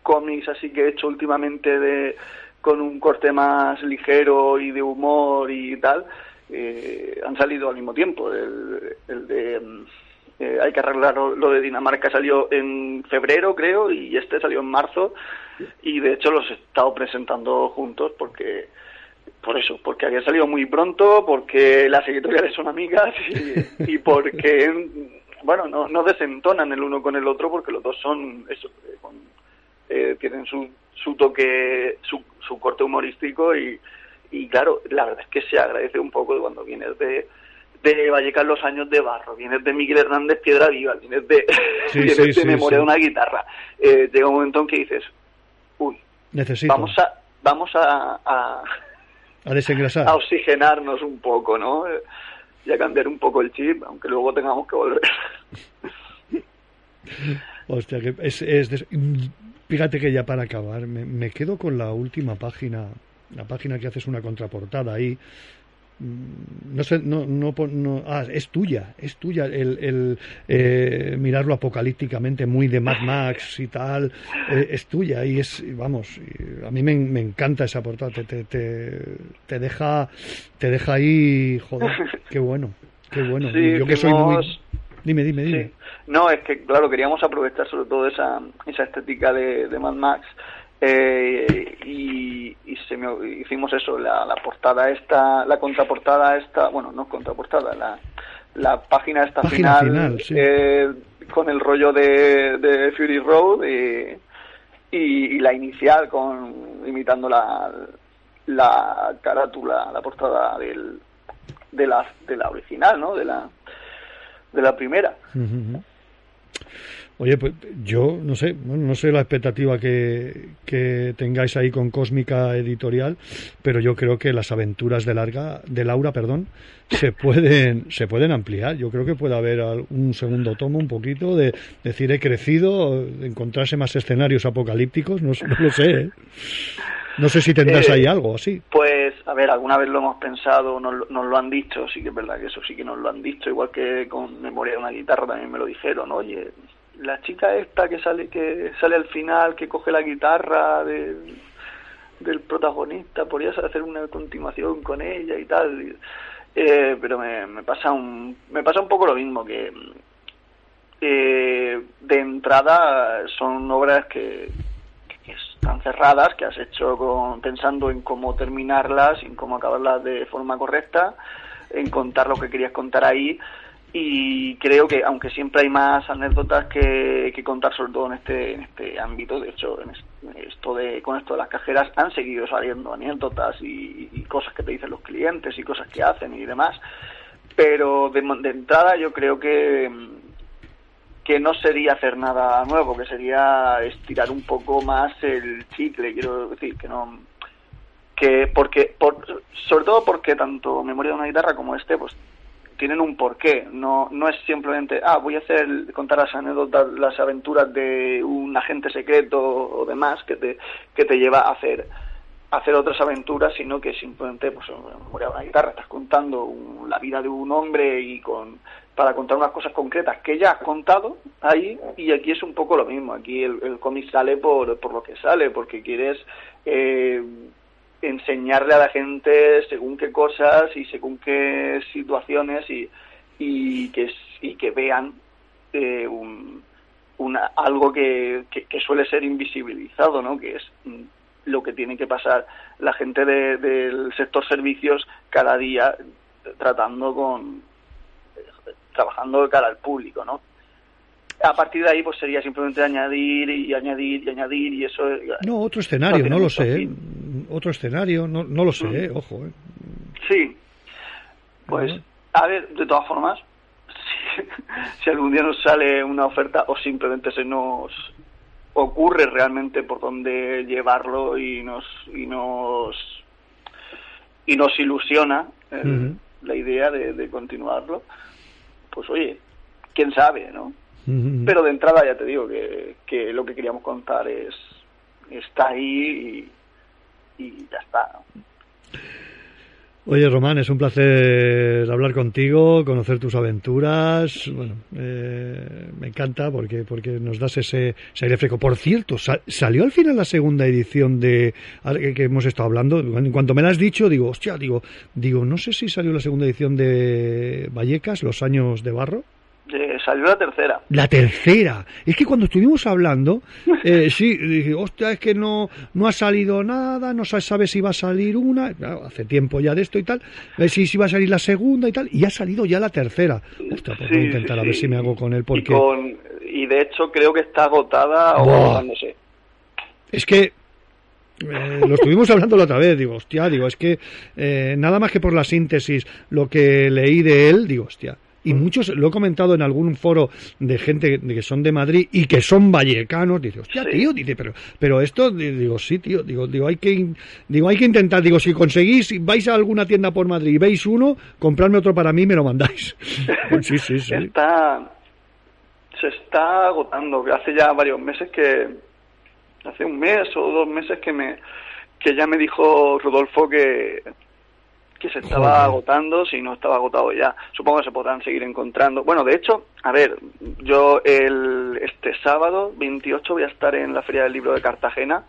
Speaker 15: cómics así que he hecho últimamente de con un corte más ligero y de humor y tal, eh, han salido al mismo tiempo. El, el de mm, eh, Hay que arreglar lo de Dinamarca salió en febrero, creo, y este salió en marzo, y de hecho los he estado presentando juntos porque por eso, porque había salido muy pronto, porque las editoriales son amigas y porque, (laughs) bueno, no, no desentonan el uno con el otro porque los dos son, eso, eh, con- eh, tienen su, su toque, su, su corte humorístico y, y claro, la verdad es que se agradece un poco cuando vienes de de Vallecas los años de barro, vienes de Miguel Hernández Piedra Viva, vienes de,
Speaker 8: Sí, (laughs)
Speaker 15: vienes
Speaker 8: sí,
Speaker 15: de
Speaker 8: sí,
Speaker 15: memoria de una guitarra. Eh, llega un momento en que dices, uy,
Speaker 8: Necesito.
Speaker 15: vamos a vamos a, a,
Speaker 8: A desengrasar.
Speaker 15: a oxigenarnos un poco, ¿no? Y a cambiar un poco el chip, aunque luego tengamos que volver. (laughs)
Speaker 8: Hostia, que es, es des- Fíjate que ya para acabar, me, me quedo con la última página, la página que haces una contraportada ahí. No sé, no, no, ah, es tuya, es tuya el, el eh, mirarlo apocalípticamente, muy de Mad Max y tal, eh, es tuya y es, vamos, a mí me, me encanta esa portada, te, te, te, te deja, te deja ahí, joder, (laughs) qué bueno, qué bueno.
Speaker 15: Sí,
Speaker 8: Yo que soy muy, dime, dime, dime.
Speaker 15: No, es que, claro, queríamos aprovechar sobre todo esa, esa estética de, de Mad Max eh, y, y se me- hicimos eso, la, la portada esta, la contraportada esta, bueno, no contraportada, la, la página esta
Speaker 8: Página
Speaker 15: final,
Speaker 8: final, sí.
Speaker 15: eh, con el rollo de, de Fury Road y, y, y la inicial con imitando la, la carátula, la portada del, de la, de la original, ¿no? De la, de la primera.
Speaker 8: Ujú. Oye, pues yo no sé, bueno, no sé la expectativa que, que tengáis ahí con Cósmica Editorial, pero yo creo que las aventuras de Larga, de Laura, perdón, se pueden, se pueden ampliar. Yo creo que puede haber un segundo tomo, un poquito, de decir he crecido, de encontrarse más escenarios apocalípticos, no, no lo sé. ¿eh? No sé si tendrás
Speaker 15: Eh,
Speaker 8: ahí algo así.
Speaker 15: Pues, a ver, alguna vez lo hemos pensado, nos, nos lo han dicho, sí que es verdad que eso sí que nos lo han dicho, igual que con Memoria de una guitarra también me lo dijeron, oye, la chica esta que sale que sale al final, que coge la guitarra de- del protagonista, podrías hacer una continuación con ella y tal. eh, pero me, pasa un me pasa un poco lo mismo que eh, de entrada son obras que, que están cerradas, que has hecho con, pensando en cómo terminarlas, en cómo acabarlas de forma correcta, en contar lo que querías contar ahí. Y creo que, aunque siempre hay más anécdotas que, que contar, sobre todo en este, en este ámbito, de hecho, en es- esto con esto de las cajeras, han seguido saliendo anécdotas y, y cosas que te dicen los clientes y cosas que hacen y demás. Pero de, de entrada yo creo que, que no sería hacer nada nuevo, que sería estirar un poco más el chicle, quiero decir, que no que porque por, sobre todo porque tanto Memoria de una guitarra como este pues tienen un porqué, no no es simplemente ah voy a hacer contar las anécdotas, las aventuras de un agente secreto o demás que te que te lleva a hacer a hacer otras aventuras, sino que simplemente pues de una guitarra estás contando un- la vida de un hombre y con para contar unas cosas concretas que ya has contado ahí y aquí es un poco lo mismo. Aquí el, el cómic sale por, por lo que sale, porque quieres eh, enseñarle a la gente según qué cosas y según qué situaciones y, y, que, y que vean eh, un, una, algo que, que, que suele ser invisibilizado, ¿no? que es mm, lo que tiene que pasar la gente de- del sector servicios cada día tratando con trabajando de cara al público, ¿no? A partir de ahí, pues sería simplemente añadir y añadir y añadir y eso. eh,
Speaker 8: No, otro escenario, no, lo sé. ¿eh?
Speaker 15: fin.
Speaker 8: Otro escenario, no, no lo sé, ¿eh? ojo. ¿eh?
Speaker 15: Sí. Pues, a ver, de todas formas, (laughs) si, si algún día nos sale una oferta o simplemente se nos ocurre realmente por dónde llevarlo y nos y nos y nos ilusiona eh, la idea de, de continuarlo, pues oye, quién sabe, ¿no? Pero de entrada ya te digo que, que lo que queríamos contar es está ahí y, y ya está.
Speaker 8: Oye, Román, es un placer hablar contigo, conocer tus aventuras. Bueno, eh, me encanta porque porque nos das ese, aire fresco. Por cierto, sa- salió al final la segunda edición de que hemos estado hablando. En cuanto me la has dicho, digo, hostia, digo, digo, no sé si salió la segunda edición de Vallecas, Los años de barro.
Speaker 15: Eh, salió la tercera.
Speaker 8: La tercera. Es que cuando estuvimos hablando, (laughs) eh, sí, dije, hostia, es que no, no ha salido nada, no se sabe si va a salir una, claro, hace tiempo ya de esto y tal, ver si, si va a salir la segunda y tal, y ha salido ya la tercera. Hostia, pues voy a intentar
Speaker 15: sí,
Speaker 8: a ver
Speaker 15: sí.
Speaker 8: si me hago con él,
Speaker 15: Y,
Speaker 8: porque
Speaker 15: con, y de hecho creo que está agotada
Speaker 8: Buah.
Speaker 15: o no sé.
Speaker 8: es que eh, lo estuvimos hablando la otra vez, digo, hostia, digo, es que eh, nada más que por la síntesis, lo que leí de él, digo, hostia. Y muchos, lo he comentado en algún foro de gente que son de Madrid y que son vallecanos, dice, hostia, tío, dice, pero, pero esto, di- digo, sí, tío, digo, digo, hay que, digo, hay que intentar, digo, si conseguís, vais a alguna tienda por Madrid y veis uno, comprarme otro para mí y me lo mandáis. (laughs) Pues sí, sí, sí.
Speaker 15: Está, se está agotando. Hace ya varios meses que, hace un mes o dos meses que me, que ya me dijo Rodolfo que, que se estaba agotando, si no estaba agotado ya. Supongo que se podrán seguir encontrando. Bueno, de hecho, a ver, yo el, este sábado 28 voy a estar en la Feria del Libro de Cartagena.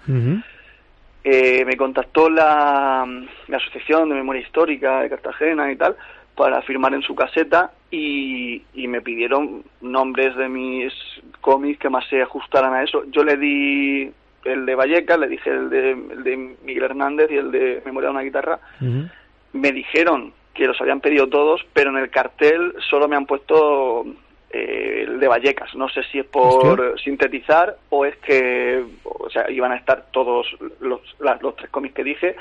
Speaker 15: Eh, me contactó la, la Asociación de Memoria Histórica de Cartagena y tal para firmar en su caseta y, y me pidieron nombres de mis cómics que más se ajustaran a eso. Yo le di el de Vallecas, le dije el de, el de Miguel Hernández y el de Memoria de una guitarra. Me dijeron que los habían pedido todos, pero en el cartel solo me han puesto eh, el de Vallecas. No sé si es por
Speaker 8: Hostia.
Speaker 15: sintetizar o es que, o sea, iban a estar todos los, las- los tres cómics que dije,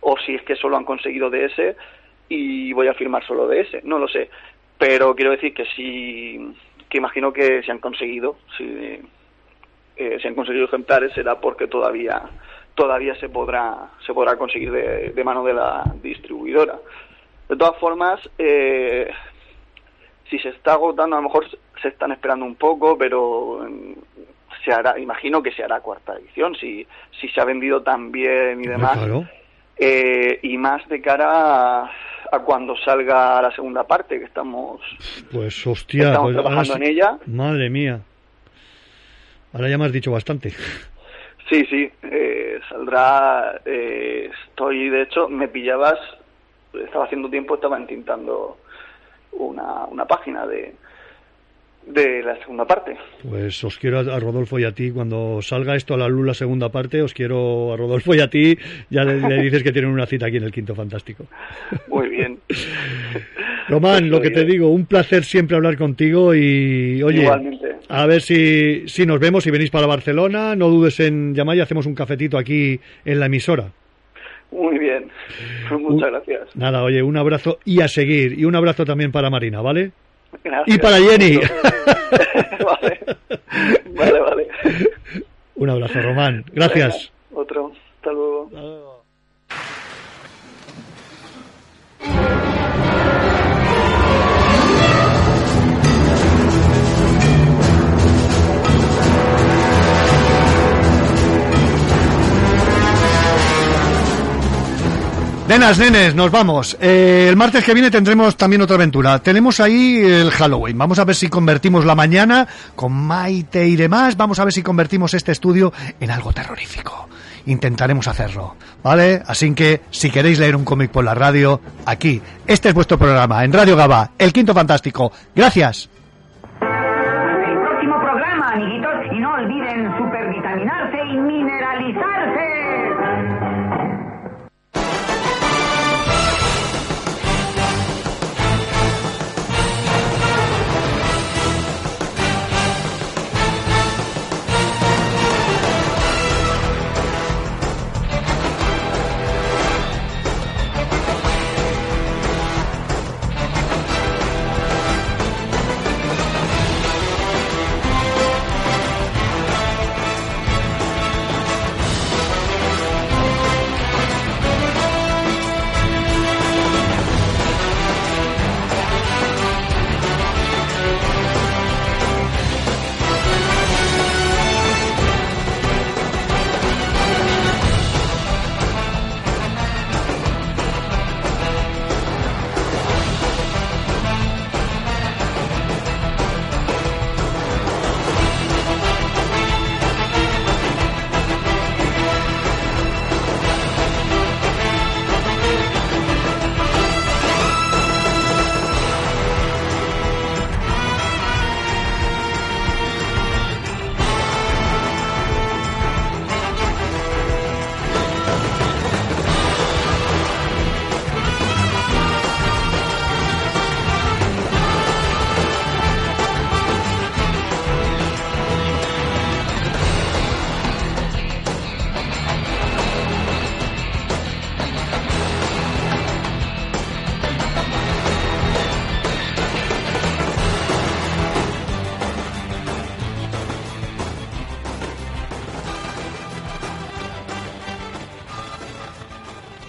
Speaker 15: o si es que solo han conseguido de ese y voy a firmar solo de ese. No lo sé. Pero quiero decir que sí, que imagino que se han conseguido, si eh, se han conseguido ejemplares será porque todavía todavía se podrá se podrá conseguir de, de mano de la distribuidora. De todas formas, eh, si se está agotando, a lo mejor se están esperando un poco, pero mm, se hará, imagino que se hará cuarta edición, si, si se ha vendido tan bien y demás.
Speaker 8: Claro.
Speaker 15: Eh, y más de cara a, a cuando salga la segunda parte, que estamos
Speaker 8: Pues hostia,
Speaker 15: Estamos
Speaker 8: pues
Speaker 15: trabajando en ella.
Speaker 8: Madre mía. Ahora ya me has dicho bastante.
Speaker 15: Sí, sí, eh, saldrá. eh, estoy, de hecho, me pillabas. Estaba haciendo tiempo, estaba entintando una, una página de, de la segunda parte.
Speaker 8: Pues os quiero a, Rodolfo y a ti, cuando salga esto a la luz la segunda parte, os quiero a Rodolfo y a ti, ya le, le dices que tienen una cita aquí en el Quinto Fantástico.
Speaker 15: Muy bien. (laughs)
Speaker 8: Román, lo que te digo, un placer siempre hablar contigo y oye,
Speaker 15: Igualmente.
Speaker 8: a ver si, si nos vemos, si venís para Barcelona, no dudes en llamar y hacemos un cafetito aquí en la emisora.
Speaker 15: Muy bien. (laughs) Muchas gracias.
Speaker 8: Nada, oye, un abrazo y a seguir, y un abrazo también para Marina, ¿vale?
Speaker 15: Gracias.
Speaker 8: Y para Jenny. (laughs)
Speaker 15: vale. (laughs) Vale, vale.
Speaker 8: un abrazo, Román. Gracias. Nenas, nenes, nos vamos. Eh, el martes que viene tendremos también otra aventura. Tenemos ahí el Halloween. Vamos a ver si convertimos la mañana con Maite y demás. Vamos a ver si convertimos este estudio en algo terrorífico. Intentaremos hacerlo, ¿vale? Así que si queréis leer un cómic por la radio, aquí. Este es vuestro programa, en Radio Gaba, El Quinto Fantástico. Gracias.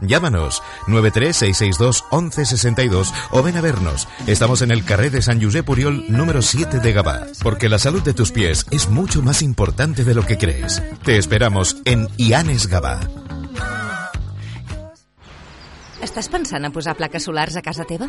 Speaker 2: Llámanos 936621162 o ven a vernos. Estamos en el carré de San Josep Puriol número 7 de Gabá, porque la salud de tus pies es mucho más importante de lo que crees. Te esperamos en Ianes Gabá.
Speaker 5: Estàs pensant a posar plaques solars a casa teva?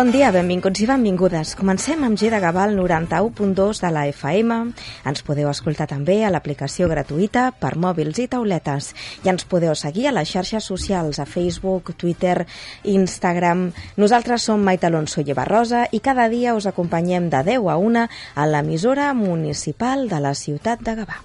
Speaker 12: Bon dia, benvinguts i benvingudes. Comencem amb G de Gavà al 91.2 de la FM. Ens podeu escoltar també a l'aplicació gratuïta per mòbils i tauletes. I ens podeu seguir a les xarxes socials, a Facebook, Twitter, Instagram. Nosaltres som Maite Alonso i Eva Rosa i cada dia us acompanyem de 10 a 1 a l'emissora municipal de la ciutat de Gavà.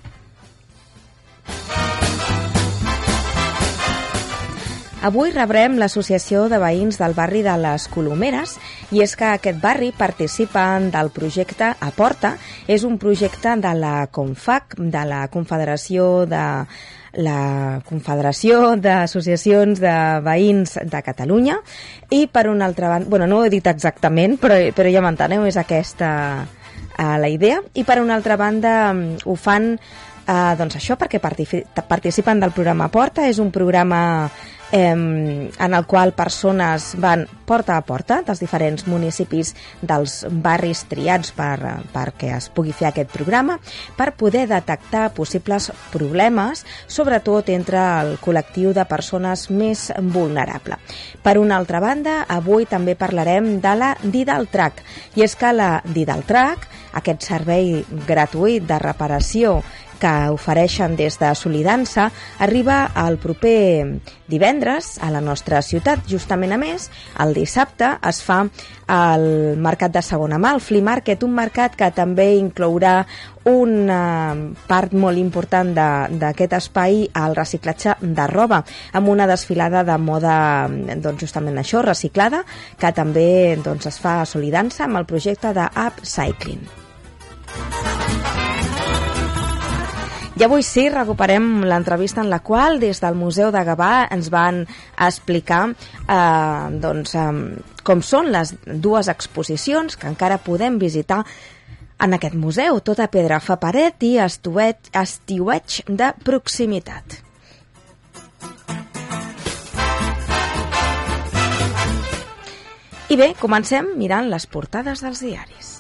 Speaker 12: Avui rebrem l'Associació de Veïns del barri de les Colomeres i és que aquest barri participa del projecte Aporta. És un projecte de la CONFAC, de la Confederació de la Confederació d'Associacions de Veïns de Catalunya i per una altra banda, bueno, no ho he dit exactament, però, però ja m'enteneu, és aquesta uh, la idea, i per una altra banda um, ho fan Uh, doncs això, perquè participen del programa Porta, és un programa eh, en el qual persones van porta a porta dels diferents municipis dels barris triats per, perquè es pugui fer aquest programa per poder detectar possibles problemes, sobretot entre el col·lectiu de persones més vulnerable. Per una altra banda, avui també parlarem de la Didaltrac, i és que la Didaltrac, aquest servei gratuït de reparació que ofereixen des de Solidança arriba el proper divendres a la nostra ciutat. Justament a més, el dissabte es fa el mercat de segona mà, el Flea Market, un mercat que també inclourà una part molt important d'aquest espai al reciclatge de roba, amb una desfilada de moda doncs justament això, reciclada, que també doncs, es fa a Solidança amb el projecte d'Upcycling. I avui sí, recuperem l'entrevista en la qual des del Museu de Gavà ens van explicar eh, doncs, eh, com són les dues exposicions que encara podem visitar en aquest museu, tota pedra fa paret i estiuet, estiueig de proximitat. I bé, comencem mirant les portades dels diaris.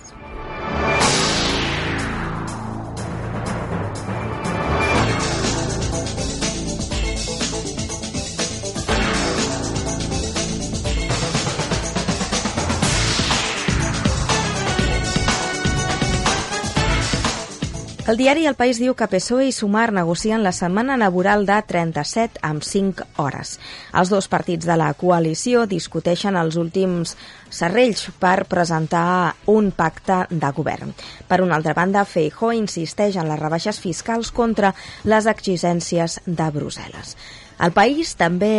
Speaker 12: El diari El País diu que PSOE i Sumar negocien la setmana laboral de 37 amb 5 hores. Els dos partits de la coalició discuteixen els últims serrells per presentar un pacte de govern. Per una altra banda, Feijó insisteix en les rebaixes fiscals contra les exigències de Brussel·les. El país també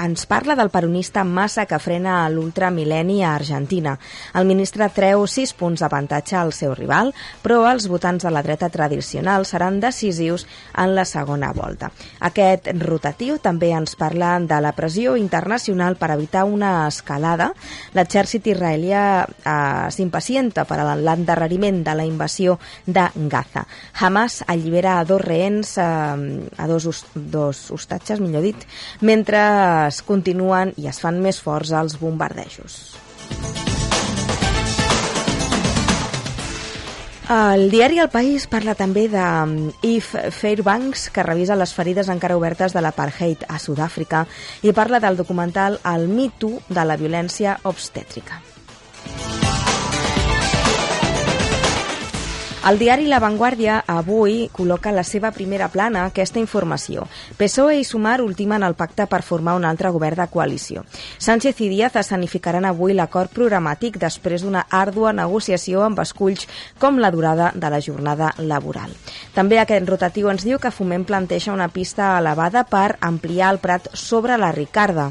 Speaker 12: ens parla del peronista massa que frena l'ultramil·lenni a Argentina. El ministre treu sis punts d'avantatge al seu rival, però els votants de la dreta tradicional seran decisius en la segona volta. Aquest rotatiu també ens parla de la pressió internacional per evitar una escalada. L'exèrcit israelià eh, s'impacienta per a l'endarreriment de la invasió de Gaza. Hamas allibera a dos rehens, eh, a dos, dos hostatges, millor dit, mentre es continuen i es fan més forts els bombardejos. El diari El País parla també de Yves um, Fairbanks, que revisa les ferides encara obertes de l'apartheid a Sud-àfrica i parla del documental El Me Too de la violència obstètrica. El diari La Vanguardia avui col·loca la seva primera plana aquesta informació. PSOE i Sumar ultimen el pacte per formar un altre govern de coalició. Sánchez i Díaz escenificaran avui l'acord programàtic després d'una àrdua negociació amb esculls com la durada de la jornada laboral. També aquest rotatiu ens diu que Foment planteja una pista elevada per ampliar el Prat sobre la Ricarda.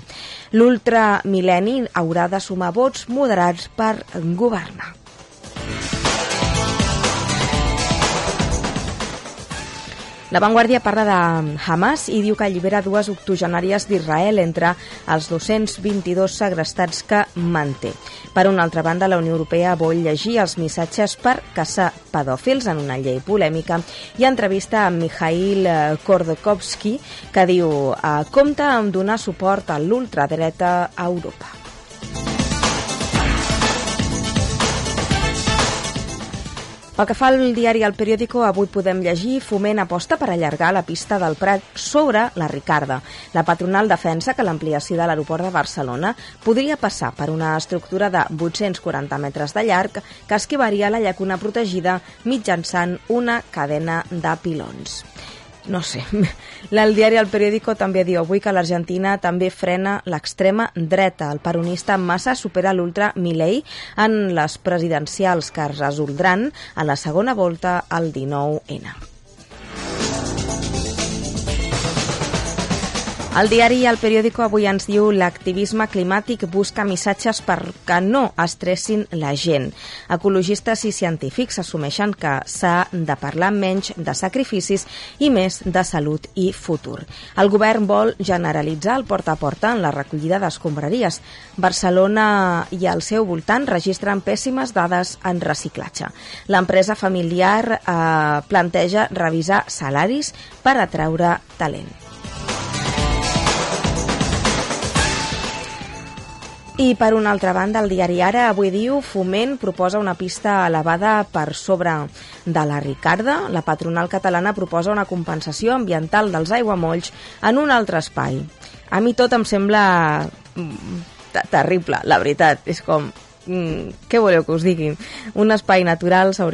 Speaker 12: L'ultramil·lenni haurà de sumar vots moderats per governar. La Vanguardia parla de Hamas i diu que allibera dues octogenàries d'Israel entre els 222 segrestats que manté. Per una altra banda, la Unió Europea vol llegir els missatges per caçar pedòfils en una llei polèmica i entrevista amb Mikhail Kordokowski que diu eh, compta amb donar suport a l'ultradreta a Europa. Pel que fa al diari El Periódico, avui podem llegir Foment aposta per allargar la pista del Prat sobre la Ricarda. La patronal defensa que l'ampliació de l'aeroport de Barcelona podria passar per una estructura de 840 metres de llarg que esquivaria la llacuna protegida mitjançant una cadena de pilons no sé, (laughs) el diari El Periódico també diu avui que l'Argentina també frena l'extrema dreta. El peronista Massa supera l'ultra Milei en les presidencials que es resoldran a la segona volta al 19N. El diari El Periódico avui ens diu l'activisme climàtic busca missatges perquè no estressin la gent. Ecologistes i científics assumeixen que s'ha de parlar menys de sacrificis i més de salut i futur. El govern vol generalitzar el porta a porta en la recollida d'escombraries. Barcelona i al seu voltant registren pèssimes dades en reciclatge. L'empresa familiar eh, planteja revisar salaris per atraure talent. I per una altra banda, el diari Ara avui diu Foment proposa una pista elevada per sobre de la Ricarda. La patronal catalana proposa una compensació ambiental dels aiguamolls en un altre espai. A mi tot em sembla mm, terrible, la veritat. És com, mm, què voleu que us digui? Un espai natural s'hauria